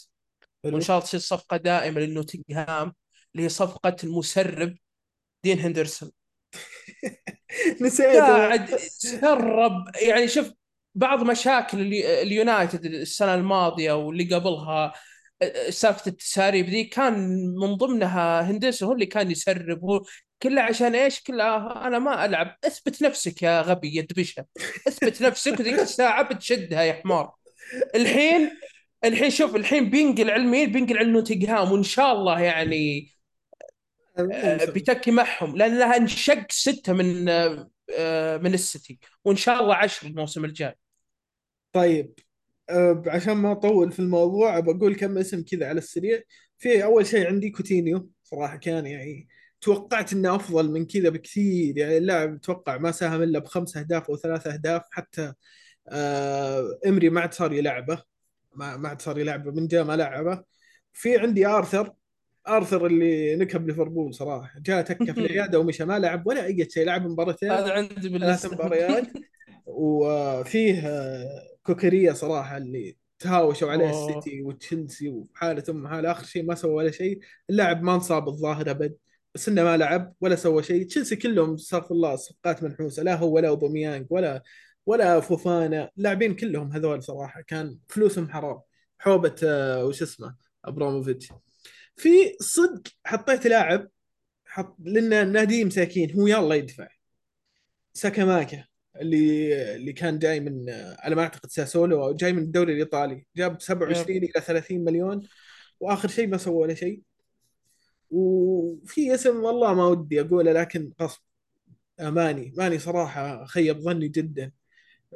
حلو. وإن شاء الله تصير صفقة دائمة لنوتنغهام اللي هي صفقة المسرب دين هندرسون. [LAUGHS] نسيت. قاعد سرب يعني شوف بعض مشاكل الي- اليونايتد السنة الماضية واللي قبلها سالفة التساريب ذي كان من ضمنها هندسة هو اللي كان يسرب هو كله عشان إيش؟ كله أنا ما ألعب. اثبت نفسك يا غبي يا اثبت نفسك وذيك الساعة بتشدها يا حمار. الحين الحين شوف الحين بينقل على المين بينقل على نوتنغهام وإن شاء الله يعني بيتكي معهم لأن لها انشق ستة من آه، من السيتي وإن شاء الله عشر الموسم الجاي. طيب أه عشان ما أطول في الموضوع بقول كم اسم كذا على السريع. في أول شيء عندي كوتينيو صراحة كان يعني توقعت إنه أفضل من كذا بكثير. يعني اللاعب أتوقع ما ساهم إلا بخمس أهداف أو ثلاث أهداف حتى إمري ما عاد صار يلعبه. ما ما عاد صار يلعبه من جاء ما لعبه. في عندي آرثر. أرثر اللي نكب ليفربول صراحة. جاء تكة في [LAUGHS] العيادة ومشى ما لعب ولا أي شيء لعب مباراتين هذا عندي ثلاث مباريات. [LAUGHS] وفيه آه، كوكريا صراحة اللي تهاوشوا عليه. السيتي وتشيلسي وحالة ام حالة اخر شيء ما سوى ولا شيء. اللاعب ما انصاب الظاهر أبد بس إنه ما لعب ولا سوى شيء. تشيلسي كلهم استغفر الله صفقات منحوسة لا هو ولا أوباميانج ولا ولا فوفانا. لاعبين كلهم هذول صراحة كان فلوسهم حرام. حوبة آه، وش اسمه أبراموفيتش. في صدق حطيت لاعب حط لأن النادي مساكين هو يلا يدفع. ساكاماكا اللي اللي كان جاي من على ما أعتقد ساسولو أو جاي من الدوري الإيطالي جاب 27 إلى 30 مليون وآخر شيء ما سووا له شيء. وفي اسم والله ما ودي أقوله لكن غصب آه، ماني. ماني صراحة خيب ظني جدا.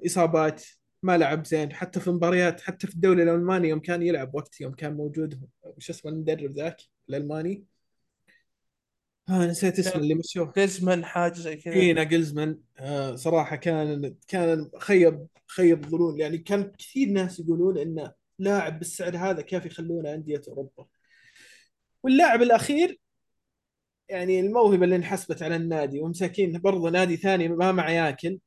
إصابات ما لعب زين حتى في مباريات حتى في الدوري الألماني يوم كان يلعب وقت يوم كان موجود وش اسمه المدرب ذاك الألماني؟ ها نسيت اسمه اللي مشوه. جريزمان حاجة زي كذا. اي ناجلزمان آه صراحة كان كان خيب خيب ظنون. يعني كان كثير ناس يقولون إنه لاعب بالسعر هذا كيف يخلونه أندية أوروبا. واللاعب الأخير يعني الموهبة اللي انحسبت على النادي ومساكين برضه نادي ثاني ما معه ياكل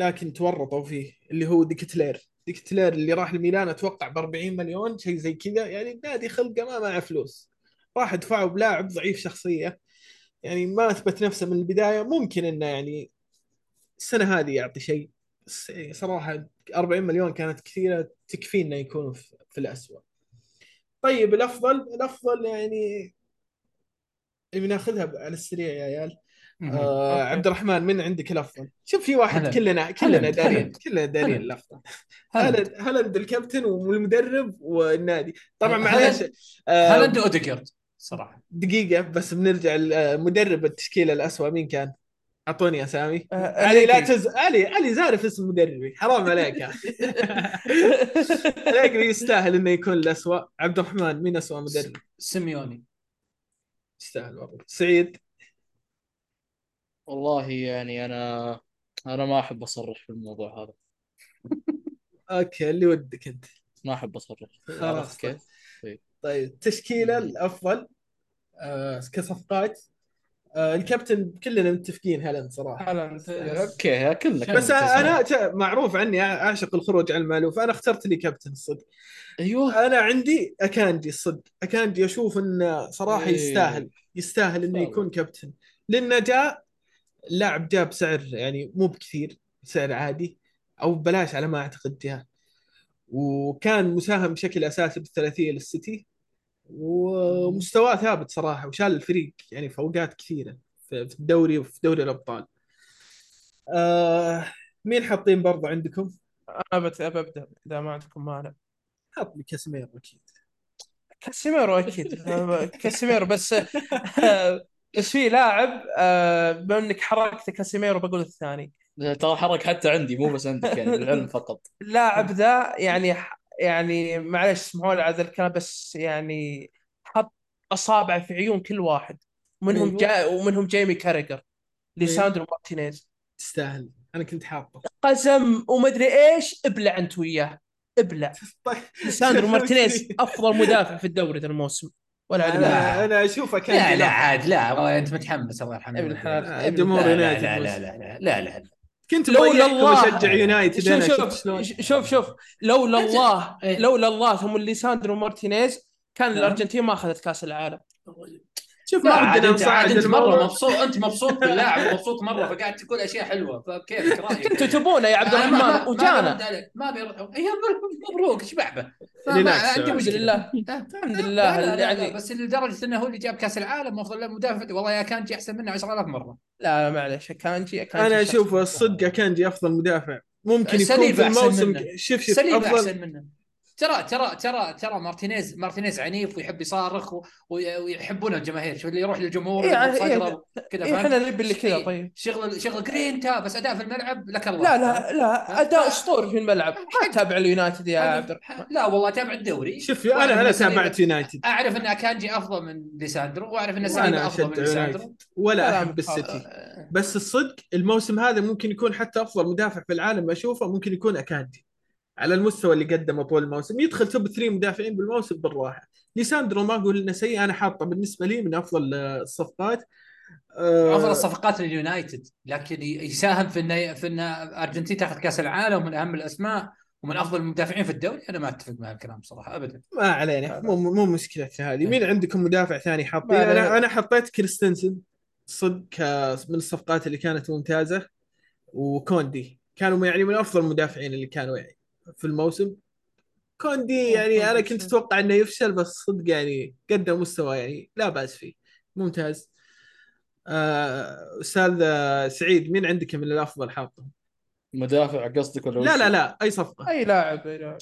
لكن تورطوا فيه اللي هو ديكتلير. ديكتلير اللي راح لميلان أتوقع ب 40 مليون شيء زي كذا يعني النادي خلقه ما معه فلوس. راح دفعوا بلاعب ضعيف شخصية. يعني ما أثبت نفسه من البداية ممكن إنه يعني السنة هذه يعطي شيء. بس صراحة 40 مليون كانت كثيرة تكفي إنه يكون في, الاسوء طيب الأفضل الأفضل يعني بناخذها على السريع يا عيال. آه. عبد الرحمن من عندك الأفضل؟ شوف في واحد هالاند. كلنا كلنا. دارين. كلنا دارين. الأفضل. هالاند هالاند الكابتن والمدرب والنادي. طبعا هالاند- معلش آه هالاند أوديجارد صراحة. دقيقة بس بنرجع لمدرب التشكيلة الأسوأ. مين كان؟ أعطوني يا سامي. آه، علي لا. تز علي علي زارف اسم مدربي. حرام عليك يا أليجري [LAUGHS] يستاهل إنه يكون الأسوأ. عبد الرحمن مين أسوأ مدرب؟ سيميوني. يستاهل والله. سعيد؟ والله يعني أنا أنا ما أحب اصرح في الموضوع هذا. [LAUGHS] okay اللي ودك أنت. ما أحب اصرح خلاص عرفت طيب. كيف؟ طيب التشكيلة الأفضل آه كصفقات. آه الكابتن كلنا متفقين هالاند صراحة. هالاند okay كلنا بس ت- معروف عني أعشق الخروج عن المألوف. أنا اخترت لي كابتن الصدق. أيوه. أنا عندي أكانجي الصدق. أكانجي أشوف إنه صراحة إيه. يستاهل يستاهل إنه. يكون كابتن. لأنه جاء لاعب جاء بسعر يعني مو بكثير سعر عادي أو ببلاش على ما أعتقد جاء وكان مساهم بشكل أساسي بالثلاثية للسيتي ومستواه ثابت صراحة وشال الفريق يعني في اوقات كثيرة في في الدوري وفي دوري الأبطال. آه مين حاطين برضه عندكم؟ أنا بت- ببدا إذا ما عندكم مانع. حط لي كاسيميرو أكيد. كاسيميرو أكيد. [LAUGHS] كاسيميرو بس [LAUGHS] بس في لاعب آه، بما إنك حركت كاسيميرو بقول الثاني. ترى حرك حتى عندي مو بس عندك يعني للعلم [LAUGHS] فقط. اللاعب ذا يعني يعني معلش اسمحوا لي على ذا الكلام بس يعني حط اصابعه في عيون كل واحد. منهم أيوة. جاء ومنهم جيمي كاريجر ليساندرو مارتينيز. تستاهل. أنا كنت حاطه. قسم ومدري إيش ابلع أنت وياه. ابلع. [LAUGHS] طيب. ليساندرو مارتينيز [LAUGHS] أفضل مدافع في الدوري ذا الموسم. ولا أنا أنا أشوفه كان لا لا. عاد لا والله أنت متحمس الله يرحمه. ابن الحلال ابن جمهور لا يونايتد لا. لا لا لا لا. لا لا كنت لولا لولا الله. اشجع يونايتد شوف شوف شلون. شوف شوف لولا الله إيه. لولا الله ثم ليساندرو مارتينيز كان نعم. الأرجنتين ما أخذت كأس العالم. شوف ما عاد ودنا انت مرة مبسوط [LAUGHS] انت مبسوط باللاعب ومبسوط مرة فقاعد تقول أشياء حلوة. فكيف؟ رأيك؟ كنتوا تبونه يا عبد الرحمن وجانا. ما بيرد هي مبروك إيش بعبه؟ عندي الحمد مشكله لله. لا، الحمد لا، لله لا لا, لا, يعني- بس لدرجة إنه هو اللي جاب كأس العالم وأفضل مدافع. والله أكانجي أحسن منه 10000 مرة. لا لا معلش أكانجي أكانجي أنا أشوف. الصدق أكانجي أفضل مدافع. ممكن يكون في الموسم. شوف شوف أفضل أحسن منه. ترى ترى ترى ترى مارتينيز مارتينيز عنيف ويحب يصارخ ويحبونه الجماهير. شو اللي يروح للجمهور إيه، إيه، كذا إيه،؟ إحنا نبي اللي كذا إيه، طيب. شغل شغل جرينتا بس أداء في الملعب لك الله. لا لا لا أداء أسطوري في الملعب. ما تتابع اليونايتد يا عبد الرحمن. لا والله اتابع الدوري. شوف أنا أنا تابعت يونايتد. أعرف إن أكانجي أفضل من ليساندرو وأعرف إن سليبة أفضل من ليساندرو. ولا أحب السيتي. بس الصدق الموسم هذا ممكن يكون حتى أفضل مدافع في العالم أشوفه ممكن يكون أكانجي. على المستوى اللي قدمه طول الموسم يدخل top 3 مدافعين بالموسم بالراحة. ليساندرو ما أقول إنه سيء. أنا حاطه بالنسبة لي من أفضل الصفقات. آه، أفضل الصفقات لليونايتد. لكن يساهم في إنه في ان أرجنتين تاخذ كأس العالم من أهم الأسماء ومن أفضل المدافعين في الدوري. أنا ما أتفق مع الكلام صراحة ابدا. ما علينا. مو مو مشكلتي هذه. مين عندكم مدافع ثاني حاطين؟ أنا. أنا حطيت كريستنسن صدق من الصفقات اللي كانت ممتازة. وكوندي. كانوا يعني من أفضل المدافعين اللي كانوا يعني. في الموسم. كوندي يعني أنا كنت أتوقع إنه يفشل بس صدق يعني قدم مستوى يعني لا بأس فيه. ممتاز. آه، أستاذ آه، سعيد مين عندك من الأفضل حاطه؟ مدافع قصدك ولا لا؟ لا لا أي صفقة. أي لاعب أي لاعب.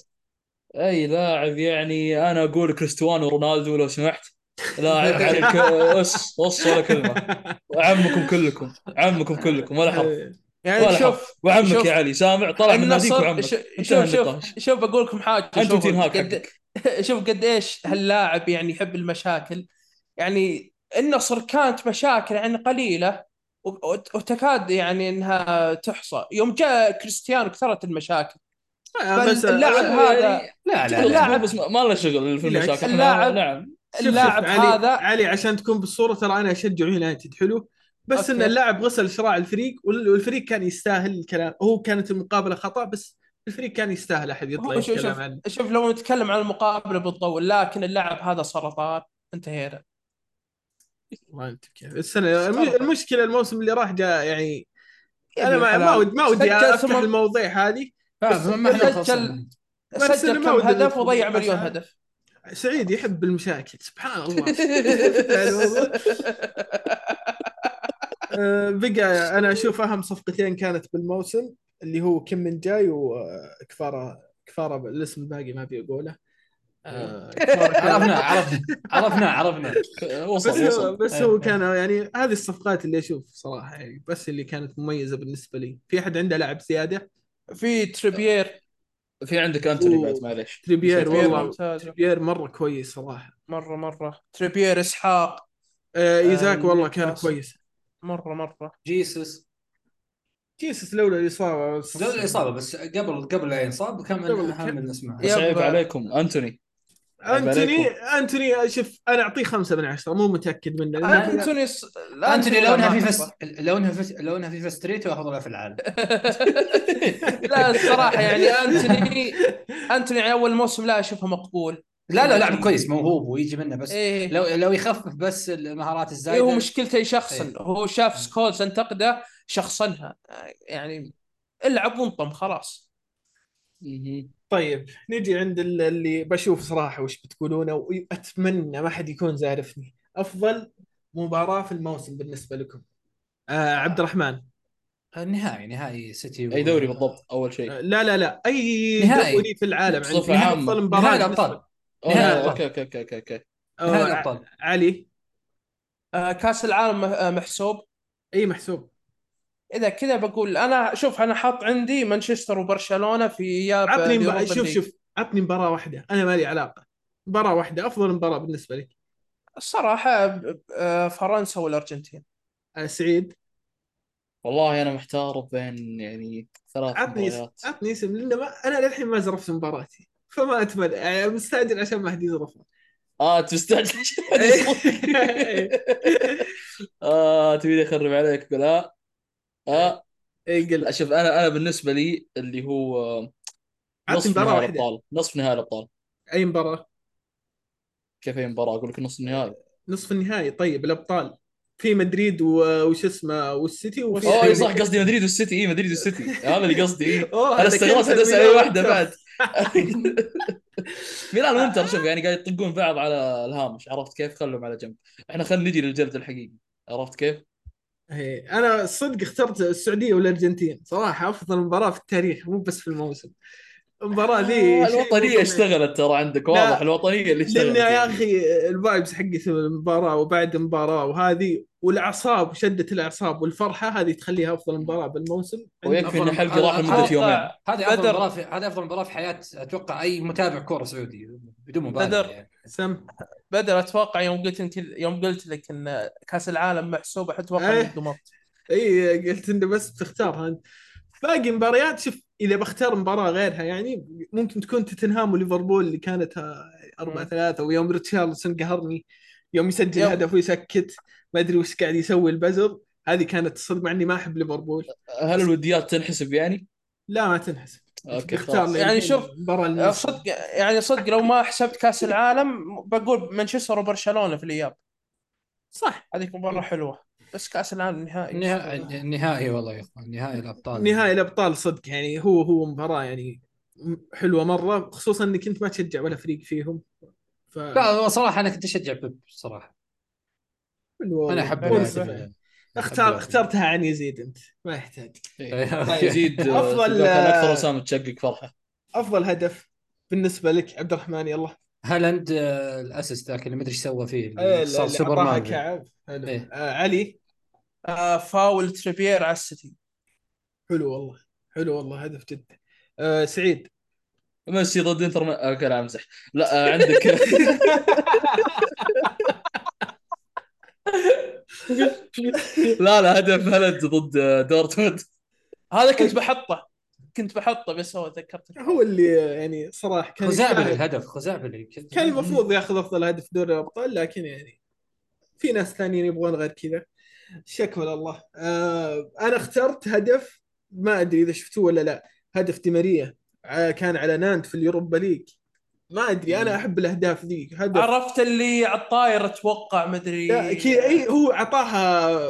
أي لاعب يعني أنا أقول كريستيانو رونالدو لو سمحت. [LAUGHS] لاعب على ك... اس اس ولا كلمه وعمكم [LAUGHS] كلكم عمكم كلكم ولا حرف يعني شوف وعمك شوف، يا علي سامع طلع من ناديك النصر وعمك. شوف شوف النقاش. شوف بقول لكم حاجة أنتم شوف تنهاك قد [LAUGHS] شوف قد إيش هاللاعب يعني يحب المشاكل. يعني النصر كانت مشاكل يعني قليلة وتكاد يعني إنها تحصى. يوم جاء كريستيانو كثرت المشاكل. آه، بس اللاعب يعني هذا لا لا اللاعب- لا بس ما له شغل في. المشاكل. اللاعب- نعم شوف اللاعب شوف علي هذا علي عشان تكون بالصورة ترى أنا أشجع يونايتد. حلو؟ بس أوكي. ان اللاعب غسل شراع الفريق وال- والفريق كان يستاهل الكلام هو كانت المقابلة خطأ بس الفريق كان يستاهل أحد يطلع يتكلم شوف عنه شوف لو نتكلم عن المقابلة بتطول لكن اللاعب هذا سرطان انتهينا ما انت كيف السنة الم- المشكلة الموسم اللي راح جاء يعني أنا ما. ودي ما ودي أفتح المواضيع هذه بس ما ما إحنا سجل- خلصنا. بس إنه سجل ما كم هدف وضيع. مليون هدف سعيد يحب المشاكل سبحان الله [LAUGHS] آه، [LAUGHS] بقى أنا أشوف أهم صفقتين كانت بالموسم اللي هو كم من جاي وكفاره كفاره الاسم الباقي ما أبي أقوله. آه، كان- عرفنا عرفنا عرفنا عرفنا. وصل بس وصل. بس إيه، هو إيه. كان يعني هذه الصفقات اللي أشوف صراحة يعني بس اللي كانت مميزة بالنسبة لي. في أحد عنده لاعب زيادة؟ في تريبيير. في عندك انتوني أوه. بعد معليش. تريبيير والله. تريبيير مرة كويس صراحة. مرة مرة. تريبيير إسحاق. آه، إيزاك آه، والله كان. كويس. مرة مرة. جيسس جيسس لولا الإصابة. بس لولا الإصابة بس قبل قبل لا ينصاب كان من أهم الاسماء يا- بس عيب. عليكم. أنتوني. أنتوني. أنتوني شوف أنا أعطيه خمسة من عشرة مو متأكد منه. أنتوني أنتوني لو انها في فس. لو انها في لو انها في street افضلها في العالم. [LAUGHS] لا الصراحة يعني انتوني أنتوني يعني أول موسم لا أشوفه مقبول. لا لا لاعب كويس موهوب ويجي منه بس إيه. لو لو يخفف بس المهارات إيه الزايده هو مشكلته يشخصن إيه. هو شاف سكولز انتقده شخصنها. يعني العب وانطم خلاص. طيب نجي عند ال- اللي بشوف صراحة وش بتقولونه وأتمنى ما حد يكون زارفني. أفضل مباراة في الموسم بالنسبة لكم. آه عبد الرحمن. النهائي نهائي سيتي و- أي دوري بالضبط أول شيء. آه لا لا لا أي نهائي. دوري في العالم. عندي عامة. أفضل مباراة نهائي الابطال نهائي. أوكي أوكي أوكي أوكي نهائي الأبطال. علي. آه كأس العالم آه، محسوب. أي محسوب. إذا كذا بقول أنا شوف أنا حاط عندي مانشستر وبرشلونة في إياب عطني مب... شوف. شوف. عطني مباراة واحدة. أنا ما لي علاقة. مباراة واحدة أفضل مباراة بالنسبة لي. الصراحة آه، فرنسا والأرجنتين. آه سعيد. والله أنا محتار بين يعني ثلاث عطني مباريات. عطني اسم لأن ما... أنا للحين ما زرفت مباراتي. فما أتمنى. يعني مستعجل عشان ما حد يزرفها آه تستعجل [LAUGHS] آه تبيني أخرب عليك تقول آه آه اي قل. لا شوف أنا أنا بالنسبة لي اللي هو نصف نهائي الابطال نصف نهائي الأبطال. أي مباراة؟ كيف هي مباراة؟ أقول لك نصف النهائي نصف النهائي. طيب الأبطال. في مدريد وش اسمه والسيتي وفي أوه اي صح قصدي مدريد والسيتي. اي مدريد والسيتي. هذا اللي قصدي. إيه. [LAUGHS] أوه، أنا استغربت اسال اي واحدة. بعد. [LAUGHS] ميلان وانتر شوف يعني قاعد يطقون بعض على الهامش. عرفت كيف؟ خلهم على جنب. إحنا خلينا نجي للجلد الحقيقي. عرفت كيف؟ إيه، أنا صدق اخترت السعودية والأرجنتين. صراحة أفضل مباراة في التاريخ مو بس في الموسم. المباراة ذي آه الوطنية اشتغلت ترى عندك. واضح الوطنية اللي اشتغلت لأن يا يعني. أخي ال vibes حقت المباراة وبعد المباراة وهذه والأعصاب شدة الأعصاب والفرحة هذه تخليها أفضل مباراة بالموسم ويكفي إن حلقي راح لمدة يومين هذه أفضل. مباراة في هذه أفضل مباراة في حياة أتوقع أي متابع كورة سعودي بدون مبالغة بدر. يعني. سم بدر أتوقع يوم قلت أنت يوم قلت لك إن كأس العالم محسوب أتوقع إيه. إنك اي قلت إنه بس بتختارها انت باقي مباريات شوف إذا بختار مباراة غيرها يعني ممكن تكون توتنهام وليفربول اللي كانت 4 3 ويوم ريتشارلسون قهرني يوم يسجل يوم. هدف ويسكت ما أدري وش قاعد يسوي البزر هذه كانت صدق مع اني ما أحب ليفربول. هل الوديات تنحسب يعني؟ لا ما تنحسب. أوكي خلاص. لي يعني شوف، آه، صدق يعني صدق لو ما حسبت كأس العالم بقول مانشستر وبرشلونة في الإياب. صح. هذيك مباراة حلوة. بس كاس العالم النهائي النهائي النهائي والله يا إخوان نهائي الأبطال. نهائي الأبطال صدق يعني هو هو مباراة يعني حلوة مرة خصوصا إنك أنت ما تشجع ولا فريق فيهم. ف لا صراحة أنا كنت أشجع بيب صراحة. أنا أحب اختار اخترتها عن يزيد أنت ما يحتاج. إيه. [LAUGHS] [LAUGHS] يزيد أفضل- افضل أكثر وسام تشقق فرحة. أفضل هدف بالنسبة لك عبد الرحمن يلا. هالاند آه، الأسيست ذاك اللي ما أدري إيش سوى فيه إيه، صار سوبر مان كعب. إيه. آه علي. آه فاول تريبير على السيتي. حلو والله حلو والله هدف جدا آه سعيد. ميسي ضد انتر م... آه، كان امزح لا آه، عندك. [LAUGHS] لا لا هدف هالاند ضد آه، دورتموند. هذا كنت بحطه كنت بحطه بس هو تذكرت هو اللي يعني صراحة كان خزعبلي. الهدف خزعبلي كان المفروض ياخذ أفضل هدف دوري الأبطال لكن يعني في ناس ثانيين يبغون غير كذا. شكوى لله. آه أنا اخترت هدف ما أدري إذا شفتوه ولا لا. هدف دي ماريا آه كان على نانت في اليوروبا ليج. ما أدري أنا أحب الأهداف ذي. هدف. عرفت اللي على الطاير أتوقع مدري لا، كذا أي هو اعطاها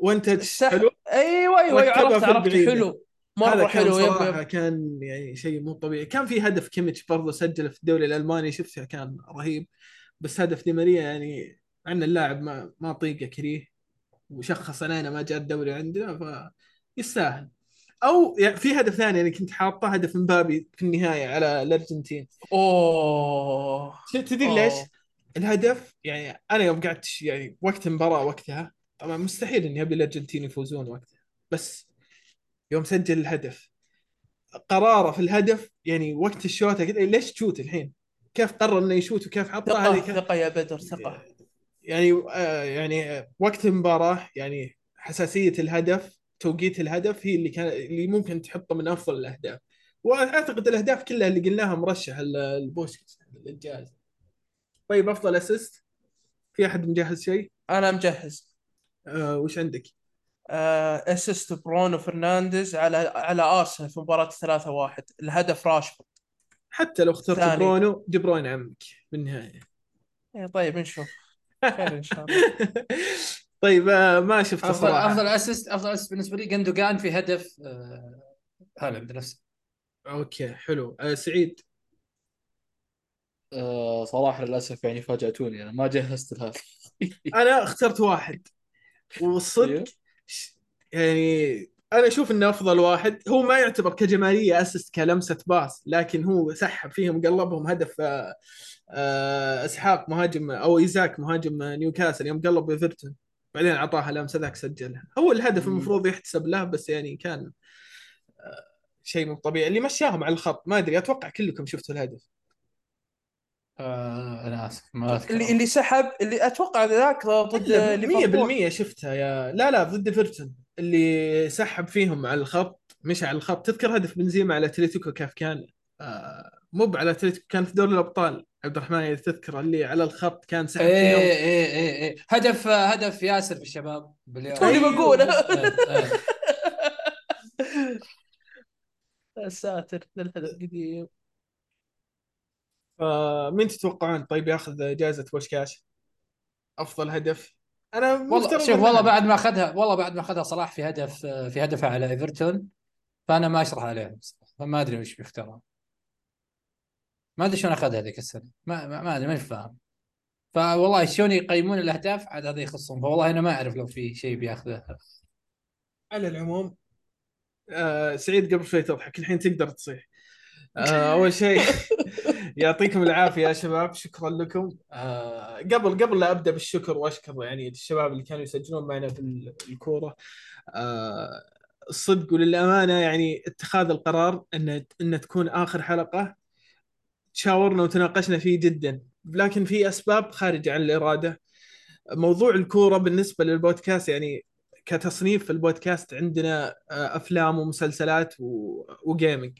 one touch حلو. أيوه أيوه ركبها عرفت عرفت. حلو. هذا مره كان حلو yep صراحة yep كان يعني شيء مو طبيعي. كان في هدف كيميتش برضه سجله في الدوري الألماني شفته كان رهيب. بس هدف دي ماريا يعني عن اللاعب ما ما طيقه كريه. وشخص علينا ما جاء الدوري عندنا فيستاهل أو يعني في هدف ثاني أنا كنت حاطه هدف مبابي في النهاية على الأرجنتين أوه تدري. ليش؟ الهدف يعني أنا يوم قعدت يعني وقت المباراة وقتها طبعا مستحيل إني أبي الأرجنتين يفوزون وقتها بس يوم سجل الهدف قراره في الهدف يعني وقت الشوطه ليش تشوت الحين؟ كيف قرر إنه يشوت وكيف حطها ثقة ثقة يا بدر ثقة يعني آه، يعني آه، وقت المباراة يعني حساسية الهدف توقيت الهدف هي اللي كان اللي ممكن تحطه من أفضل الأهداف. وأعتقد الأهداف كلها اللي قلناها مرشح البوشكاش للجائزه طيب أفضل assist؟ في أحد مجهز شيء؟ أنا مجهز. آه وش عندك؟ آه أسيست برونو فرنانديز على على آرسنال في مباراة 3-1 الهدف راشفورد. حتى لو اخترت ثاني. برونو دي بروين عمك بالنهايه إيه، طيب نشوف. خير إن شاء الله. [LAUGHS] طيب آه ما شفته افضل صراحة. أفضل assist أفضل assist بالنسبة لي جندوجان في هدف آه، هالاند نفسه. أوكي حلو. آه سعيد. آه، صراحة للأسف يعني فاجأتوني أنا ما جهزت لهذا [LAUGHS] أنا اخترت واحد والصدق. ش- يعني أنا أشوف إنه أفضل واحد. هو ما يعتبر كجمالية assist كلمسة pass لكن هو سحب فيهم قلبهم هدف آه، آه، إسحاق مهاجم أو إيزاك مهاجم نيوكاسل يوم قلب إيفرتون. بعدين أعطاها لمسه ذاك سجلها. هو الهدف. المفروض يحتسب له بس يعني كان آه، شيء مو طبيعي. اللي مشاهم على الخط ما أدري أتوقع كلكم شفتوا الهدف. آه، أنا أسف ما أذكر. اللي اللي سحب اللي أتوقع ذاك ضد إلا ليفربول. 100% شفتها يا لا لا ضد إيفرتون. اللي سحب فيهم على الخط مش على الخط. تذكر هدف بنزيما على أتلتيكو كيف كان؟ آه مو على اتلتيكو كان في دوري الأبطال عبد الرحمن إذا تذكر اللي على الخط كان سحب إيه فيهم. إيه إيه إيه. هدف هدف ياسر في الشباب. باليوم. توني بقوله إيه، إيه. [LAUGHS] يا ساتر ذا الهدف قديم فمين تتوقعون طيب ياخذ جائزة بوشكاش أفضل هدف. أنا والله شوف والله بعد ما أخذها والله بعد ما أخذها صلاح في هدف في هدفها على إيفرتون فأنا ما أشرح عليهم. فما أدري وش بيختارون. ما أدري شلون أخذها ذيك السنة. ما ما ما أدري ماني فاهم. فوالله شلون يقيمون الأهداف عاد هذا يخصهم. فوالله أنا ما أعرف لو في شيء بياخذه. على العموم آه سعيد قبل شوي تضحك الحين تقدر تصيح. آه أول شيء [LAUGHS] يعطيكم العافية يا شباب شكرا لكم. آه قبل قبل لا أبدأ بالشكر وأشكر يعني الشباب اللي كانوا يسجلون معنا في ال- الكورة. آه الصدق وللأمانة يعني اتخاذ القرار ان إن تكون آخر حلقة تشاورنا وتناقشنا فيه جدا. لكن في أسباب خارجه عن الإرادة. موضوع الكورة بالنسبة للبودكاست يعني كتصنيف في البودكاست عندنا آه، أفلام ومسلسلات و- وجيمنج.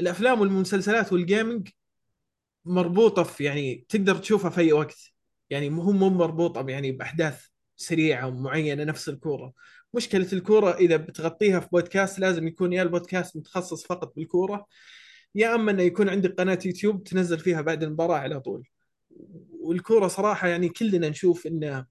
الأفلام والمسلسلات والجيمنج مربوطة في يعني تقدر تشوفها في أي وقت. يعني مو مو مربوطة يعني بأحداث سريعة معينه نفس الكورة. مشكلة الكورة إذا بتغطيها في بودكاست لازم يكون يا البودكاست متخصص فقط بالكورة يا أما أنه يكون عندك قناة يوتيوب تنزل فيها بعد المباراة على طول. والكورة صراحة يعني كلنا نشوف انه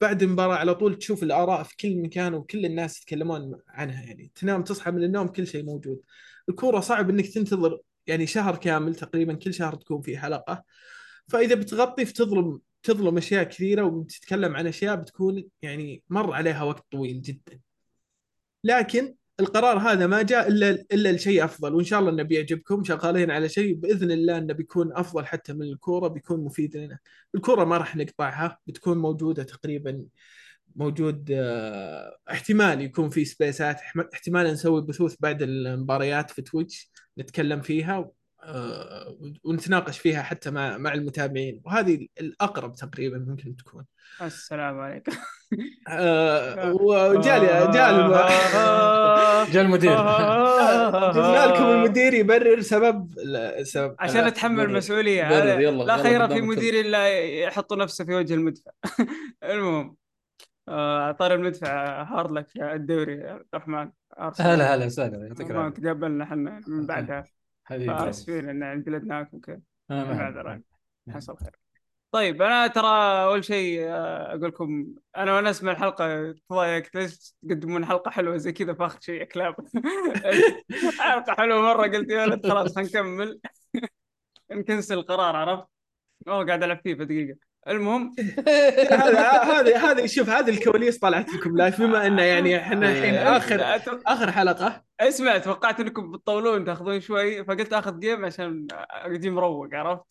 بعد المباراة على طول تشوف الآراء في كل مكان وكل الناس يتكلمون عنها يعني. تنام تصحى من النوم كل شيء موجود. الكورة صعب إنك تنتظر يعني شهر كامل تقريبا كل شهر تكون في حلقة. فإذا بتغطي فتظلم تظلم أشياء كثيرة وبتتكلم عن أشياء بتكون يعني مر عليها وقت طويل جدا. لكن القرار هذا ما جاء إلا إلا لشيء أفضل وإن شاء الله انه بيعجبكم شغالين على شيء بإذن الله إنه بيكون أفضل حتى من الكورة بيكون مفيد لنا. الكورة ما راح نقطعها بتكون موجودة تقريبا موجود آه، احتمال يكون في سبيسات احتمال نسوي بثوث بعد المباريات في تويتش نتكلم فيها. ونتناقش فيها حتى مع مع المتابعين. وهذه الأقرب تقريبا ممكن تكون. السلام عليكم. آه، وجال جال جاء المدير. جبنا لكم المدير يبرر سبب سبب عشان أتحمل برر. مسؤولية. برر، هذا- يلا، لا خير في مدير إلا يحط نفسه في وجه المدفع. [LAUGHS] المهم آه، طار المدفع هارد لك يا الدوري يا عبد الرحمن. هلا هلا وسهلا يعطيك العافية. تقابلنا إحنا من بعدها. حبيبي فاسفين إن جلدناكم كذا آه، معذرة. عليك. حصل خير. طيب أنا ترى أول شيء آه، أقول لكم أنا وأنا أسمع الحلقة تضايقت ليش تقدمون حلقة حلوة زي كذا فاخر شيء كلاب [LAUGHS] حلقة حلوة مرة قلت يا ولد خلاص خلينا نكمل. [LAUGHS] نكنسل القرار عرفت؟ اوه قاعد ألعب فيه دقيقة. المهم. [LAUGHS] هذا هذه هذه شوف هذه الكواليس طلعت لكم لايف بما انه يعني إحنا الحين اخر آخر حلقة. اسمع توقعت إنكم بتطولون تاخذون شوي. فقلت آخذ جيم عشان أجي مروق عرفت؟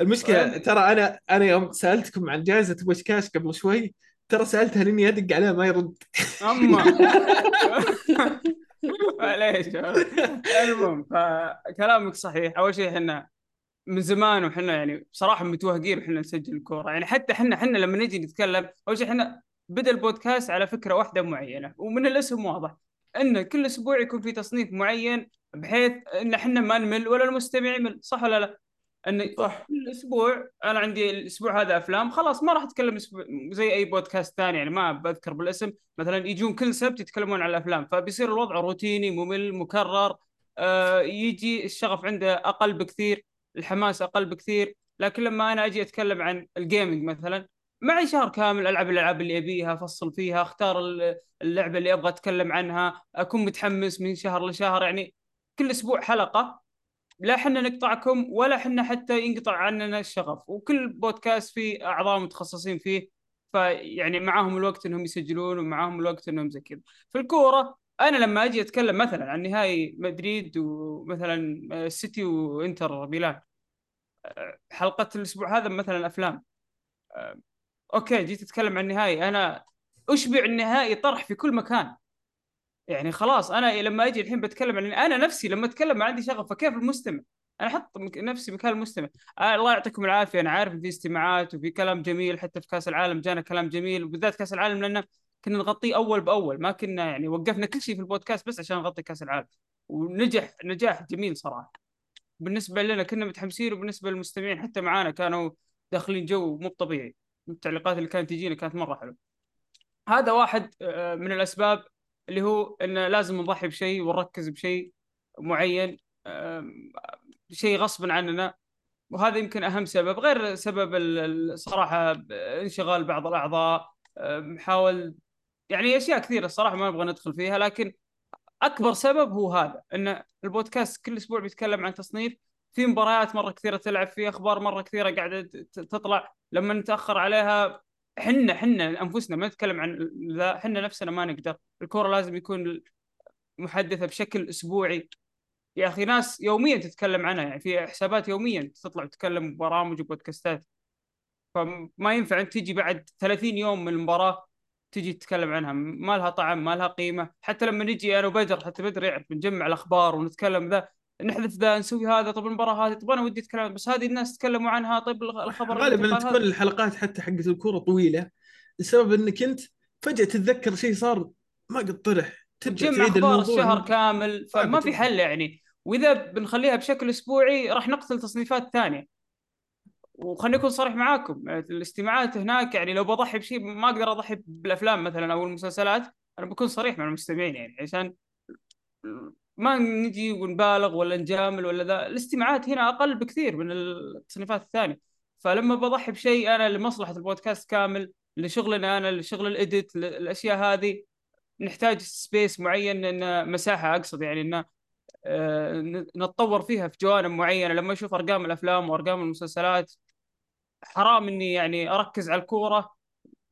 المشكلة ترى أنا أنا يوم سألتكم عن جائزة بوشكاش قبل شوي ترى سألتها لأني أدق عليه ما يرد. أما. [LAUGHS] [LAUGHS] معليش. المهم فكلامك صحيح. أول شيء إحنا من زمان وحنا يعني بصراحه متوهقين وحنا نسجل الكوره يعني حتى إحنا إحنا لما نجي نتكلم أول شيء إحنا بدأ البودكاست على فكرة واحدة معينة ومن الاسم واضح إن كل أسبوع يكون في تصنيف معين بحيث إن إحنا ما نمل ولا المستمع يمل صح ولا لا؟ إن صح. كل أسبوع أنا عندي الأسبوع هذا أفلام خلاص ما راح أتكلم زي أي بودكاست ثاني يعني ما بذكر بالاسم. مثلا يجون كل سبت يتكلمون عن الأفلام فبيصير الوضع روتيني ممل مكرر آه يجي الشغف عنده أقل بكثير. الحماس أقل بكثير لكن لما أنا أجي أتكلم عن الجيمنج مثلا معي شهر كامل ألعب الألعاب اللي أبيها أفصل فيها أختار ال- اللعبة اللي أبغى أتكلم عنها أكون متحمس من شهر لشهر يعني كل أسبوع حلقة. لا حنا نقطعكم ولا حنا حتى ينقطع عننا الشغف وكل بودكاست فيه أعضاء متخصصين فيه فيعني معاهم الوقت إنهم يسجلون ومعاهم الوقت إنهم زي كذا. في الكورة أنا لما أجي أتكلم مثلا عن نهائي مدريد ومثلا السيتي وإنتر ميلان حلقة الأسبوع هذا مثلا أفلام. أوكي جيت أتكلم عن النهائي. أنا أشبع النهائي طرح في كل مكان. يعني خلاص أنا لما أجي الحين بتكلم عن أنا نفسي لما أتكلم ما عندي شغف. فكيف المستمع؟ أنا أحط نفسي مكان المستمع. آه الله يعطيكم العافية. أنا عارف في استماعات وفي كلام جميل. حتى في كأس العالم جانا كلام جميل وبالذات كأس العالم لأن كنا نغطيه أول بأول ما كنا يعني وقفنا كل شيء في البودكاست بس عشان نغطي كأس العالم. ونجح نجاح جميل صراحة. بالنسبة لنا كنا متحمسين وبالنسبة للمستمعين حتى معانا كانوا داخلين جو مو طبيعي. التعليقات اللي كانت تجينا كانت مرة حلوة. هذا واحد آه، من الأسباب اللي هو انه لازم نضحي بشيء ونركز بشيء معين شيء غصبا عننا. وهذا يمكن أهم سبب. غير سبب ال- الصراحه ب- انشغال بعض الأعضاء آم، نحاول يعني أشياء كثيرة الصراحة ما نبغى ندخل فيها لكن أكبر سبب هو هذا إن البودكاست كل أسبوع بيتكلم عن تصنيف في مباريات مرة كثيرة تلعب في أخبار مرة كثيرة قاعدة تطلع لما نتأخر عليها حنا حنا أنفسنا ما نتكلم عن ذا حنا نفسنا ما نقدر الكورة لازم يكون محدثة بشكل أسبوعي. يا أخي ناس يوميا تتكلم عنها يعني في حسابات يوميا تطلع تتكلم ببرامج وبودكاستات. فما ينفع أنت تجي بعد 30 يوم من المباراة تجي تتكلم عنها ما لها طعم ما لها قيمة. حتى لما نجي أنا وبدر حتى بدر يعرف نجمع الأخبار ونتكلم ذا نحذف ذا نسوي هذا طب المباراة هذه طب أنا ودي أتكلم بس هذه الناس تكلموا عنها طيب الخبر غالبا تكون. الحلقات حتى حقت الكورة طويلة. السبب إنك انت فجأة تتذكر شيء صار ما قد طرح تجمع تعيد أخبار الموضوع. الشهر كامل فما في. حل يعني. وإذا بنخليها بشكل أسبوعي راح نقتل تصنيفات ثانية. وخليني أكون صريح معاكم الاستماعات هناك يعني لو بضحي بشيء ما أقدر أضحي بالأفلام مثلا أو المسلسلات أنا بكون صريح مع المستمعين يعني عشان ما نجي ونبالغ ولا نجامل ولا ذا الاستماعات هنا أقل بكثير من التصنيفات الثانية. فلما بضحي بشيء أنا لمصلحة البودكاست كامل لشغلنا أنا لشغل ال edit الاشياء هذه نحتاج space معين إن مساحة أقصد يعني إن آه، نتطور فيها في جوانب معينة. لما أشوف أرقام الأفلام وأرقام المسلسلات حرام إني يعني أركز على الكورة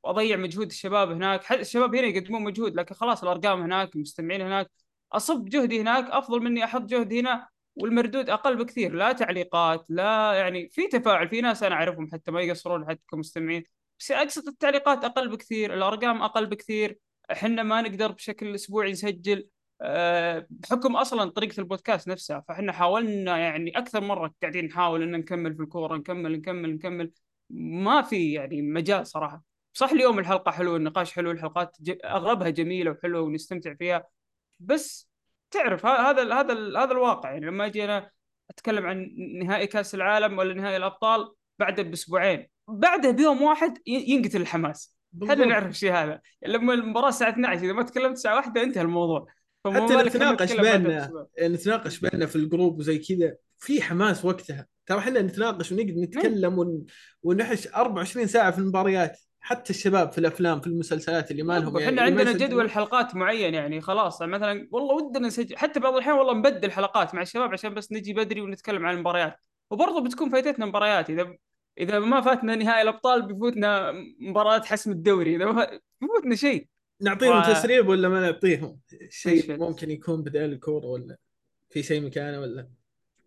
وأضيع مجهود الشباب هناك. الشباب هنا يقدمون مجهود لكن خلاص الأرقام هناك المستمعين هناك. أصب جهدي هناك أفضل مني أحط جهدي هنا والمردود أقل بكثير. لا تعليقات لا يعني في تفاعل في ناس أنا أعرفهم حتى ما يقصرون حتى كمستمعين. بس أقصد التعليقات أقل بكثير الأرقام أقل بكثير. إحنا ما نقدر بشكل أسبوعي نسجل. بحكم أصلا طريقة البودكاست نفسها فإحنا حاولنا يعني أكثر مرة قاعدين نحاول إن نكمل في الكورة نكمل نكمل نكمل. ما في يعني مجال صراحة. صح اليوم الحلقة حلوة النقاش حلو الحلقات. أغلبها جميلة وحلوة ونستمتع فيها. بس تعرف هذا هذا هذا الواقع. يعني لما أجي أنا أتكلم عن نهائي كأس العالم ولا نهائي الأبطال بعده بأسبوعين. بعده بيوم واحد ينقتل الحماس. بالضبط. نعرف الشيء هذا. لما المباراة الساعة 12 إذا ما تكلمت الساعة 1 انتهى الموضوع. حتى نتناقش بيننا. نتناقش بيننا في الجروب وزي كذا. في حماس وقتها. ترى إحنا نتناقش ونقعد نتكلم ون... ونحش 24 ساعة في المباريات. حتى الشباب في الأفلام في المسلسلات اللي ما لهم إحنا يعني اللي ما عندنا. جدول حلقات معين يعني خلاص. يعني مثلا والله ودنا نسجل. حتى بعض الأحيان والله نبدل حلقات مع الشباب عشان بس نجي بدري ونتكلم عن المباريات. وبرضه بتكون فايتتنا مباريات. إذا إذا ما فاتنا نهائي الأبطال بيفوتنا مباراة حسم الدوري. إذا ما فات... بيفوتنا شيء. نعطيهم و- تسريب ولا ما نعطيهم؟ شيء؟ ممكن يكون بدال الكورة ولا في شيء مكانه ولا؟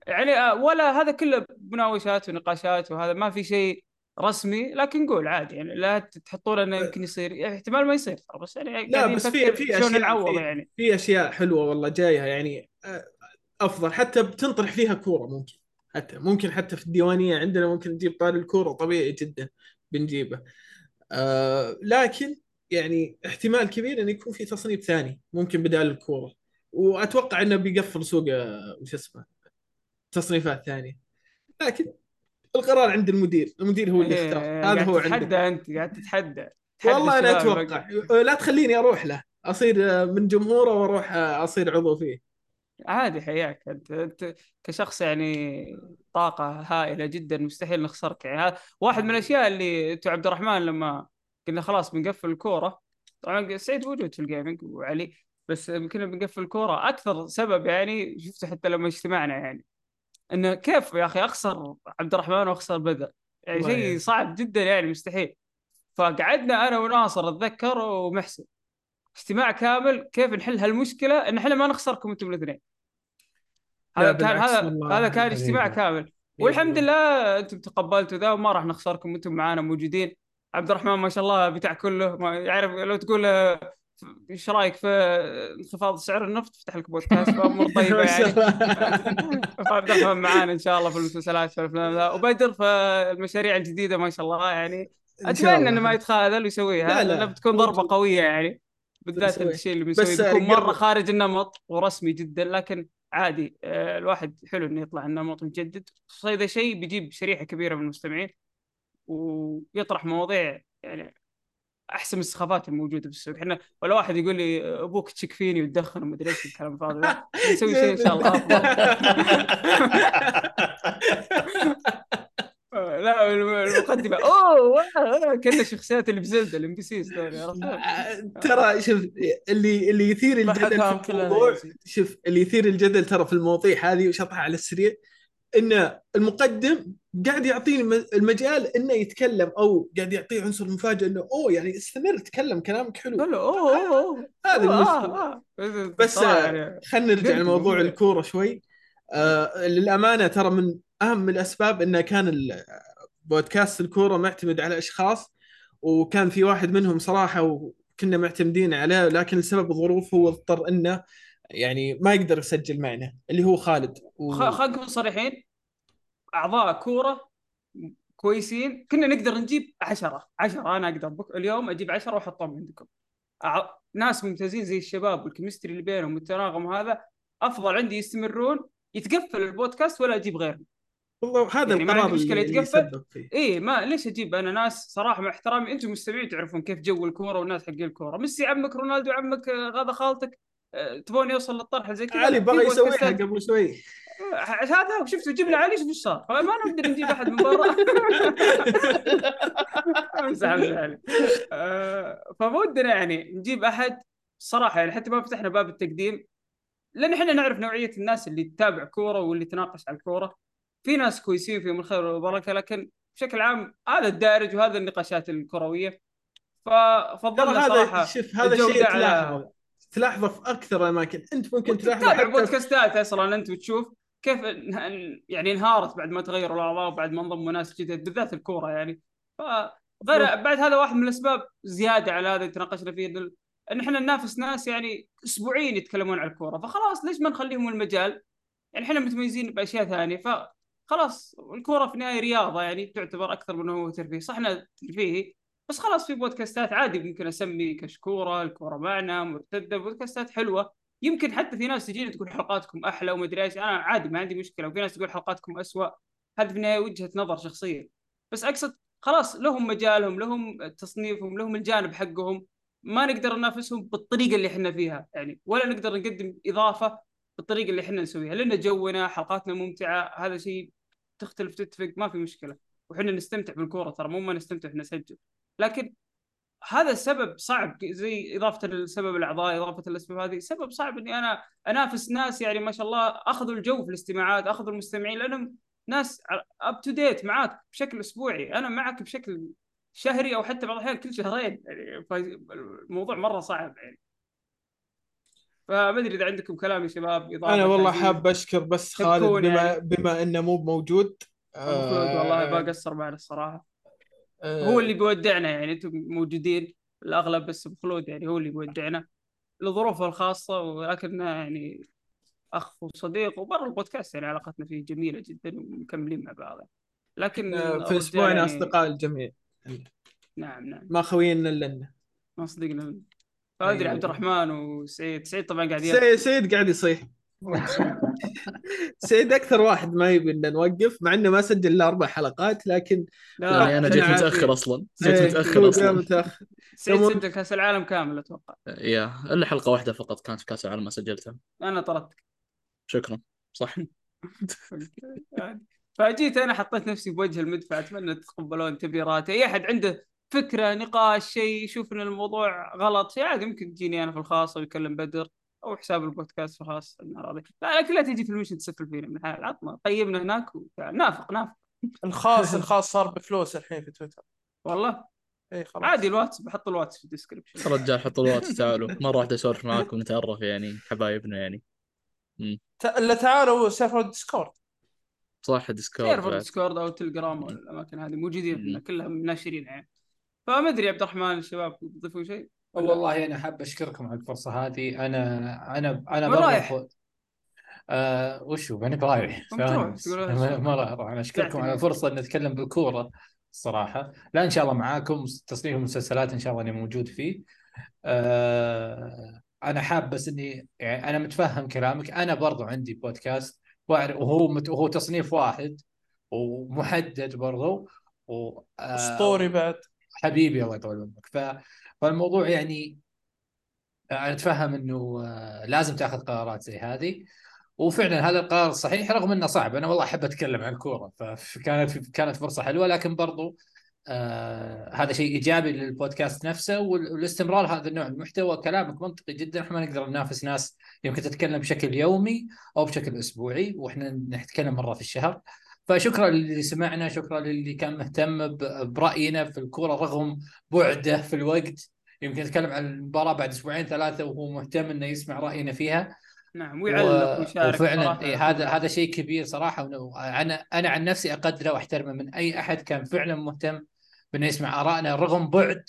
يعني آه، ولا هذا كله مناوشات ونقاشات وهذا ما في شيء رسمي لكن نقول عادي يعني لا تحطون إنه يمكن يصير يعني احتمال ما يصير بس يعني لا بس في في أشياء نعوض في, يعني. في أشياء حلوة والله جاية يعني آه، أفضل حتى بتنطرح فيها كورة ممكن حتى ممكن حتى في الديوانية عندنا ممكن نجيب طاري الكورة طبيعي جدا بنجيبه. آه لكن يعني احتمال كبير انه يكون في تصنيف ثاني ممكن بدال الكورة. وأتوقع إنه بيقفل سوق آه، وش اسمه تصنيفات ثانية. لكن القرار عند المدير المدير هو اللي إيه، يختار قاعد هذا هو تتحدى عندك أنت قاعد تتحدى. تحدى والله أنا أتوقع. بقى. لا تخليني أروح له. أصير من جمهوره وأروح أصير عضو فيه. عادي حياك. أنت أنت كشخص يعني طاقة هائلة جدا مستحيل نخسرك. يعني واحد من الأشياء اللي انتو عبد الرحمن لما قلنا خلاص بنقفل الكورة. طبعا سعيد موجود في الجيمنج وعلي بس كنا بنقفل الكورة. أكثر سبب يعني شفته حتى لما اجتمعنا يعني إنه كيف يا أخي أخسر عبد الرحمن وأخسر بدر؟ يعني شيء. صعب جدا يعني مستحيل. فقعدنا أنا وناصر أتذكر ومحسن. اجتماع كامل كيف نحل هالمشكلة؟ إن إحنا ما نخسركم أنتم الاثنين. لا هذا كان هذا. هذا كان اجتماع. كامل. والحمد لله أنتم تقبلتوا ذا وما راح نخسركم أنتم معانا موجودين. عبد الرحمن ما شاء الله بتاع كله. ما يعرف لو تقول له إيش رأيك في انخفاض سعر النفط؟ فتح لك بودكاست. [LAUGHS] فامور طيبه [LAUGHS] يعني. [LAUGHS] فعبد الرحمن معانا إن شاء الله في المسلسلات في الأفلام. ذا وبدر في المشاريع الجديدة ما شاء الله يعني. أتمنى. إنه ما يتخاذل ويسويها. لا، لا، بتكون ضربة. قوية يعني. بالذات. الشيء اللي بنسويه. بيكون مرة خارج النمط ورسمي جدا. لكن عادي آه، الواحد حلو إنه يطلع النمط مجدد. خصوصا إذا شيء بيجيب شريحة كبيرة من المستمعين. ويطرح مواضيع يعني أحسن من السخافات الموجودة في السوق. إحنا ولا واحد يقول لي أبوك تشك فيني وتدخن ومدري إيش الكلام الفاضي نسوي شيء إن شاء الله أفضل. [LAUGHS] لا المقدمة. أوه كنا شخصيات اللي بزلده الام بي سيز ترى شوف اللي اللي يثير الجدل في الموضوع. شوف اللي يثير الجدل ترى في المواضيع هذه وشطحها على السريع إن المقدم قاعد يعطيني المجال إنه يتكلم أو قاعد يعطيه عنصر مفاجاه إنه أوه يعني استمر تكلم كلامك حلو أوه أوه أوه هذه المشكلة آه، آه. بس آه، يعني خلينا نرجع لموضوع موضوع. الكورة شوي آه للأمانة ترى من أهم الأسباب إنه كان بودكاست الكورة معتمد على أشخاص وكان في واحد منهم صراحة وكنا معتمدين عليه لكن لسبب الظروف هو اضطر إنه يعني ما يقدر يسجل معنا اللي هو خالد و... خلينا نكون صريحين. أعضاء كورة كويسين. كنا نقدر نجيب عشرة. عشرة أنا أقدر بك اليوم أجيب عشرة وأحطهم عندكم. أع- ناس ممتازين زي الشباب والكيمستري اللي بينهم والتناغم هذا أفضل عندي يستمرون يتقفل البودكاست ولا أجيب غيرهم. والله هذا يعني ما القرار اللي, اللي يتقفل. إيه ما ليش أجيب؟ أنا ناس صراحة مع احترامي أنتم مستمعين تعرفون كيف جو الكورة والناس حق الكورة. ميسي عمك رونالدو عمك هذا خالتك. آه، تبون يوصل للطرح زي كذا؟ علي بغى يسويها قبل شوي. عشان هذا شفت جبنا علي شوف إيش صار. فما نقدر نجيب أحد من برا. [LAUGHS] امزح امزح علي. آه، فودنا يعني نجيب أحد. صراحة يعني حتى ما فتحنا باب التقديم لأن إحنا نعرف نوعية الناس اللي تتابع كورة واللي تناقش على الكورة. في ناس كويسين فيهم الخير والبركة لكن بشكل عام هذا الدارج وهذا النقاشات الكروية. ففضلنا هذا صراحة شوف هذا الجودة شيء على- تلاحظه في أكثر الأماكن. أنت ممكن تلاحظه تتابع بودكاستات أصلا أنت وتشوف كيف يعني انهارت بعد ما تغيروا الاعضاء وبعد ما انضموا ناس جدد بالذات الكورة يعني. فغير بعد هذا واحد من الأسباب زيادة على هذا تناقشنا فيه ان إحنا ننافس ناس يعني اسبوعيا يتكلمون عن الكورة. فخلاص ليش ما نخليهم المجال؟ يعني إحنا متميزين بأشياء ثانية. فخلاص الكورة في النهاية رياضة يعني تعتبر أكثر من هو ترفيه. صح انها ترفيهي بس خلاص في بودكاستات عادي ممكن أسمي كشكورة الكورة معنا مرتدة بودكاستات حلوة. يمكن حتى في ناس تجيني تقول حلقاتكم أحلى وما ادري إيش. أنا عادي ما عندي مشكلة. وفي ناس تقول حلقاتكم أسوأ. هذه في النهايه وجهة نظر شخصية. بس أقصد خلاص لهم مجالهم لهم تصنيفهم لهم الجانب حقهم. ما نقدر ننافسهم بالطريقة اللي إحنا فيها. يعني ولا نقدر نقدم إضافة بالطريقة اللي إحنا نسويها. لأن جونا حلقاتنا ممتعة. هذا شيء تختلف تتفق ما في مشكلة. وحنا نستمتع بالكورة ترى مو ما نستمتع إحنا نسجل. لكن هذا السبب صعب زي إضافة السبب الأعضاء إضافة الاسباب هذه سبب صعب إني أنا أنافس ناس يعني ما شاء الله أخذوا الجو في الاستماعات أخذوا المستمعين لأنهم ناس up to date معاك بشكل أسبوعي أنا معك بشكل شهري أو حتى بعض الأحيان كل شهرين يعني فالموضوع مرة صعب يعني فما ادري إذا عندكم كلام يا شباب إضافة أنا والله. حاب أشكر بس خالد بما يعني. بما إنه مو موجود خلود والله ما قصر معنا الصراحة آه، هو اللي بيودعنا يعني أنتم موجودين الأغلب بس ابو خلود يعني هو اللي بيودعنا لظروفه الخاصة ولكنه يعني أخ وصديق وبرا البودكاست يعني علاقتنا فيه جميلة جدا ومكملين مع بعض. لكن آه، في أسبوعنا يعني- أصدقاء الجميع. نعم نعم. ما خوينا إلا ما صدقنا فأدري أيوة. عبد الرحمن وسعيد سعيد طبعا قاعد سيد قاعد يصيح. [LAUGHS] سيد أكثر واحد ما يبي لنا نوقف مع إنه ما سجل إلا أربع حلقات لكن لا يعني أنا جيت متأخر. أصلا. جيت إيه، متأخر أصلا. متأخر. سعيد تمام. سجل كأس العالم كامل أتوقع. يا إلا حلقة واحدة فقط كانت في كأس العالم ما سجلتها. أنا طردتك. شكرا. صح. [LAUGHS] فجيت أنا حطيت نفسي بوجه المدفع أتمنى تتقبلون تبريراتي أي أحد عنده فكرة نقاش شيء يشوف إن الموضوع غلط شيء عادي ممكن تجيني أنا في الخاص أو يكلم بدر. أو حساب البودكاست أنا راضي لا لكن لا تجي في المشن تسفل فينا من الحال عطنا. طيبنا هناك. نافق نافق. الخاص [LAUGHS] الخاص صار بفلوس الحين في تويتر. والله؟ اي خلاص. عادي الواتس بحط الواتس في ال description رجال حط الواتس تعالوا. مره واحدة اسولف معاكم نتعرف يعني حبايبنا يعني. الا تعالوا server الديسكورد. صح ديسكورد تعرف بعد. الديسكورد أو التليجرام والاماكن هذه موجودين كلها ناشرين يعني. فما أدري يا عبد الرحمن الشباب تضيفون شيء؟ والله أنا حاب أشكركم على الفرصة هذه. أنا أنا أنا رايح؟ آه وشو ماني. تقول [LAUGHS] ما راح أروح أنا أشكركم. على الفرصة إن نتكلم بالكورة الصراحة. لا إن شاء الله معاكم. تصنيف المسلسلات إن شاء الله إني موجود فيه. آه أنا حاب بس إني يعني أنا متفهم كلامك. أنا برضو عندي بودكاست. وأعرف وهو مت وهو تصنيف واحد ومحدد برضو. و آه، اسطوري بعد. حبيبي الله يطول عمرك. ف... فالموضوع يعني أنا أتفهم إنه آه، لازم تأخذ قرارات زي هذه. وفعلا هذا القرار الصحيح رغم إنه صعب. أنا والله أحب أتكلم عن الكورة. فكانت كانت فرصة حلوة. لكن برضو آه هذا شيء إيجابي للبودكاست نفسه. وال- والاستمرار هذا النوع من المحتوى كلامك منطقي جدا. إحنا ما نقدر ننافس ناس يمكن تتكلم بشكل يومي أو بشكل أسبوعي. وإحنا نتكلم مرة في الشهر. فشكرا للي سمعنا شكرا للي كان مهتم برأينا في الكورة رغم بعده في الوقت. يمكن نتكلم عن المباراة بعد أسبوعين ثلاثة وهو مهتم إنه يسمع رأينا فيها. نعم ويعلق و- ويشارك وفعلا. إيه هذا هذا شيء كبير صراحة أنا أنا عن نفسي أقدره وأحترمه. من أي أحد كان فعلا مهتم بإنه يسمع آرائنا رغم بعد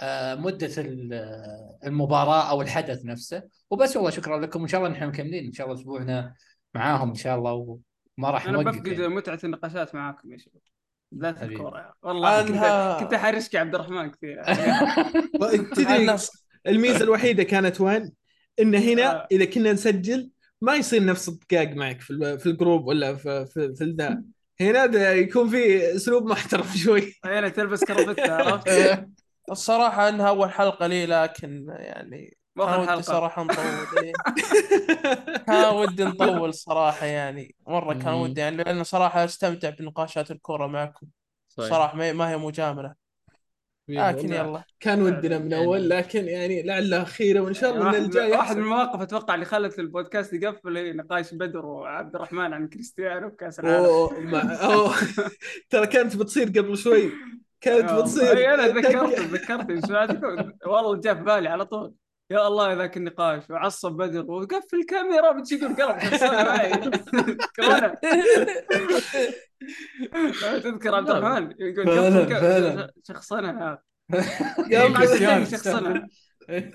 آه، مدة ال- المباراة أو الحدث نفسه. وبس والله شكرا لكم وإن شاء الله نحن مكملين. إن شاء الله أسبوعنا معاهم إن شاء الله. وما راح أنا بفقد يعني. متعة النقاشات معاكم يا شباب. الكوره يعني. والله كنت عنها- كنت حارشك يا عبد الرحمن كثير [LAUGHS] [LAUGHS] تدري الناس الميزة الوحيدة كانت وين؟ إن هنا آه. إذا كنا نسجل ما يصير نفس الدقاق معك في ال- في الجروب ولا في في, في الذا هنا ده يكون في أسلوب محترف [LAUGHS] شوي أنا تلبس كرافته عرفت؟ الصراحة إنها أول حلقة لي لكن يعني أنا ودي حلقة. صراحة نطول إيه. [LAUGHS] كان ودي نطول صراحة يعني. مرة كان. ودي يعني لأنه صراحة أستمتع بنقاشات الكورة معكم. صحيح. صراحة ما ما هي مجاملة. لكن يلا. كان ودنا من اول لكن يعني لعلها خيره وإن شاء الله ان واحد, الجاي واحد من المواقف أتوقع اللي خلت البودكاست يقفل هي نقاش بدر وعبد الرحمن عن كريستيانو بكاس العالم. ما. [LAUGHS] ترى كانت بتصير قبل شوي. كانت بتصير. أي أنا تذكرت تذكرت من والله جاء في بالي على طول. يا الله ذاك النقاش وعصب بدر وقفل الكاميرا بتجي يقول قلب تذكر عبد [LAUGHS] الرحمن يقول قفل فعلاً. الكاميرا شخصنه قبل كريستيانو، شخصنه آه.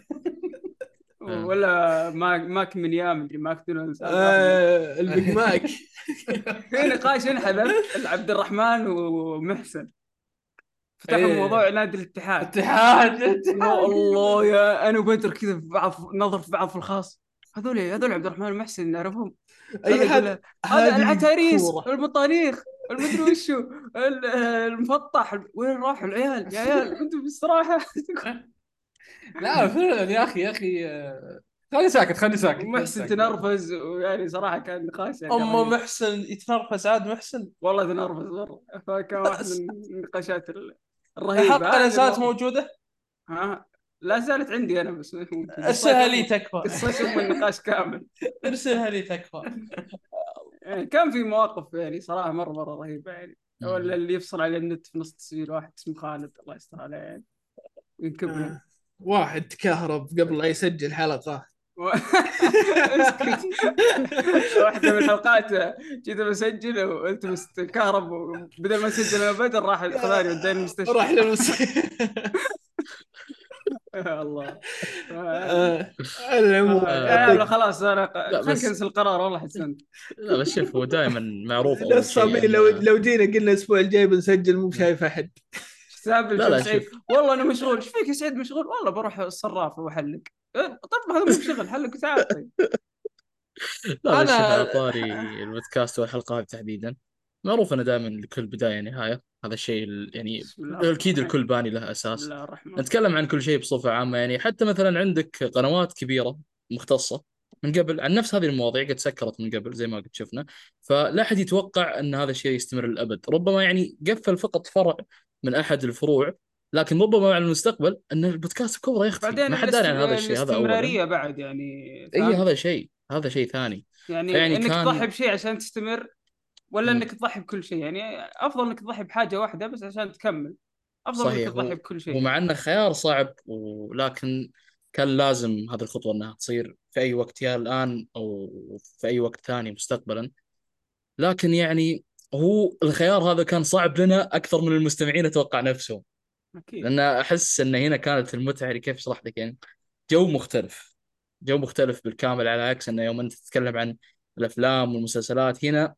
ولا ماك ماك من يا مدري ماكدونالدز آه البيج ماك. [LAUGHS] في نقاش انحذف عبد الرحمن ومحسن. فتحوا إيه. موضوع نادي الاتحاد. اتحاد يا الله يا أنا وبدر كذا في بعض نظر في بعض في الخاص. هذول هذول عبد الرحمن ومحسن نعرفهم. أي هذا العتاريس كورة. المطانيخ المدري وشو ال- المفطح وين راحوا العيال؟ يا عيال [LAUGHS] أنتم باستراحه لا فعلا يا أخي يا أخي آه، خليني ساكت خليني ساكت ومحسن تنرفز ويعني صراحة كان نقاش يعني رهيب. محسن يتنرفز عاد محسن؟ والله تنرفز مره فكان واحد من النقاشات ال- الرهيبه هذه زالت موجودة؟ ها؟ لا زالت عندي أنا بس ارسلها لي تكفى. [LAUGHS] ام النقاش كامل. ارسلها لي تكفى. يعني كان في مواقف يعني صراحة مرة مرة رهيبة يعني. ولا اللي يفصل على النت في نص تسجيل واحد اسمه خالد الله يستر عليه. يعني. واحد تكهرب قبل لا يسجل حلقة. [LAUGHS] واحدة من الحلقات جيت بسجل والتمس الكهرب وبدل ما اسجل أنا بدر راح خذاني وداني المستشفى. راح للمستشفى. [LAUGHS] يا الله. آه، العموم. يا عيال يعطيك- خلاص أنا خلينا نكنسل القرار والله حسنت. لا بس شوف هو دائما معروف لو لو جينا قلنا الأسبوع الجاي بنسجل مو شايف أحد. حساب لا، لا، سعيد. والله أنا مشغول. إيش فيك يا سعيد مشغول؟ والله بروح الصراف وبحلق إيه، طب هذا مو شغل حلق وتعال طيب [LAUGHS] لا شوف على طاري البودكاست والحلقة هذه تحديدا. معروف انه دائما لكل بداية نهاية. هذا الشيء ال- يعني أكيد الكل باني له أساس. نتكلم عن كل شيء بصفة عامة. يعني حتى مثلا عندك قنوات كبيرة مختصة من قبل عن نفس هذه المواضيع قد سكرت من قبل زي ما قد شفنا. فلا أحد يتوقع أن هذا الشيء يستمر للأبد. ربما يعني قفل فقط فرع من أحد الفروع لكن ربما على المستقبل أن البودكاست كبره يختفي. بعدين ما حد داري عن هذا الشيء هذا أولا الاستمرارية بعد يعني اي؟ هذا شيء هذا شيء ثاني. يعني, يعني إنك كان- تضحي بشيء عشان تستمر ولا مم. إنك تضحي بكل شيء؟ يعني أفضل إنك تضحي بحاجة واحدة بس عشان تكمل. أفضل صحيح، انك تضحي بكل شيء. ومع أنه خيار صعب ولكن كان لازم هذه الخطوة إنها تصير في أي وقت يا الآن أو في أي وقت ثاني مستقبلا. لكن يعني هو الخيار هذا كان صعب لنا أكثر من المستمعين أتوقع نفسهم. أكيد. لأن أحس إن هنا كانت المتعة يعني كيف أشرح لك يعني. جو مختلف. جو مختلف بالكامل على عكس إنه يوم أنت تتكلم عن الأفلام والمسلسلات هنا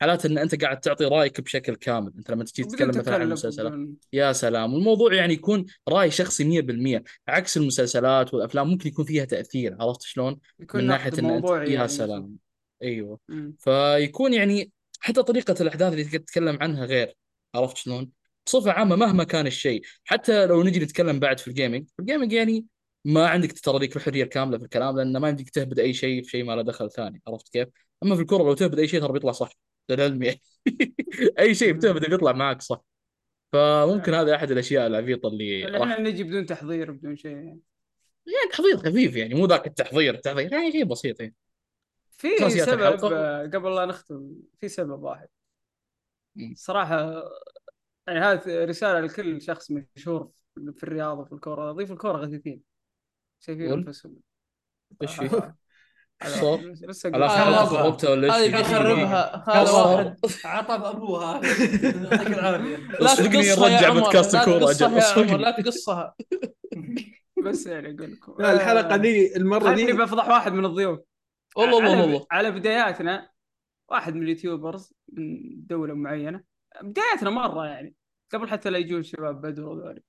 حالات إن أنت قاعد تعطي رأيك بشكل كامل. أنت لما تجي تتكلم مثلا عن المسلسلات. يا سلام. والموضوع يعني يكون رأي شخصي 100% عكس المسلسلات والأفلام ممكن يكون فيها تأثير عرفت شلون؟ من ناحية إن أنت موضوعي يا يعني. سلام. أيوه. مم. فيكون يعني حتى طريقة الأحداث اللي تتكلم عنها غير عرفت شلون؟ بصفة عامة مهما كان الشيء حتى لو نجي نتكلم بعد في الجيمنج الجيمنج يعني ما عندك ترى لك الحرية الكاملة في الكلام لأن ما يمديك تهبد أي شيء في شيء ما له دخل ثاني عرفت كيف؟ أما في الكره لو تهبد أي شيء ترى بيطلع صح للعلم يعني [LAUGHS] أي شيء بتهبده بيطلع معك صح فممكن هذا أحد الأشياء العبيطة اللي إحنا نجي بدون تحضير بدون شيء يعني. يعني تحضير خفيف يعني مو ذاك التحضير التحضير يعني شيء بسيط يعني في سبب الحلقة. آه، قبل لا نختم في سبب واحد. صراحة يعني هذه رسالة لكل شخص مشهور في الرياضة في الكورة ضيف الكورة غثيثين شايفين. أنفسهم إيش فيه؟ صوت؟ واحد. بس. خربتها ولا هذه إيش فيه؟ بيخربها هذا. واحد عطب أبوها [LAUGHS] يعطيك العافيه لا تقصها يا عمر بودكاست. عمر لا تقصها [LAUGHS] بس يعني أقول لكم لا الحلقة آه، دي المرة دي بفضح واحد من الضيوف والله على, والله والله. على بداياتنا واحد من اليوتيوبرز من دولة معينة بداياتنا مرة يعني قبل حتى لا يجون شباب بدر وذولي.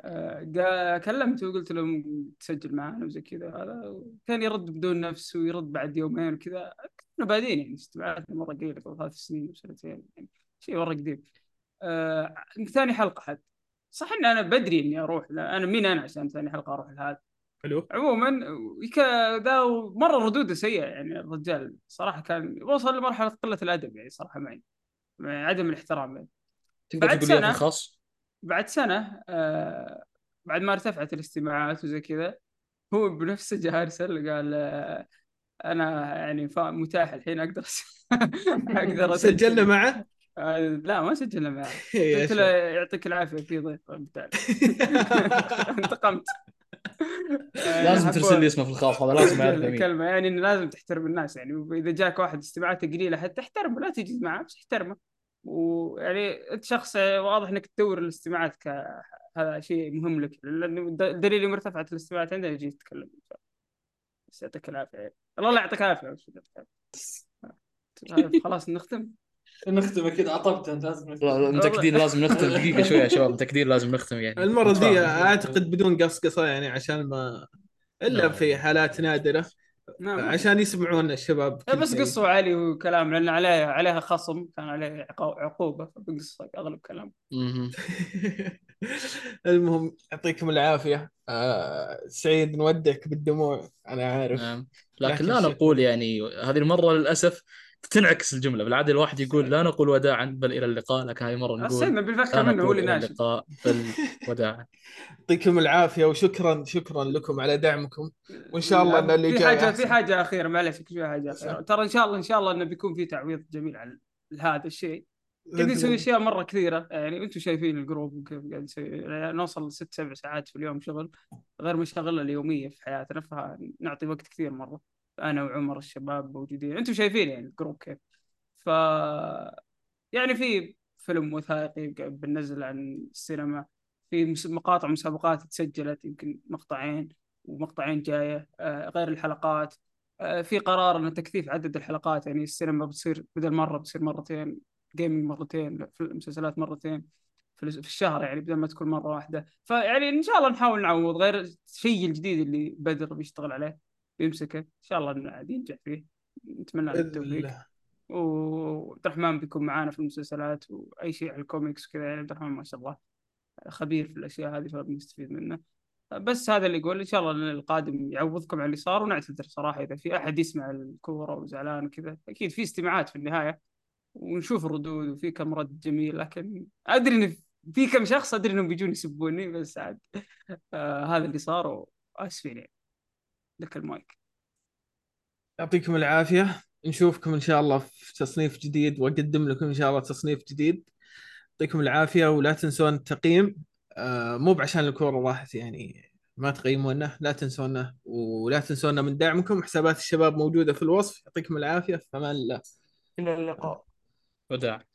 آه، كلمته وقلت له تسجل معنا وزي كذا هذا كان يرد بدون نفس ويرد بعد يومين وكذا. كنا بادين يعني استبعادنا مرة قليلة قبل ثلاث سنين وسنتين يعني شيء مرة قديم. آه، ثاني حلقة حد صح إن أنا بدري إني أروح لا أنا مين أنا عشان ثاني حلقة أروح لهذا؟ حلو. عموما يك... ذا مرة ردودة سيئة يعني الرجال. صراحة كان وصل لمرحلة قلة الأدب يعني صراحة معي مع عدم الاحترام يعني. تقدر بعد تقول لي سنة- في الخاص بعد سنة آه بعد ما ارتفعت الاستماعات وزي كذا هو بنفسه جاء ارسل قال آه أنا يعني متاح الحين أقدر [LAUGHS] أقدر أسجل. سجلنا معه؟ آه لا ما سجلنا معه. [LAUGHS] قلت له يعطيك العافية في ضيف [LAUGHS] انتقمت. لازم حبوا- ترسل لي اسمه في الخاص هذا لازم [LAUGHS] اعرف مين كلمة يعني إنه لازم تحترم الناس يعني واذا جاك واحد استماعاته قليله حتى احترمه لا تجلس معه بس احترمه ويعني أنت شخص واضح إنك تدور الاستماعات ك هذا شيء مهم لك لأنه دليل يوم ارتفعت الاستماعات عندنا يجي يتكلم بس يعطيك العافية يعني. الله لا يعطيك العافية. [LAUGHS] طيب، خلاص نختم نختم كذا عطبت أنت لازم نختم. لازم نختم دقيقة شوية يا شباب متاكدين لازم نختم يعني المرة دي. أعتقد بدون قصقصة يعني عشان ما إلا لا. في حالات نادرة نعم عشان يسمعون الشباب بس. قصوا علي وكلام لأن عليه عليها خصم كان عليه عقو- عقوبة فبقص أغلب كلام مهم. [LAUGHS] المهم يعطيكم العافية آه سعيد نودك بالدموع أنا عارف نعم لكن لا نقول يعني هذه المرة للأسف تنعكس الجملة. بالعادة الواحد يقول لا نقول وداعا بل إلى اللقاء. لكن هذه مرة نقول سيدنا بالفكرة لا منه هو نقول اللي ناشد. اللقاء بل [LAUGHS] وداعا. يعطيكم العافية وشكرا شكرا لكم على دعمكم. وإن شاء الله إن اللي في جاي حاجة أحسن. في حاجة أخيرة معلش في حاجة أخيرة. ترى إن شاء الله إن شاء الله إنه بيكون في تعويض جميل على هذا الشيء. قاعدين نسوي. أشياء مرة كثيرة. يعني أنتم شايفين ال group وكيف قاعد نسوي يعني نوصل ست سبع ساعات في اليوم شغل غير مشاغلنا اليومية في حياتنا فنعطي وقت كثير مرة. أنا وعمر الشباب موجودين. أنتم شايفين يعني ال group كيف. ف يعني في فيلم وثائقي بننزل عن السينما. في مقاطع مسابقات تسجلت يمكن مقطعين ومقطعين جاية آه، غير الحلقات. آه، في قرار إن تكثيف عدد الحلقات. يعني السينما بتصير بدل مرة بتصير مرتين. gaming مرتين في المسلسلات مرتين. في الشهر يعني بدل ما تكون مرة واحدة. فيعني إن شاء الله نحاول نعوض. غير الشيء الجديد اللي بدر بيشتغل عليه. بيمسكه إن شاء الله عاد ينجح فيه. نتمنى له التوفيق. وعبد الرحمن بيكون معانا في المسلسلات وأي شيء على الكوميكس وكذا يعني عبد الرحمن ما شاء الله خبير في الأشياء هذه فبنستفيد منه. بس هذا اللي يقول إن شاء الله القادم يعوضكم على اللي صار ونعتذر صراحة إذا في أحد يسمع الكورة وزعلان وكذا. أكيد في استماعات في النهاية ونشوف الردود وفي كم رد جميل لكن أدري إن في كم شخص أدري إنهم بيجون يسبوني بس عاد آه هذا اللي صار وأسفين يعني. لك المايك. يعطيكم العافية. نشوفكم إن شاء الله في تصنيف جديد وأقدم لكم إن شاء الله تصنيف جديد. يعطيكم العافية ولا تنسون التقييم. آه مو بعشان الكورة راحت يعني ما تقيمونا لا تنسونا ولا تنسونا من دعمكم. حسابات الشباب موجودة في الوصف. يعطيكم العافية. في أمان الله. إلى اللقاء. وداعا